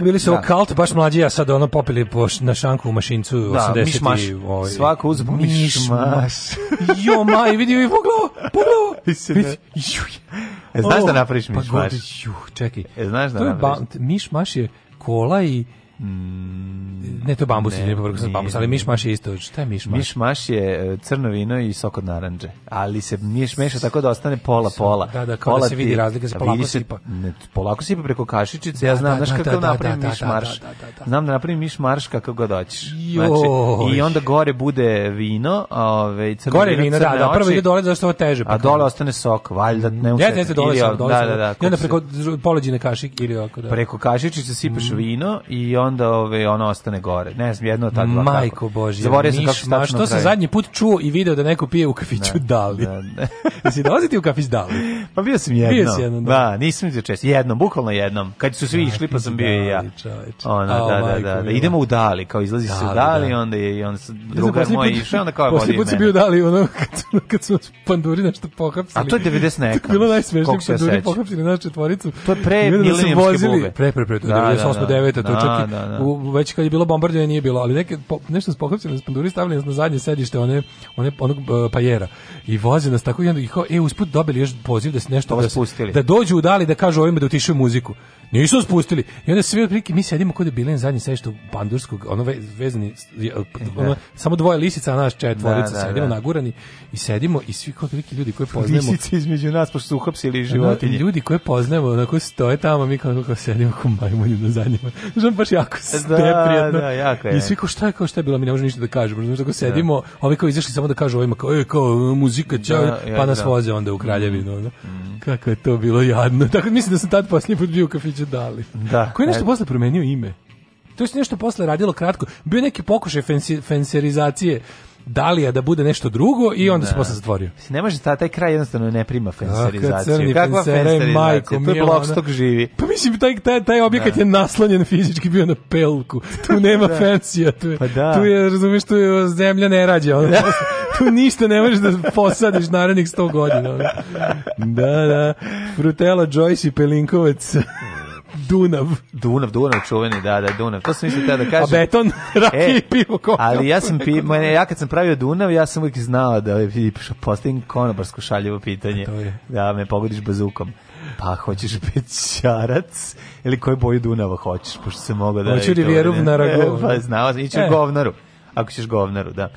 Bili su da. kalt, baš mlađi, a sad ono popili po, na šanku u mašincu da, 80. Mišmaš. Ovaj, Svako uzmo mišmaš. jo, maj, vidi, vidi, pogledao, pogledao. E, znaš da napraviš mišmaš? Pa godi, juh, čekaj. E, znaš da napraviš? Mišmaš je kola i Mm ne to je bambus, ne, ne povrh sa bambus, ali mišmaš je isto. Šta je mišmaš? Mišmaš je e, crno vino i sok od naranđe, ali se miješ meša tako da ostane pola pola. Da, da, kao da pola da se vidi ti, razlika, se da polako se, sipa. Ne, polako sipa preko kašičice, da, ja znam, da, znaš kako da, napravim da, mišmaš. Da, da, da, Znam da napravim mišmaš kako god hoćeš. Znači, i onda gore bude vino, ovaj crno gore vino, da, da, prvo ide dole zašto ovo teže. A pa dole ostane sok, valjda ne uče. Ne, ne, dole sok, dole. Da, da, da. I onda preko polađine kašik ili ovako da. Preko kašičice sipaš mm. vino i onda ove, ono ostane gore gore. Ne znam, jedno od ta dva. Majko Božje. Zaboravio sam kako ma, što se zadnji put čuo i video da neko pije u kafiću ne, Dali. Da, ne. Jesi ti u kafić Dali? Pa bio sam jednom. Bio si jednom, da. da nisam bio često. Jednom, bukvalno jednom. Kad su svi da, išli pa sam bio i ja. Ona, oh, da, da, da, da. Idemo u Dali, kao izlazi se u Dali, da. onda je i on druga moja išla, onda kao je bolje. Posle put bio Dali, ono kad su panduri nešto pohapsili. A to je 90 neka. Bilo najsmešnije panduri pohapsili na četvoricu. To je pre milenijske bube. Pre, pre, pre, 98, 9, to čak već kad je bilo bomba bombardovanja nije bilo, ali neke, po, nešto s pohapsili, panduri stavljene na zadnje sedište one, one, onog e, pajera i voze nas tako i onda ih e, usput dobili još poziv da se nešto... Da, da, da, dođu dali da kažu ovima da utišaju muziku. Nisu spustili. I onda se otprilike mi sedimo kod Bilin zadnji sve što bandurskog, ono ve, vezani e, ono, da. samo dvoje lisica, a naš četvorica da, da, sedimo da. nagurani i sedimo i svi kod veliki ljudi koje poznajemo. Lisice između nas pošto su uhapsili da, da, životinje. Ljudi koje poznajemo, onako stoje tamo, mi kao, kao sedimo kao majmuni na zadnjima. Znam baš jako da, neprijatno. Da, jako je. I svi kao šta, kao šta je bilo, mi ne možemo ništa da kažemo. Znači tako sedimo, da. ovi kao izašli samo da kažu ovima kao, e, kao muzika, čao, da, pa nas da. voze onda u Kraljevinu. Ono. Mm. Kako je to bilo jadno. Tako mislim da sam tad posljednji put bio u kafiću Andrić Dali. Da. Ko je nešto posle promenio ime? To je nešto posle radilo kratko. Bio neki pokušaj fenserizacije Dalija da bude nešto drugo i onda da. se posle zatvorio. Ne može ta, taj kraj jednostavno ne prima fenserizaciju. Kakva e, fenserizacija? Majko, to je blokstok živi. Pa mislim, taj, taj, taj objekat da. je naslonjen fizički bio na pelku. Tu nema da. fensija. Tu pa da. tu je, razumiješ, tu je zemlja ne rađa. Ono, da. tu ništa ne možeš da posadiš narednih sto godina. Da, da. Frutela, Joyce i Pelinkovac. Dunav. Dunav, Dunav čuveni, da, da, Dunav. To sam mislio tada da kažem. A beton, rakije i pivo konobar. Ali ja sam pivo, ja kad sam pravio Dunav, ja sam uvijek znao da postavim konobarsko šaljivo pitanje. Da me pogodiš bazukom. Pa hoćeš bećarac ili koju boju Dunava hoćeš, pošto se mogu da... Hoću rivjeru na ragovu. Pa znao, iću e. govnaru, ako ćeš govnaru, da.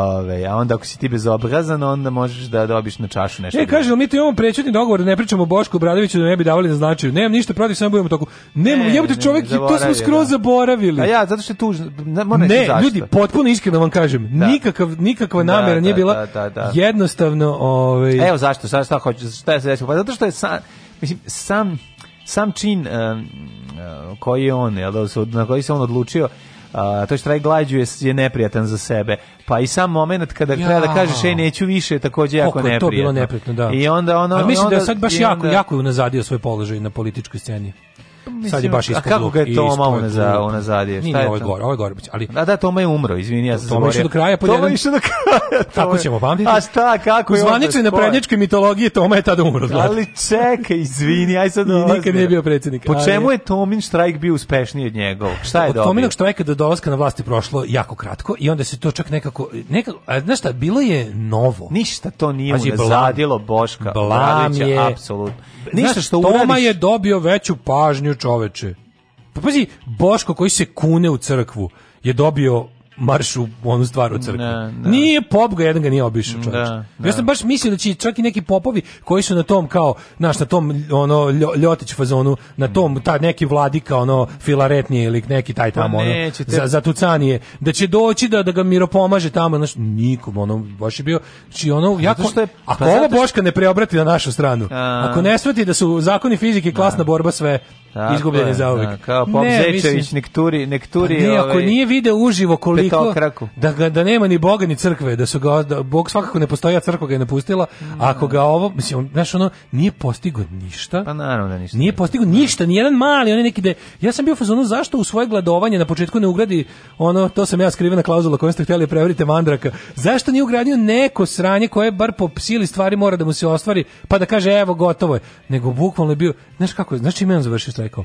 Ove, a onda ako si ti bezobrazan, onda možeš da dobiš na čašu nešto. E, kaže, mi tu imamo prećutni dogovor, da ne pričamo o Bošku Bradoviću da ne bi davali na značaju. Nemam ništa protiv, samo budemo toku. Nemam, ne, jebote čovjek, ne, to smo skroz da. zaboravili. A ja, zato što je tužno. Ne, ne ljudi, potpuno iskreno vam kažem, da. nikakav, nikakva da, namera da, nije bila da, da, jednostavno... Ove... Ovaj, Evo zašto, sad šta hoću, šta se desilo? Pa zato što je sam, mislim, sam, sam čin um, koji je on, jel, na koji se on odlučio, uh, to što taj glađu je, je neprijatan za sebe. Pa i sam moment kada ja. treba da kažeš ej neću više, takođe jako neprijatno. to bilo neprijatno, da. I onda ono, A mislim onda, da je sad baš onda, jako, jako je unazadio svoj položaj na političkoj sceni. Sad je baš ispod kako ga je Toma ona za ona zadije? Šta je? Ovo je gore, ovo je gore. Ali A da Toma je umro, izvini, ja sam Toma išao do kraja po pa jedan. Toma išao do kraja. Tako ćemo pamtiti. A šta, kako je? Zvanično da na prednjačkoj mitologiji Toma je tada umro. Ali čekaj, izvini, aj sad. Nikad nije bio predsednik. Po čemu je Tomin štrajk bio uspešniji od njegovog? Šta je dobro? Od Tominog štrajka do dolaska na vlasti prošlo jako kratko i onda se to čak nekako nekako, a znaš šta, bilo je novo. Ništa to nije unazadilo Boška Obradovića, apsolutno. Ništa što Toma je dobio veću pažnju, čo čoveče. Pa pazi, Boško koji se kune u crkvu je dobio marš u onu stvar u crkvi. Da, da. Nije pop ga, jedan ga nije obišao da, čovječ. Da. Ja sam baš mislio da će čak i neki popovi koji su na tom kao, znaš, na tom ono, ljotić fazonu, na tom ta neki vladika, ono, filaretnije ili neki taj pa tamo, ono, za, za tucanije, da će doći da, da ga miro pomaže tamo, znaš, nikom, ono, baš je bio, či znači, ono, pa jako, što je, ako pa ovo Boška ne preobrati na našu stranu, a, ako ne shvati da su zakoni fizike da. klasna da. borba sve, izgubljeni za uvijek. Kao Pop ne, Zečević, nekturi, nekturi... Pa ne, ako ovaj- nije video uživo koliko petokraku. Da, da nema ni boga ni crkve, da su ga, da, bog svakako ne postoji, a crkva ga je napustila, mm. ako ga ovo, mislim, znaš, ono, nije postigo ništa. Pa naravno da ništa. Nije postigo ništa, ni jedan mali, oni neki da ja sam bio fazonu zašto u svoje gladovanje na početku ne ugradi ono, to sam ja skrivena klauzula kojom ste htjeli preverite mandraka. Zašto nije ugradio neko sranje koje bar po sili stvari mora da mu se ostvari, pa da kaže evo gotovo je, nego bukvalno je bio, znaš kako, znaš čime on završio štrajkao?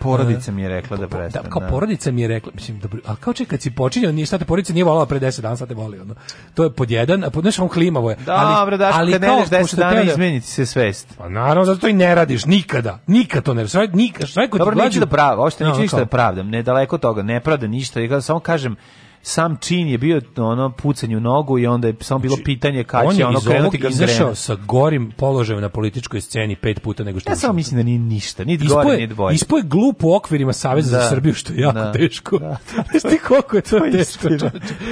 Porodica e, mi je rekla da prestanem. Da, kao da. porodica mi je rekla, mislim, dobro, a kao čekaj, kad si počinjao, nije šta te porodica nije volala pre 10 dana, sad te voli, ono. To je pod jedan, a pod nešto on klimavo je. Dobro, da, ali, kad ne ideš 10 dana, izmeniti se svest. Pa naravno, zato i ne radiš, nikada, nikad to ne radiš, nikad, šta je kod Dobro, neću da pravda, ošte da, neću ništa da pravdam, ne daleko toga, ne pravda ništa, samo kažem, sam čin je bio ono pucanje u nogu i onda je samo bilo znači, pitanje kad on će ono krenuti ga izašao sa gorim položajem na političkoj sceni pet puta nego što Ja samo mislim da nije ništa, niti ispoje, gore, niti bolje. Ispoje glup u okvirima Saveza da, za Srbiju što je jako da, teško. Da, da. koliko je to, to teško. Je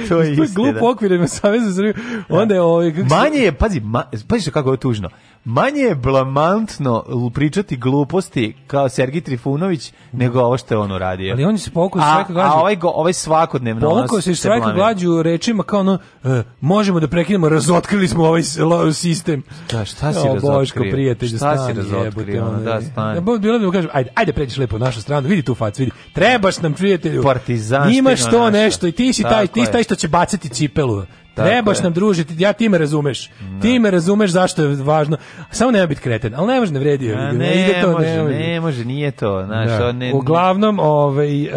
to je isto. Glup u okvirima Saveza za Srbiju. Onda je da. ovaj manje je, pazi, ma, pazi kako je tužno manje je blamantno pričati gluposti kao Sergij Trifunović nego ovo što je on uradio. Ali on se povukao svaka glađu. A ovaj, go, ovaj svakodnevno povukao se svaka glađu rečima kao ono uh, možemo da prekinemo, razotkrili smo ovaj sistem. Da, šta si o, razotkrio? Boško, prijatelj, šta stani, si razotkrio? da, stani. Ja, bilo bi mu kažem, ajde, ajde pređeš lepo na našu stranu, vidi tu facu, vidi. Trebaš nam, prijatelju. Partizan. Imaš to nešto i ti si taj, ti si taj što će bacati cipelu. Trebaš nam družiti, ja ti me razumeš. Da. Ti me razumeš zašto je važno. Samo nema biti kreten, ali ne može ne vredi. Ne, ne, to, može, ne, može. ne može, nije to. Znaš, da. ne, Uglavnom, ovaj, uh,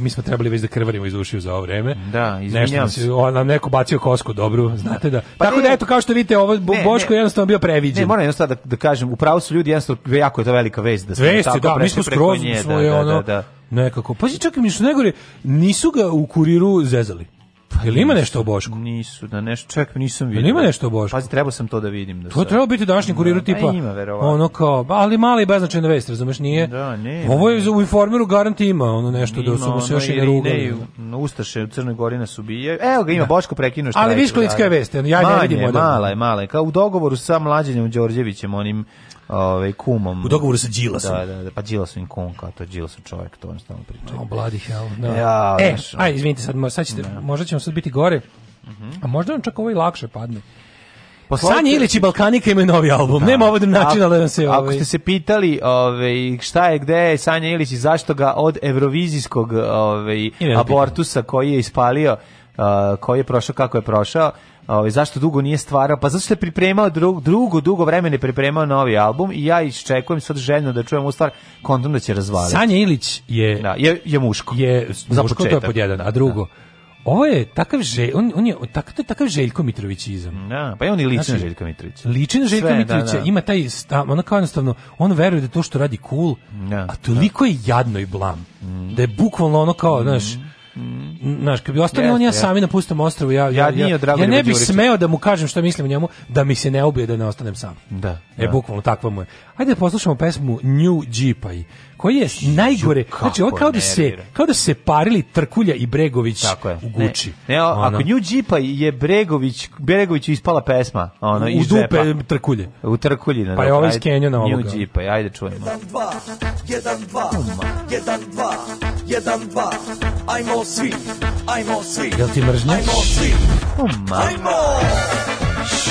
mi smo trebali već da krvarimo iz ušiju za ovo vreme. Da, izvinjam se. On nam neko bacio kosku dobru, znate da. Pa Tako ne, da, eto, kao što vidite, ovo ne, Boško je jednostavno bio previđen. Ne, moram jednostavno da, da kažem, upravo su ljudi jednostavno, jako je to velika vez. Da Vesti, tako da, mi smo skroz svoje, da, da, ono, da, nekako. Pazi, čekaj, mi što negore, nisu ga u kuriru zezali. Pa ili ima nešto o Bošku? Nisu, da nešto, ček, nisam vidio. Ili ima nešto o Bošku? Pazi, trebao sam to da vidim. Da to je trebao biti današnji kurir da, tipa. Pa ima, Ono kao, ali mali i beznačajna vest, razumeš, nije. Da, ne. Ovo je u informeru garanti ima ono nešto da ima, da su mu se još i narugali. Na Ustaše u Crnoj Gori nas ubije. Evo ga, ima da. Boško prekinuo što Ali Viškovićka je vest, ja ne vidim. Mala je, mala je. Kao u dogovoru sa Mlađanjem Đorđevićem, onim ovaj kumom. U dogovoru sa Đilasom. Da, da, da, pa Đilas im kum, kao to Đilas čovjek, to on stalno priča. Oh, bloody hell, da. Ja, e, aj, izvinite, sad, sad ćete, da. možda ćemo sad biti gore, uh mhm. -huh. a možda nam čak ovo ovaj i lakše padne. Poslovite... Sanja Ilić i Balkanika imaju novi album. Da. Nema ovo da načina da se... Ovaj... Ako ste se pitali ovaj, šta je, gde je Sanja Ilić i zašto ga od evrovizijskog ovaj, abortusa koji je ispalio, uh, koji je prošao, kako je prošao, Ovaj zašto dugo nije stvarao? Pa zašto što je pripremao drug, drugo dugo vremena pripremao novi album i ja iščekujem sad željno da čujem u stvar kontom da će razvaliti. Sanja Ilić je da, je je muško. Je muško, za početak. to je pod jedan, a drugo da. Ovo je takav želj, on, on je tak, takav Željko Mitrovićizam. Da, pa je on i ličin znači, Željko Mitrović. Ličin Željko Sve, da, Mitrovića, da, da. ima taj, ono kao jednostavno, on veruje da to što radi cool, da, a toliko da. je jadno i blam, mm. da je bukvalno ono kao, mm. znaš, Znaš, kad bi ostali yes, on ja sami na pustom ostrvu, ja, ja, ja, ja, ja ne bih smeo da mu kažem što mislim o njemu, da mi se ne ubije da ne ostanem sam. Da. E, da. bukvalno, takva mu je. Ajde da poslušamo pesmu New Jeepaj koji je najgore. Znači, on kao da se kao da se parili Trkulja i Bregović Tako je. u Guči. Ne, ne o, ako New Jeepa je Bregović, Bregoviću ispala pesma, ono iz dupe džepa. Trkulje. U Trkulji, Pa je ovaj iz Kenjona ovoga. New Jeepa, ajde čujemo. 1 2 1 2 1 2 1 2 Ajmo svi, ajmo svi. Jel ti mržnja? Ajmo svi. Oh, ajmo!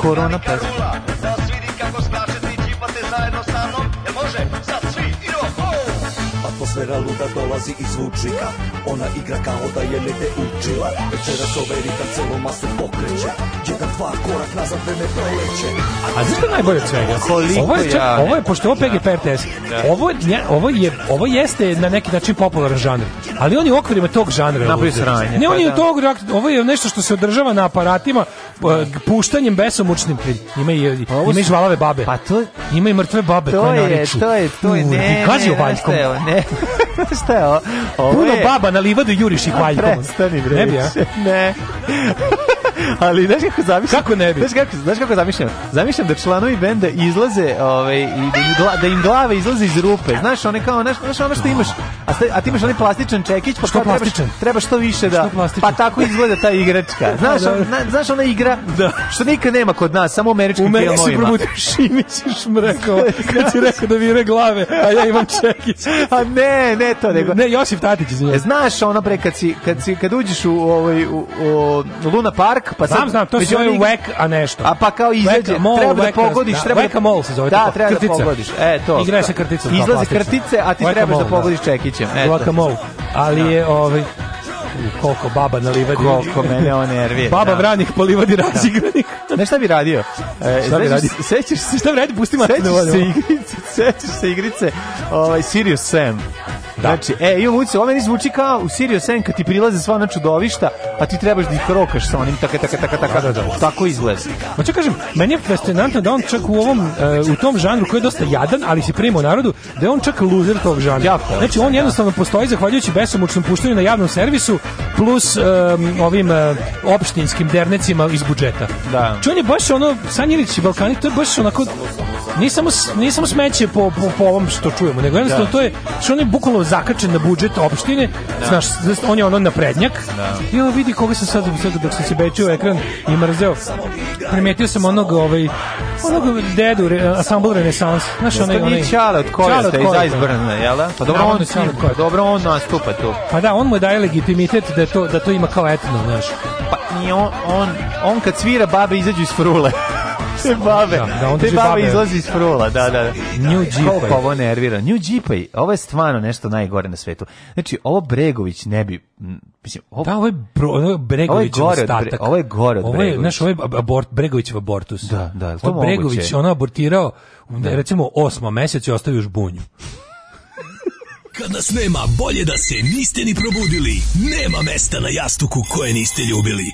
Korona pesma. Atmosfera luda dolazi iz zvučnika Ona igra kao da je negde učila Večeras ovaj ritam celo master pokreće Jedan, dva korak nazad vreme proleće A znaš što je najbolje od svega? ovo je, čak, ovo je, pošto je ovo PGP RTS da. ovo, je, ovo, je, ovo jeste na neki način popularan žanr Ali oni je u okvirima tog žanra Napravio sranje Ne, pa on je da. tog, ovo je nešto što se održava na aparatima Puštanjem besomučnim Ima i, pa ima i žvalave babe Pa to Ima i mrtve babe to koje je, nariču To je, to je, to je, ne, ne, ne, ne, Šta je ovo? Puno baba na livadu juriš i valjkom. Prestani, bre. Ne bi, ja? Ne ali znaš kako zamišljam? Kako ne bi? Znaš kako, znaš kako zamišljam? Zamišljam da članovi benda izlaze, ovaj, i da, im gla, da im glave izlaze iz rupe. Znaš, one kao, znaš, znaš ono što imaš, a, ste, a ti imaš onaj plastičan čekić, pa što plastičan? Trebaš, treba što više da... Što Pa tako izgleda ta igračka. Znaš, da. on, na, znaš ona igra da. što nikad nema kod nas, samo američki američkim filmovima. U meni si probudio Šimić i Šmrekova, kad si rekao da vire glave, a ja imam čekić. a ne, ne to, nego... Ne, Josip Tatić, izvinjam. Znaš ona pre, kad, si, kad, si, kad uđeš u, ovaj, u, u, u Luna Park, pa sad... Znam, znam, to se zove whack, a nešto. A pa kao izađe, treba da pogodiš, treba da... mol se zove. Da, treba da pogodiš. E, to. Igraje se krticom. Izlaze krtice, a ti trebaš da, da pogodiš čekićem. Eto. mol. Ali da. je, ovaj, koliko baba na livadi. Koliko mene on nervira. baba da. vranih po livadi da. razigranih. Ne šta bi radio? E, šta bi radio? Sećaš se šta bi radio? Pusti Sećaš se igrice, sećaš se igrice. Ovaj Sirius Sam. Da. Znači, e, imam utisak, ovo meni zvuči kao u Sirius Sam kad ti prilaze sva na čudovišta, a ti trebaš da ih rokaš sa onim taka taka taka taka da, da. da. tako izgleda. Ma čekaj, kažem, meni je fascinantno da on čak u ovom uh, u tom žanru koji je dosta jadan, ali se prima u narodu, da je on čak luzer tog žanra. Ja, znači on jednostavno postoji zahvaljujući besomučnom puštanju na javnom servisu plus um, ovim uh, opštinskim dernecima iz budžeta. Da. Ču znači, on je baš ono Sanjilić i Balkani, to je baš onako nisam nisam smeće po, po, po ovom što čujemo, nego jednostavno da. to je što znači, on je bukvalno zakačen na budžet opštine, da. znaš, on je ono naprednjak. Da. I on vidi koga sam sad, sad dok sam se bečio ekran i mrzeo. Primetio sam onog, ovaj, onog dedu, re, asambl renesans. Znaš, onaj, onaj... Čale od Kojasta iz Aizbrna, jel? Da? Pa da, dobro, da, on, on, pa dobro on nastupa tu. Pa da, on mu daje legitimitet da to, da to ima kao etno, znaš. Pa nije on, on, on kad svira, babe izađu iz frule te da, babe, da, da te babe, babe izlazi iz frula, da, da. da. New Jeep. Koliko pa ovo nervira. New Jeepaj, ovo je stvarno nešto najgore na svetu. Znači, ovo Bregović ne bi mislim, ovo, da, ovo je, bro, ovo je Bregović ovo je gore ostatak. Od Bre, ovo je gore od Bregović. Ovo je, znaš, ovo je abort, Bregovićev abortus. Da, da, to ovo Bregović, ono abortirao, da. recimo, osma mesec i ostavio još bunju. Kad nas nema, bolje da se niste ni probudili. Nema mesta na jastuku koje niste ljubili.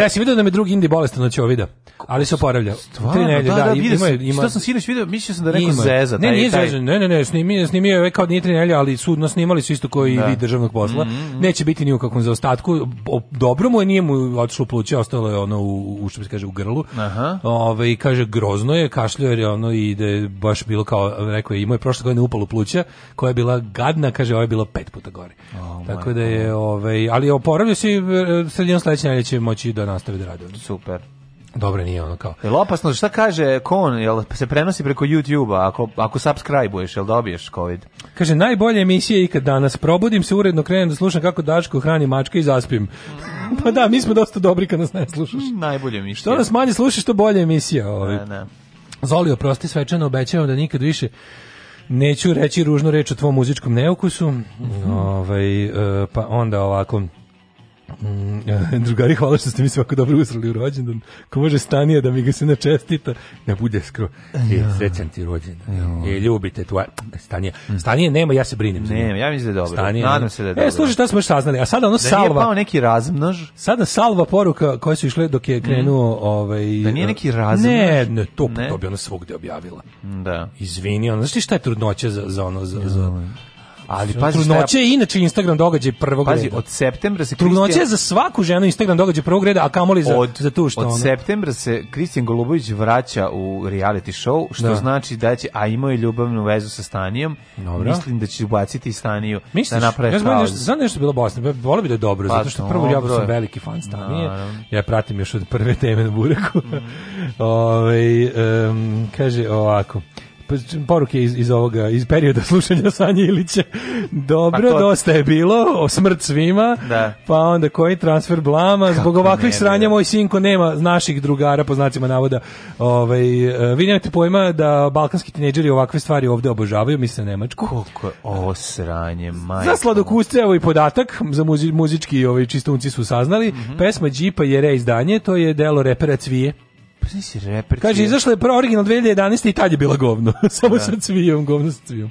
da desi, vidio da me drugi indi bolestan od ćovida. Ali se oporavlja. Tri nedelje, da, da, da ima, ima... Što sam sinoć video, mislio sam da neko zeza. Ne, nije taj... ne, ne, ne, snimio, snimio je kao nije tri nedelje, ali sudno snimali su isto koji da. državnog posla. Mm -hmm. Neće biti ni u kakvom zaostatku. Dobro mu je, nije mu otišlo pluće, ostalo je ono u, u što se kaže, u grlu. Aha. Ove, kaže, grozno je, kašljao je ono i da je baš bilo kao, rekao je, imao je prošle godine upalo pluća, koja je bila gadna, kaže, ovo je bilo pet puta gore. Oh, Tako da je, ovaj, ali oporavlja se e, sredinom sledeće nedelje će moći da nastavi da radi. Super. Dobro nije ono kao. Jel opasno, šta kaže Kon, jel se prenosi preko YouTube-a, ako, ako subscribe-uješ, jel dobiješ COVID? Kaže, najbolje emisije ikad danas, probudim se uredno, krenem da slušam kako Daško hrani mačke i zaspim. Mm. pa da, mi smo dosta dobri kad nas ne slušaš. Mm, najbolje emisije. Što nas manje slušaš, to bolje emisija. Ovaj. Ne, da, ne. Da. Zoli, oprosti, svečano obećavam da nikad više neću reći ružnu reč o tvom muzičkom neukusu. Mm -hmm. ovaj, e, pa onda ovako... Mm, drugari, hvala što ste mi svako dobro usrali u rođendan. Ko može stanije da mi ga se ne čestita, ne bude skro. E, ja. srećan ti rođendan. Ja. E, ljubite tvoje stanije. Stanije nema, ja se brinem. Ne, nema, ja mislim da je dobro. Stanije, Nadam se da je e, dobro. E, slušaj, šta smo još saznali. A sada ono da salva. Da nije pao neki razmnož? Sada salva poruka koje su išle dok je mhm. krenuo... Mm. Ovaj, da nije e, neki razmnož? Ne, ne, to, ne. to bi ona svugde objavila. Da. Izvini, ono, znaš ti šta je trudnoća za, za ono, za, za, Ali pazi, trudnoće je inače Instagram događaj prvog pazi, reda. od septembra se Trudnoće Christian... je za svaku ženu Instagram događaj prvog reda, a kamoli za od, za tu što Od ono. septembra se Kristijan Golubović vraća u reality show, što da. znači da će a imao je ljubavnu vezu sa Stanijom. Dobro. Mislim da će ubaciti Staniju da Misliš, da napravi. Ja znam nešto, da znam da nešto bilo Bosna, volio bi da je dobro, pa, zato što prvo ja sam veliki fan Stanije. Da, Ja pratim još od prve teme na Buraku. Mm. Ove, ovaj, um, kaže ovako. Pa poruke iz, iz ovoga, iz perioda slušanja Sanje Ilića. Dobro, pa to... dosta je bilo, o smrt svima, da. pa onda koji transfer blama, zbog ovakvih ne, sranja moj sinko nema naših drugara, po znacima navoda. Ovaj, e, vi nemate pojma da balkanski tineđeri ovakve stvari ovde obožavaju, misle Nemačku. Koliko je ovo sranje, majko. Za sladokusce, evo i podatak, za muzi, muzički ovaj, čistunci su saznali, mm -hmm. pesma Džipa je reizdanje, to je delo repera Cvije. Pa nisi reper. Kaže, izašla je prva original 2011. i tad je bila govno. Samo da. sa cvijom, govno sa cvijom.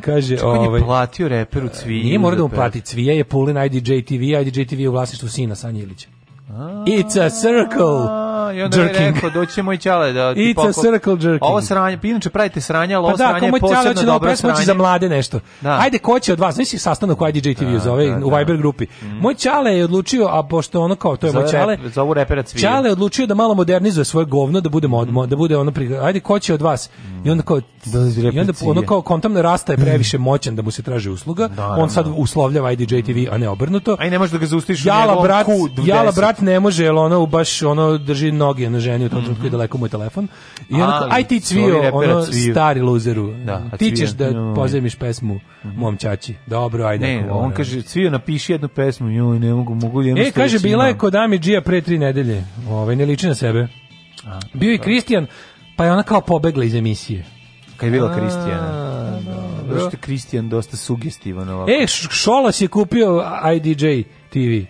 Kaže, Čak ovaj, je platio reperu e, cvije. Nije mora da mu plati. Cvija je Pulin IDJ TV, IDJ TV je u vlasništvu sina Sanjilića. Ilića. It's a circle i onda jerking. je rekao, doći moj ćale da ti It's circle jerking. Ovo sranje, pa inače pravite sranje, ali pa da, sranje je posebno će da dobro sranje. Pa za mlade nešto. Da. Ajde, ko će od vas? Nisi sastanak u DJ TV da, zove, da, u da. Viber grupi. Mm. Moj ćale je odlučio, a pošto ono kao, to je moj ćale, za ovu cvije. Ćale je odlučio da malo modernizuje svoje govno, da bude, mod, mm. da bude ono, pri... ajde, ko će od vas? Mm. I onda kao, da, da i onda ono kao, kontamna rasta je mm. previše moćan da mu se traži usluga, on sad uslovljava DJ TV, a ne obrnuto. Aj, ne može da ga zaustiš jala brat Jala brat ne može, jer ono, baš ono, drži drži noge na ženi u tom trenutku mm -hmm. daleko mu je telefon. I onako, aj ti cvio, ono cvio. stari luzeru. Da, ti ćeš da no, pozajmiš pesmu mhm. mom čači. Dobro, ajde. Ne, neko, on kaže, cvio, napiši jednu pesmu, joj, ne mogu, mogu jednu E, kaže, da bila je kod Ami Gia pre tri nedelje. Ove, ovaj, ne liči na sebe. A, Bio i da. Kristijan, pa je ona kao pobegla iz emisije. Kad je bila Kristijana. Zato što Kristijan dosta sugestivan ovako. E, Šolas je kupio IDJ TV. Je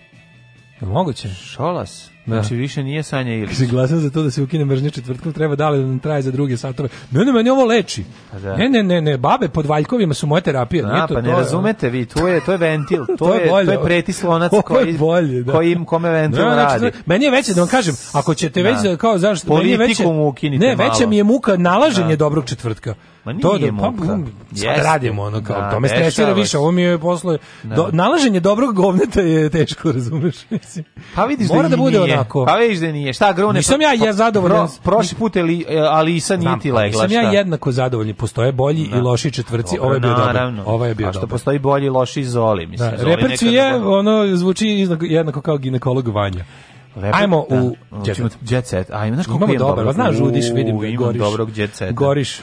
moguće? Šolas? Da. Znači više nije Sanja Ilić. Si glasan za to da se ukine mržnja četvrtkom, treba dale da nam traje za druge satove. Ne, ne, meni ovo leči. Pa da. Ne, ne, ne, ne, babe pod valjkovima su moje terapije. Da, to, pa ne to, razumete vi, to je, to je ventil, to, je, to je pretislonac koji, bolje, da. kojim, kome ventil da, znači, radi. Znači, meni je veće, da vam kažem, ako ćete da. već, kao zašto, Politiku meni je veće, ne, veće mi je muka da. nalaženje da. dobrog četvrtka. Ma to da, pa, sad radimo ono kao, da, to me stresira više, ovo mi je posle, da. do, nalaženje dobrog govneta je teško, razumeš? Mislim. Pa vidiš da Mora da, da bude nije. onako. Pa vidiš da nije, šta grone? Nisam pa ja, ja zadovoljan. Pro, prošli put e, ali, ali i nije niti legla. Nisam ja jednako zadovoljan, postoje bolji i da. loši četvrci, ovo ovaj je bio dobro. Ovo ovaj je bio dobro. A što postoji bolji i loši Zoli, mislim. Zoli je, ono, zvuči jednako kao ginekolog Vanja. Lepo, ajmo da, u jet set. Jet set. Ajmo, znaš kako imamo dobro. znaš, žudiš, vidim, goriš. Dobrog jet seta. Goriš.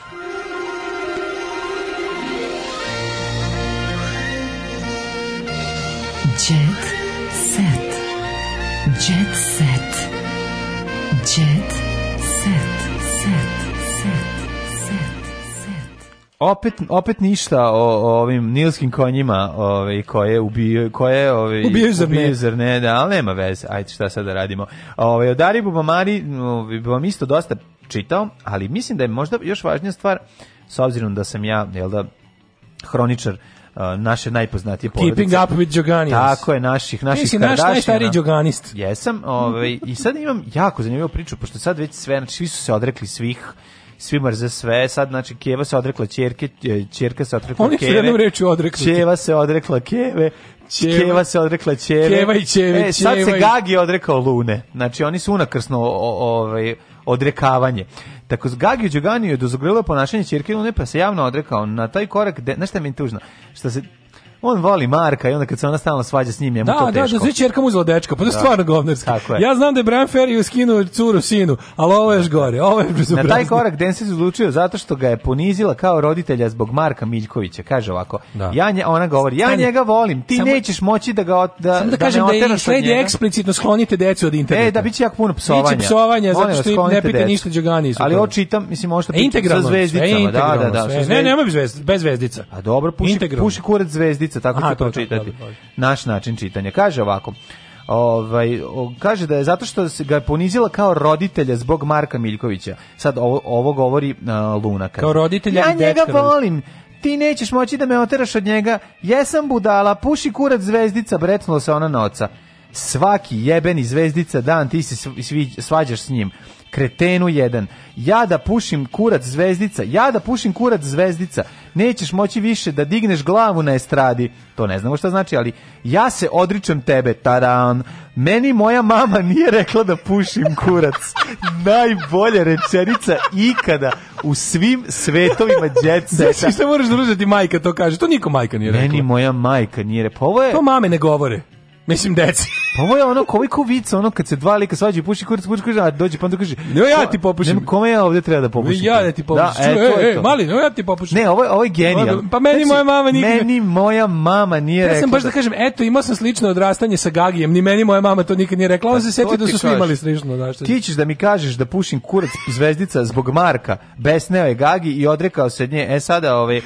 opet opet ništa o, o ovim nilskim konjima, ovaj koje ubio, koje ovaj ubijaju zar ne, da, ali nema veze. Ajde šta sad da radimo. Ovaj o Dari Bubamari vam isto dosta čitao, ali mislim da je možda još važnija stvar s obzirom da sam ja jel da hroničar naše najpoznatije porodice. Keeping up with Joganians. Tako je, naših, naših Mislim, naš najstariji Joganist. Jesam, ovaj, i sad imam jako zanimljivu priču, pošto sad već sve, znači, svi su se odrekli svih svi mrze sve, sad znači Keva se odrekla ćerke, e, ćerka se odrekla Oni Keve. Oni su jednom rečju odrekli. Keva se odrekla Keve, Čeva. Keva se odrekla Čeve. Keva i Čeve. E, sad se Gagi odrekao Lune. Znači, oni su unakrsno ovaj, odrekavanje. Tako s Gagi Đugani je dozgrilo ponašanje Čirke Lune, pa se javno odrekao na taj korak. De, znaš šta mi je tužno? Što se on voli Marka i onda kad se ona stalno svađa s njim, njemu da, to teško. Da, da, znači čerka mu uzela dečka, pa to je da. stvarno govnarski. Ja znam da je Brian Ferry skinuo curu sinu, ali ovo je još gore, ovo je Na taj korak Dennis se odlučio zato što ga je ponizila kao roditelja zbog Marka Miljkovića. Kaže ovako, da. ja nje, ona govori, ja Stani, njega volim, ti samo, nećeš moći da ga da, samo da, da kažem da, da sledi eksplicitno sklonite decu od interneta. E, da biće jako puno psovanja. Biće psovanja, zato što im ne pita ništa Đogani. Ali očitam, mislim, možda e, sa zvezdicama. da, da, da, ne, nema bez zvezdica. A pa dobro, puši, puši kurac zvezdica rečenica, tako Aha, ću to čitati. Naš način čitanja. Kaže ovako, Ovaj, kaže da je zato što se ga je ponizila kao roditelja zbog Marka Miljkovića. Sad ovo, ovo govori uh, Luna. Kaže. Kao roditelja ja i njega volim. Ti nećeš moći da me oteraš od njega. Jesam budala, puši kurac zvezdica, bretnula se ona na oca. Svaki jebeni zvezdica dan ti se svađaš s njim kretenu jedan. Ja da pušim kurac zvezdica, ja da pušim kurac zvezdica, nećeš moći više da digneš glavu na estradi. To ne znamo šta znači, ali ja se odričem tebe, taran. Meni moja mama nije rekla da pušim kurac. Najbolja rečenica ikada u svim svetovima djece. Znači šta moraš da majka to kaže? To niko majka nije rekla. Meni moja majka nije rekla. Pa ovo je... To mame ne govore. Mislim, deci. pa ovo je ono, koliko vica, ono kad se dva lika svađaju, puši kurac, puši kurac, a dođe pandur kaže, "Ne, ja ti popušim. Nem, kome ja ovde treba da popušim? Ja da ti da, popušim. Da, e, to e, e, mali, ne, ja ti popušim. Ne, ovo, ovo je genijalno. Pa meni znači, moja mama nije... Meni moja mama nije rekla. Ja sam baš da, da kažem, eto, imao sam slično odrastanje sa Gagijem, ni meni moja mama to nikad nije rekla, on se pa, sjetio da su svi imali slično. Da, ti ćeš da mi kažeš da pušim kurac zvezdica zbog Marka, besneo je Gagi i odrekao se od nje. E sada, ovaj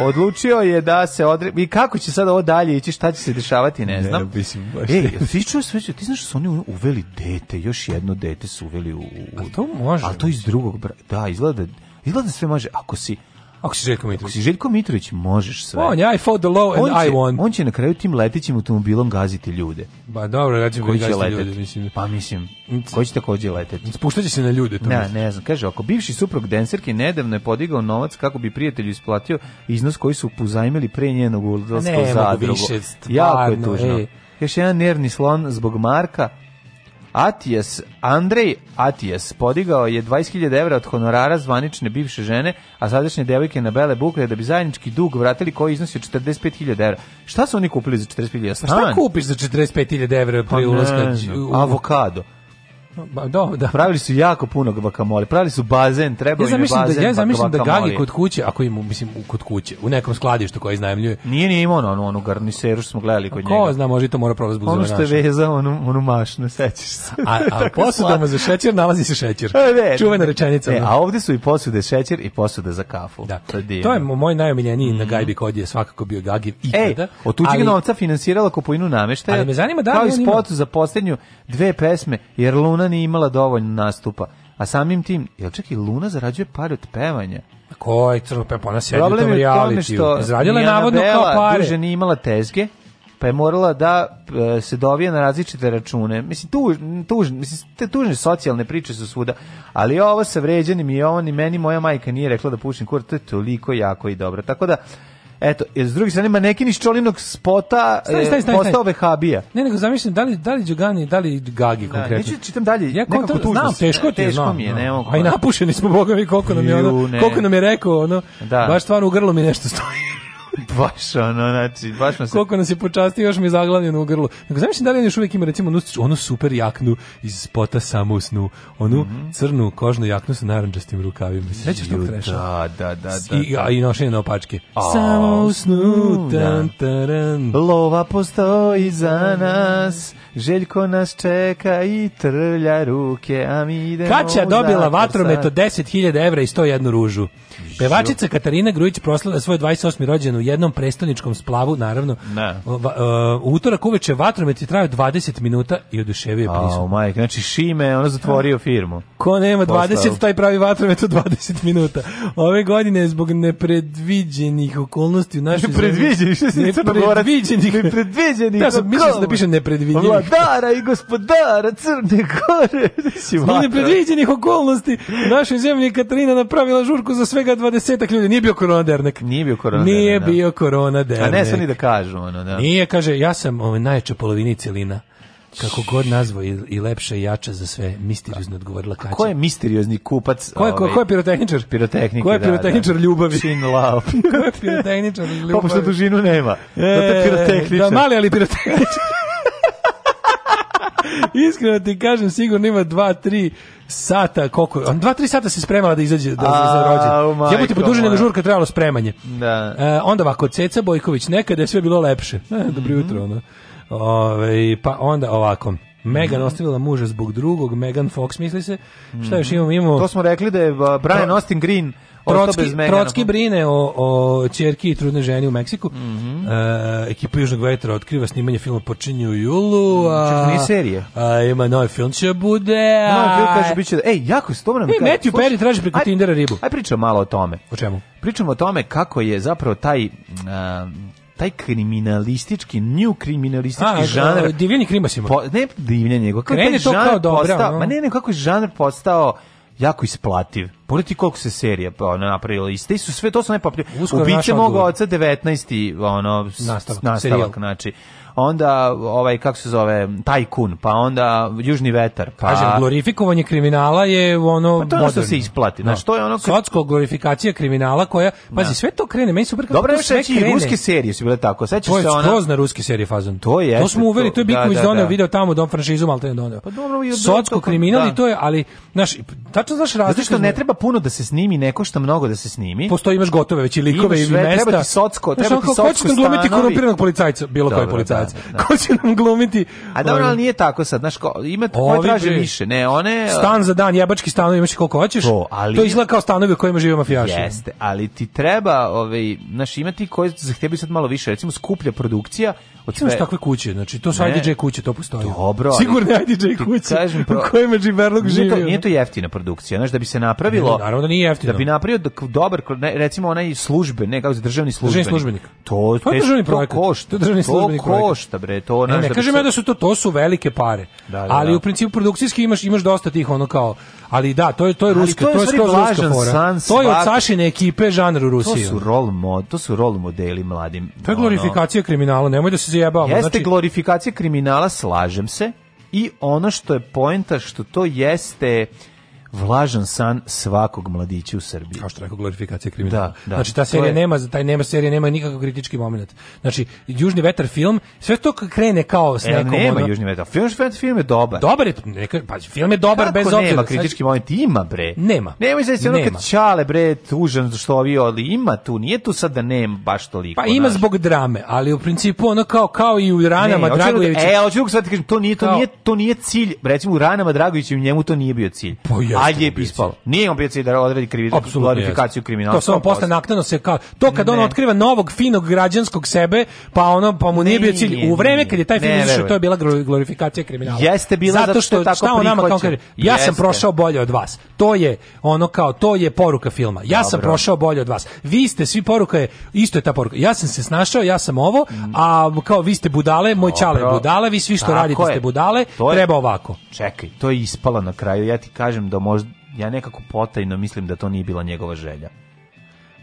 odlučio je da se odre... I kako će sada ovo dalje ići, šta će se dešavati, ne znam. Ne, mislim, baš. Ej, ti čuješ sve, ti znaš što da su oni uveli dete, još jedno dete su uveli u... u ali to može. Ali to iz drugog, bra... da, izgleda, izgleda sve može, ako si... Ako si Željko Mitrović. Ako si Željko Mitrović, možeš sve. On je, I fought the law and će, I won. On će na kraju tim letećim automobilom gaziti ljude. Ba dobro, recimo koji će Ljude, mislim. Pa mislim, koji će takođe leteti. Spuštaće se na ljude. To ne, mislim. ne znam. Kaže, ako bivši suprug Denserke nedavno je podigao novac kako bi prijatelju isplatio iznos koji su pozajmili pre njenog ulazka u zadrugu. Ne, mogu više, stvarno. Jako je tužno. Ej. Još jedan nervni slon zbog Marka. Atijas, Andrej Atijas podigao je 20.000 evra od honorara zvanične bivše žene, a sadašnje devojke na bele bukle da bi zajednički dug vratili koji iznosi 45.000 evra. Šta su oni kupili za 45.000 evra? Pa šta kupiš za 45.000 evra pa pri ulazka? Avokado. Da, da. Pravili su jako puno guacamole. Pravili su bazen, trebao ja im je da- bazen. Da, ja pa zamislim da Gagi kod kuće, ako im, mislim, kod kuće, u nekom skladištu koje iznajemljuje. Nije, nije imao ono, ono garniseru što smo gledali kod njega. Ko zna, može i to mora probati zbog Ono što je vezao, ono, ono mašnu, sećaš se. A, a posudama za šećer nalazi se šećer. Ne, Čuvena e, rečenica. Ne, da. a ovde su i posude šećer i posude za kafu. Da. To, je, to je moj najomiljeniji mm. na mhm. Gajbi kod je svakako bio Gagi i e, ikada. Ej, od tuđeg ali, novca finansirala kupovinu nameštaja. Ali me zanima da li kao i spot za poslednju dve pesme, jer Luna Luna nije imala dovoljno nastupa. A samim tim, jel i Luna zarađuje pare od pevanja. Koji crno pepa, ona sjedi u tom realitiju. Izradila je navodno kao pare. duže nije imala tezge, pa je morala da e, se dovije na različite račune. Mislim, tuž, tuž, mislim, te tužne socijalne priče su svuda, ali ovo sa vređanim i ovo ni meni moja majka nije rekla da pušim kur, to je toliko jako i dobro. Tako da, Eto, s druge strane, manekin iz Čolinog spota stani, e, stani, stani, postao vehabija. Ne, nego zamislim da li, da li Đugani, da li Gagi da, konkretno. Neću da čitam dalje, ja, nekako tužno. Znam, teško ti teško znam, mi je, ne mogu. A da- napušeni smo, bogovi koliko nam je, ono, koliko nam je rekao, ono, da. baš stvarno u grlu mi nešto stoji. baš ono, znači, baš se... Koliko nas je počastio, još mi je zaglavljeno u grlu. Nego, znaš da li on još uvijek ima, recimo, onu, super jaknu iz spota samo u onu mm -hmm. crnu kožnu jaknu sa naranđastim rukavima. Sećaš tog kreša? Da, da, da. da, I, da. a, i nošenje na opačke. A, samo u da. tan, taran. Lova postoji za nas, Željko nas čeka i trlja ruke, a mi idemo Kaća dobila vatromet 10.000 evra i 101 ružu. Pevačica Katarina Grujić proslala svoj 28. rođendan u jednom prestoničkom splavu, naravno. E, u, utorak uveče vatrometi traju 20 minuta i oduševio je prisutno. A, majke, znači Šime, ona zatvorio firmu. Ko nema 20, taj pravi vatromet u 20 minuta. Ove godine zbog nepredviđenih okolnosti u našoj zemlji. Nepredviđenih, što si nepredviđenih. Nepredviđenih. Da, sam mislio da piše nepredviđenih. Pa gospodara i gospodara Crne Gore. Zbog nepredviđenih okolnosti našoj zemlji Katarina napravila žurku za svega 20 ljudi. Nije bio korona dernek. Nije bio korona dernek. Nije da. bio korona dernek. A ne su ni da kažu. Ono, da. Nije, kaže, ja sam ovaj, najjača polovini celina kako god nazvao i, i lepše i jače za sve, misteriozno odgovorila Kaća. Ko je misteriozni kupac? Ko je, ko, ovaj, ko je pirotehničar? Pirotehnik, da, da. Ko je pirotehničar da, da. ljubavi? Sin love. ko je pirotehničar ljubavi? Pa pošto dužinu nema. E, da, pirotehničar. da, mali ali pirotehničar. Iskreno ti kažem, sigurno ima 2 3 sata, koliko? 2 3 sata se spremala da izađe da A, za rođendan. Jebote poduže pa nego žurka trebalo spremanje. Da. E, onda ovako Ceca Bojković, nekada je sve bilo lepše. E, dobro jutro, mm -hmm. ono. Ove, pa onda ovako. Megan mm ostavila muža zbog drugog, Megan Fox misli se. Mm Šta mhm. još imamo? Imamo To smo rekli da je Brian Austin Green Trotski, Trotski pa. brine o, o čerki i trudnoj ženi u Meksiku. Mm -hmm. uh, ekipa Južnog vetra otkriva snimanje filma počinje u julu. A, Čak serije. A, ima novi film će bude. A... Novi film kaže biće... Ej, jako se to moram... Ej, Matthew Perry traži preko aj, Tindera ribu. Aj pričam malo o tome. O čemu? Pričamo o tome kako je zapravo taj... Uh, taj kriminalistički, new kriminalistički žanr... Divljeni krimasimo. Po, ne divljenje, nego kako je žanr postao... Dobra, no. Ma ne, ne, kako je žanr postao jako isplativ. Pogledaj koliko se serija pa, ona napravila. I ste su sve, to su najpapljivije. Ubiće mog oca 19. Ono, nastavak, nastavak znači onda ovaj kako se zove tajkun, pa onda južni vetar, pa kažem glorifikovanje kriminala je ono pa to što se isplati. Znači to je ono kad... glorifikacija kriminala koja da. pazi no. sve to krene, meni super kako Dobro, to sve reći, krene. ruske serije su bile tako. Sećaš se ona. To je na ruske serije fazon. To je. To smo uveli, to, je Biković da, da, da. video tamo dom franšizu Malte doneo. Pa dobro, i Socko da. kriminal i to je, ali znaš, tačno znaš razliku. Zato što ne treba puno da se snimi, neko što mnogo da se snimi. Postoji imaš gotove već i likove i mesta. Treba ti Socko, treba ti Socko. Hoćeš glumiti korumpiranog policajca, bilo koji policajac muškarac. Da, da, Ko će nam glumiti? A dobro, ali nije tako sad, znaš, ko, ima ko traže više, ne, one... Stan za dan, jebački stanovi imaš koliko hoćeš, to, ali, to izgleda kao stanovi u kojima žive mafijaši. Jeste, ali ti treba, ovaj, znaš, imati koji zahtijebaju sad malo više, recimo skuplja produkcija, od sve. Imaš takve kuće, znači to su ne, IDJ kuće, to postoji. Dobro. Sigurno IDJ kuće. Kažem, pro... u kojima Živerlog živio. Nije to, nije to jeftina produkcija, znači da bi se napravilo. Ne, naravno da nije jeftino. Da bi napravio da dobar, recimo onaj službe, ne kao državni službenik. Državni službenik. To, to je državni projekat. To košta. To je državni službenik. To košta bre, to ne, ne, ne da kažem ja da su to to su velike pare. Da, da, ali da. u principu produkcijski imaš imaš dosta tih ono kao Ali da, to je to je ruska, to je, to je ruska fora. To je od Sašine ekipe žanr u Rusiji. To su rol mod, to su rol modeli mladim. To je glorifikacija ono, kriminala, nemoj da se zajebamo. Jeste znači, glorifikacija kriminala, slažem se. I ono što je poenta što to jeste vlažan san svakog mladića u Srbiji. Kao što rekao, glorifikacija kriminala. Da, da. Znači, ta serija je... nema, taj nema serija nema nikakav kritički moment. Znači, Južni vetar film, sve to krene kao s e, nekom... E, nema ono... Južni vetar. Film, film je dobar. Dobar je, neka, pa film je dobar Kako bez obzira. nema znači- kritički moment? Ima, bre. Nema. Nema, i znači, ono kad čale, bre, tužan što ovi, ali ima tu, nije tu sad da nema baš toliko. Pa ima naš. zbog drame, ali u principu ono kao, kao i u ranama ne, Dragojevića. E, hoću da kažem, to nije, to, kao... nije, to nije cilj. Recimo, u ranama Dragojevića njemu to nije bio cilj. Pa ja ali je ispalo. Nije on bio da odredi krivičnu glorifikaciju kriminala. To samo posle naknadno se kao to kad ne. on otkriva novog finog građanskog sebe, pa ono pa mu nije bio cilj u vreme kad je taj film izašao, to je bila glorifikacija kriminala. Jeste bila zato što, je tako šta on nama kaže, ja sam prošao bolje od vas. To je ono kao to je poruka filma. Ja sam prošao bolje od vas. Vi ste svi poruka je isto je ta poruka. Ja sam se snašao, ja sam ovo, mm. a kao vi ste budale, moj čale je budala, vi svi što radite ste budale, treba ovako. Čekaj, to je ispalo na kraju. Ja ti kažem da možda, ja nekako potajno mislim da to nije bila njegova želja.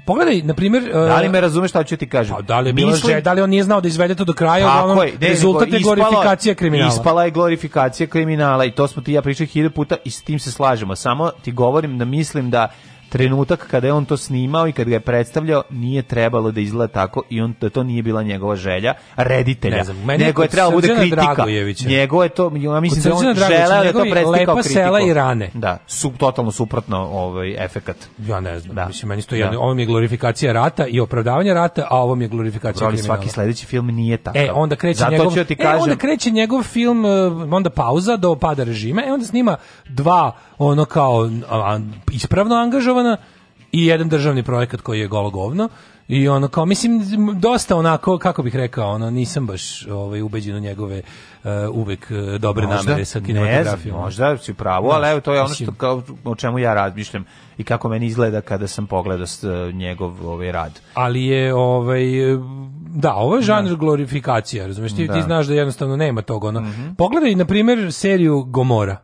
Pogledaj, na primjer... E, da li me razumeš šta ću ti kažem? Pa, da, li je mislim, želja, da li on nije znao da izvede to do kraja? Tako ono, je. Rezultat je glorifikacija kriminala. Ispala je glorifikacija kriminala i to smo ti ja pričali hiljada puta i s tim se slažemo. Samo ti govorim da mislim da trenutak kada je on to snimao i kad ga je predstavljao nije trebalo da izgleda tako i on da to nije bila njegova želja reditelja ne znam, nego je trebalo da bude kritika Njegovo je to ja mislim da on želeo da to predstavi kao kritiku sela i rane da su totalno suprotno ovaj efekat ja ne znam da. mislim meni to da. jedno da. ovo mi je glorifikacija rata i opravdavanje rata a ovo mi je glorifikacija Ali svaki sledeći film nije takav e onda kreće Zato njegov ti e, kažem, e, onda kreće njegov film eh, onda pauza do pada režima e onda snima dva ono kao ispravno angažovana realizovana i jedan državni projekat koji je golo govno. I ono kao mislim dosta onako kako bih rekao ono nisam baš ovaj ubeđen u njegove uh, uvek uh, dobre možda, namere sa kinematografijom. Ne, možda si pravo, da, ali evo to je ono što kao o čemu ja razmišljam i kako meni izgleda kada sam pogledao eh, njegov ovaj rad. Ali je ovaj da, ovo je da. žanr da. glorifikacija, razumeš? Ti, da. ti znaš da jednostavno nema toga, ono. Mm -hmm. Pogledaj na primjer seriju Gomora.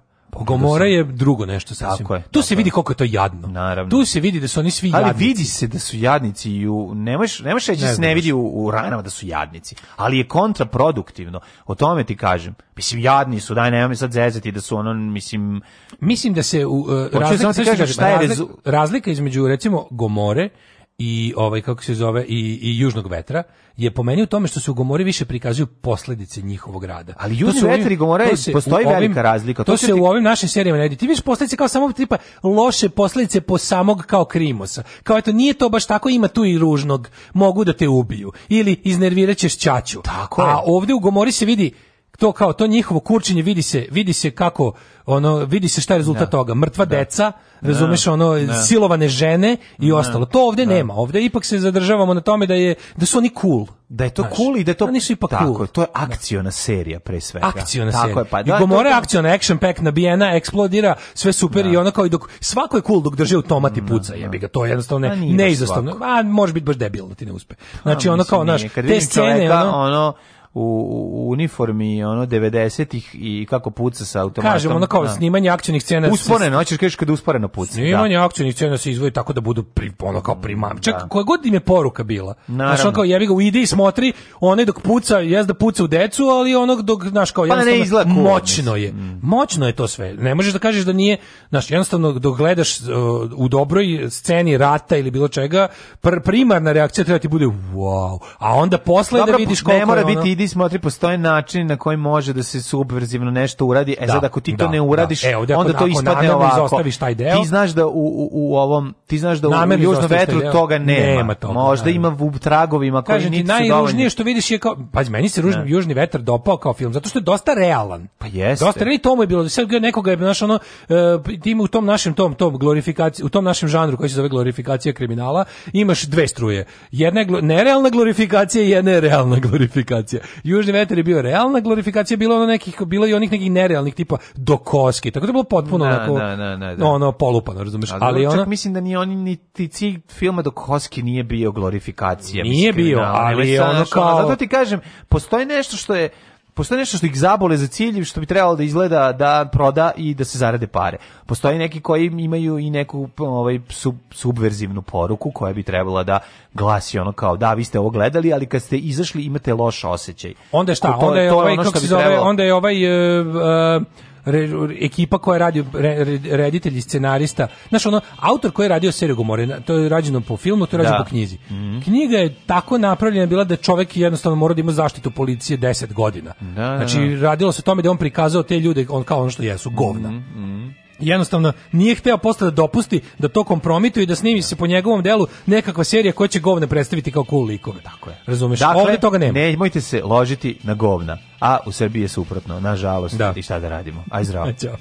Gomora je drugo nešto sasvim. Tako je, tu se vidi koliko je to jadno. Naravno. Tu se vidi da su oni svi jadni. Ali vidi se da su jadnici i nemaš nemaš reći da ne, se ne vidi u, u ranama da su jadnici, ali je kontraproduktivno. O tome ti kažem. Mislim jadni su, daj nemoj sad zezati da su ono mislim mislim da se u, uh, razlika, kažem, šta je razlika, razlika između recimo Gomore i ovaj kako se zove i, i južnog vetra je pomenio u tome što se u Gomori više prikazuju posledice njihovog rada. Ali južni vetar i Gomora postoji ovim, velika razlika. To, to se ti... u ovim našim serijama ne vidi. Ti vidiš posljedice kao samo tipa loše posledice po samog kao Krimosa. Kao eto nije to baš tako, ima tu i ružnog, mogu da te ubiju ili iznerviraćeš ćaću. Tako je. A ovdje u Gomori se vidi to kao to njihovo kurčinje vidi se vidi se kako ono vidi se šta je rezultat ne. Da. toga mrtva da. deca da. razumeš ono ne. Da. silovane žene i ne. ostalo to ovdje nema ovde ipak se zadržavamo na tome da je da su oni cool da je to Znaš, cool i da je to nisu ipak tako, cool. to je akciona serija pre svega akciona tako serija je, pa, da, i Gomora to... akciona action pack nabijena eksplodira sve super i ono kao i dok svako je cool dok drži automat i puca jebi ga to je jednostavno pa ne, neizostavno a može biti baš debilno ti ne uspe pa znači ono kao naš te scene ono u, uniformi ono 90-ih i kako puca sa automatom. Kažemo ono kao da. snimanje akcionih scena. Usporeno, hoćeš kažeš kada usporeno puca. Da. Snimanje da. akcionih scena se izvodi tako da budu pri, ono kao primam. Čak da. koja god im je poruka bila. Naravno. Znaš, on kao jebi ga idi i smotri, onaj dok puca, da puca u decu, ali onog dok znaš kao pa ne izgleda moćno je. Mm. Moćno je to sve. Ne možeš da kažeš da nije, znaš, jednostavno dok gledaš uh, u dobroj sceni rata ili bilo čega, pr primarna reakcija treba da ti bude wow. A onda posle da Dobro, da vidiš koliko ne mora je ono, biti ti smotri postoje način na koji može da se subverzivno nešto uradi. E da, sad ako ti da, da. E, to ne uradiš, da. e, ovdje, onda ako, to ispadne ovako. Taj deo, ti znaš da u, u, u ovom, ti znaš da u južnom vetru toga nema. nema toga, Možda ima u tragovima koji Kažem, niti najružnije što vidiš je kao, pazi, meni se ružni, da. južni vetar dopao kao film, zato što je dosta realan. Pa jeste. Dosta realan i tomu je bilo. Sad nekoga je naš ono, e, tim u tom našem tom, tom glorifikaciji, u tom našem žanru koji se zove glorifikacija kriminala, imaš dve struje. Jedna je nerealna glorifikacija i jedna je realna glorifikacija. Južni veter je bio realna glorifikacija, bilo ono nekih, bilo i onih nekih nerealnih tipa do koski. Tako da je bilo potpuno na, da, onako, na, na, na, da. da, da ono, polupano, razumeš? Ali, ali čak mislim da ni oni, niti cilj filma do koski nije bio glorifikacija. Nije mislim, bio, ali ono kao... Zato ti kažem, postoji nešto što je postoji nešto što ih zabole za cilj što bi trebalo da izgleda da proda i da se zarade pare. Postoji neki koji imaju i neku ovaj sub, subverzivnu poruku koja bi trebala da glasi ono kao da vi ste ovo gledali, ali kad ste izašli imate loš osjećaj. Onda je šta? Ovaj, onda je ovaj, kako se zove, onda je ovaj uh, uh, re, ekipa koja radi re, reditelj i scenarista. Znaš, ono, autor koji je radio seriju Gomore, to je rađeno po filmu, to je rađeno da. po knjizi. Mm -hmm. Knjiga je tako napravljena bila da čovek jednostavno mora da ima zaštitu policije 10 godina. Da, znači, da, da. radilo se o tome da on prikazao te ljude on kao ono što jesu, govna. Mm -hmm jednostavno nije hteo posle da dopusti da to kompromituje i da snimi se po njegovom delu nekakva serija koja će govne predstaviti kao cool likove. Tako je. Razumeš? Dakle, Ovde toga nema. Ne, se ložiti na govna, a u Srbiji je suprotno, nažalost. Da. I šta da radimo? Aj zdravo. Ćao.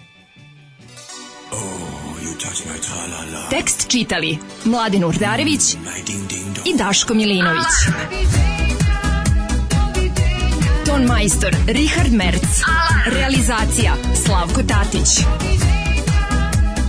Oh, Tekst čitali Mladin Urdarević i Daško Milinović. Ton majstor Richard Merc. Realizacija Slavko Tatić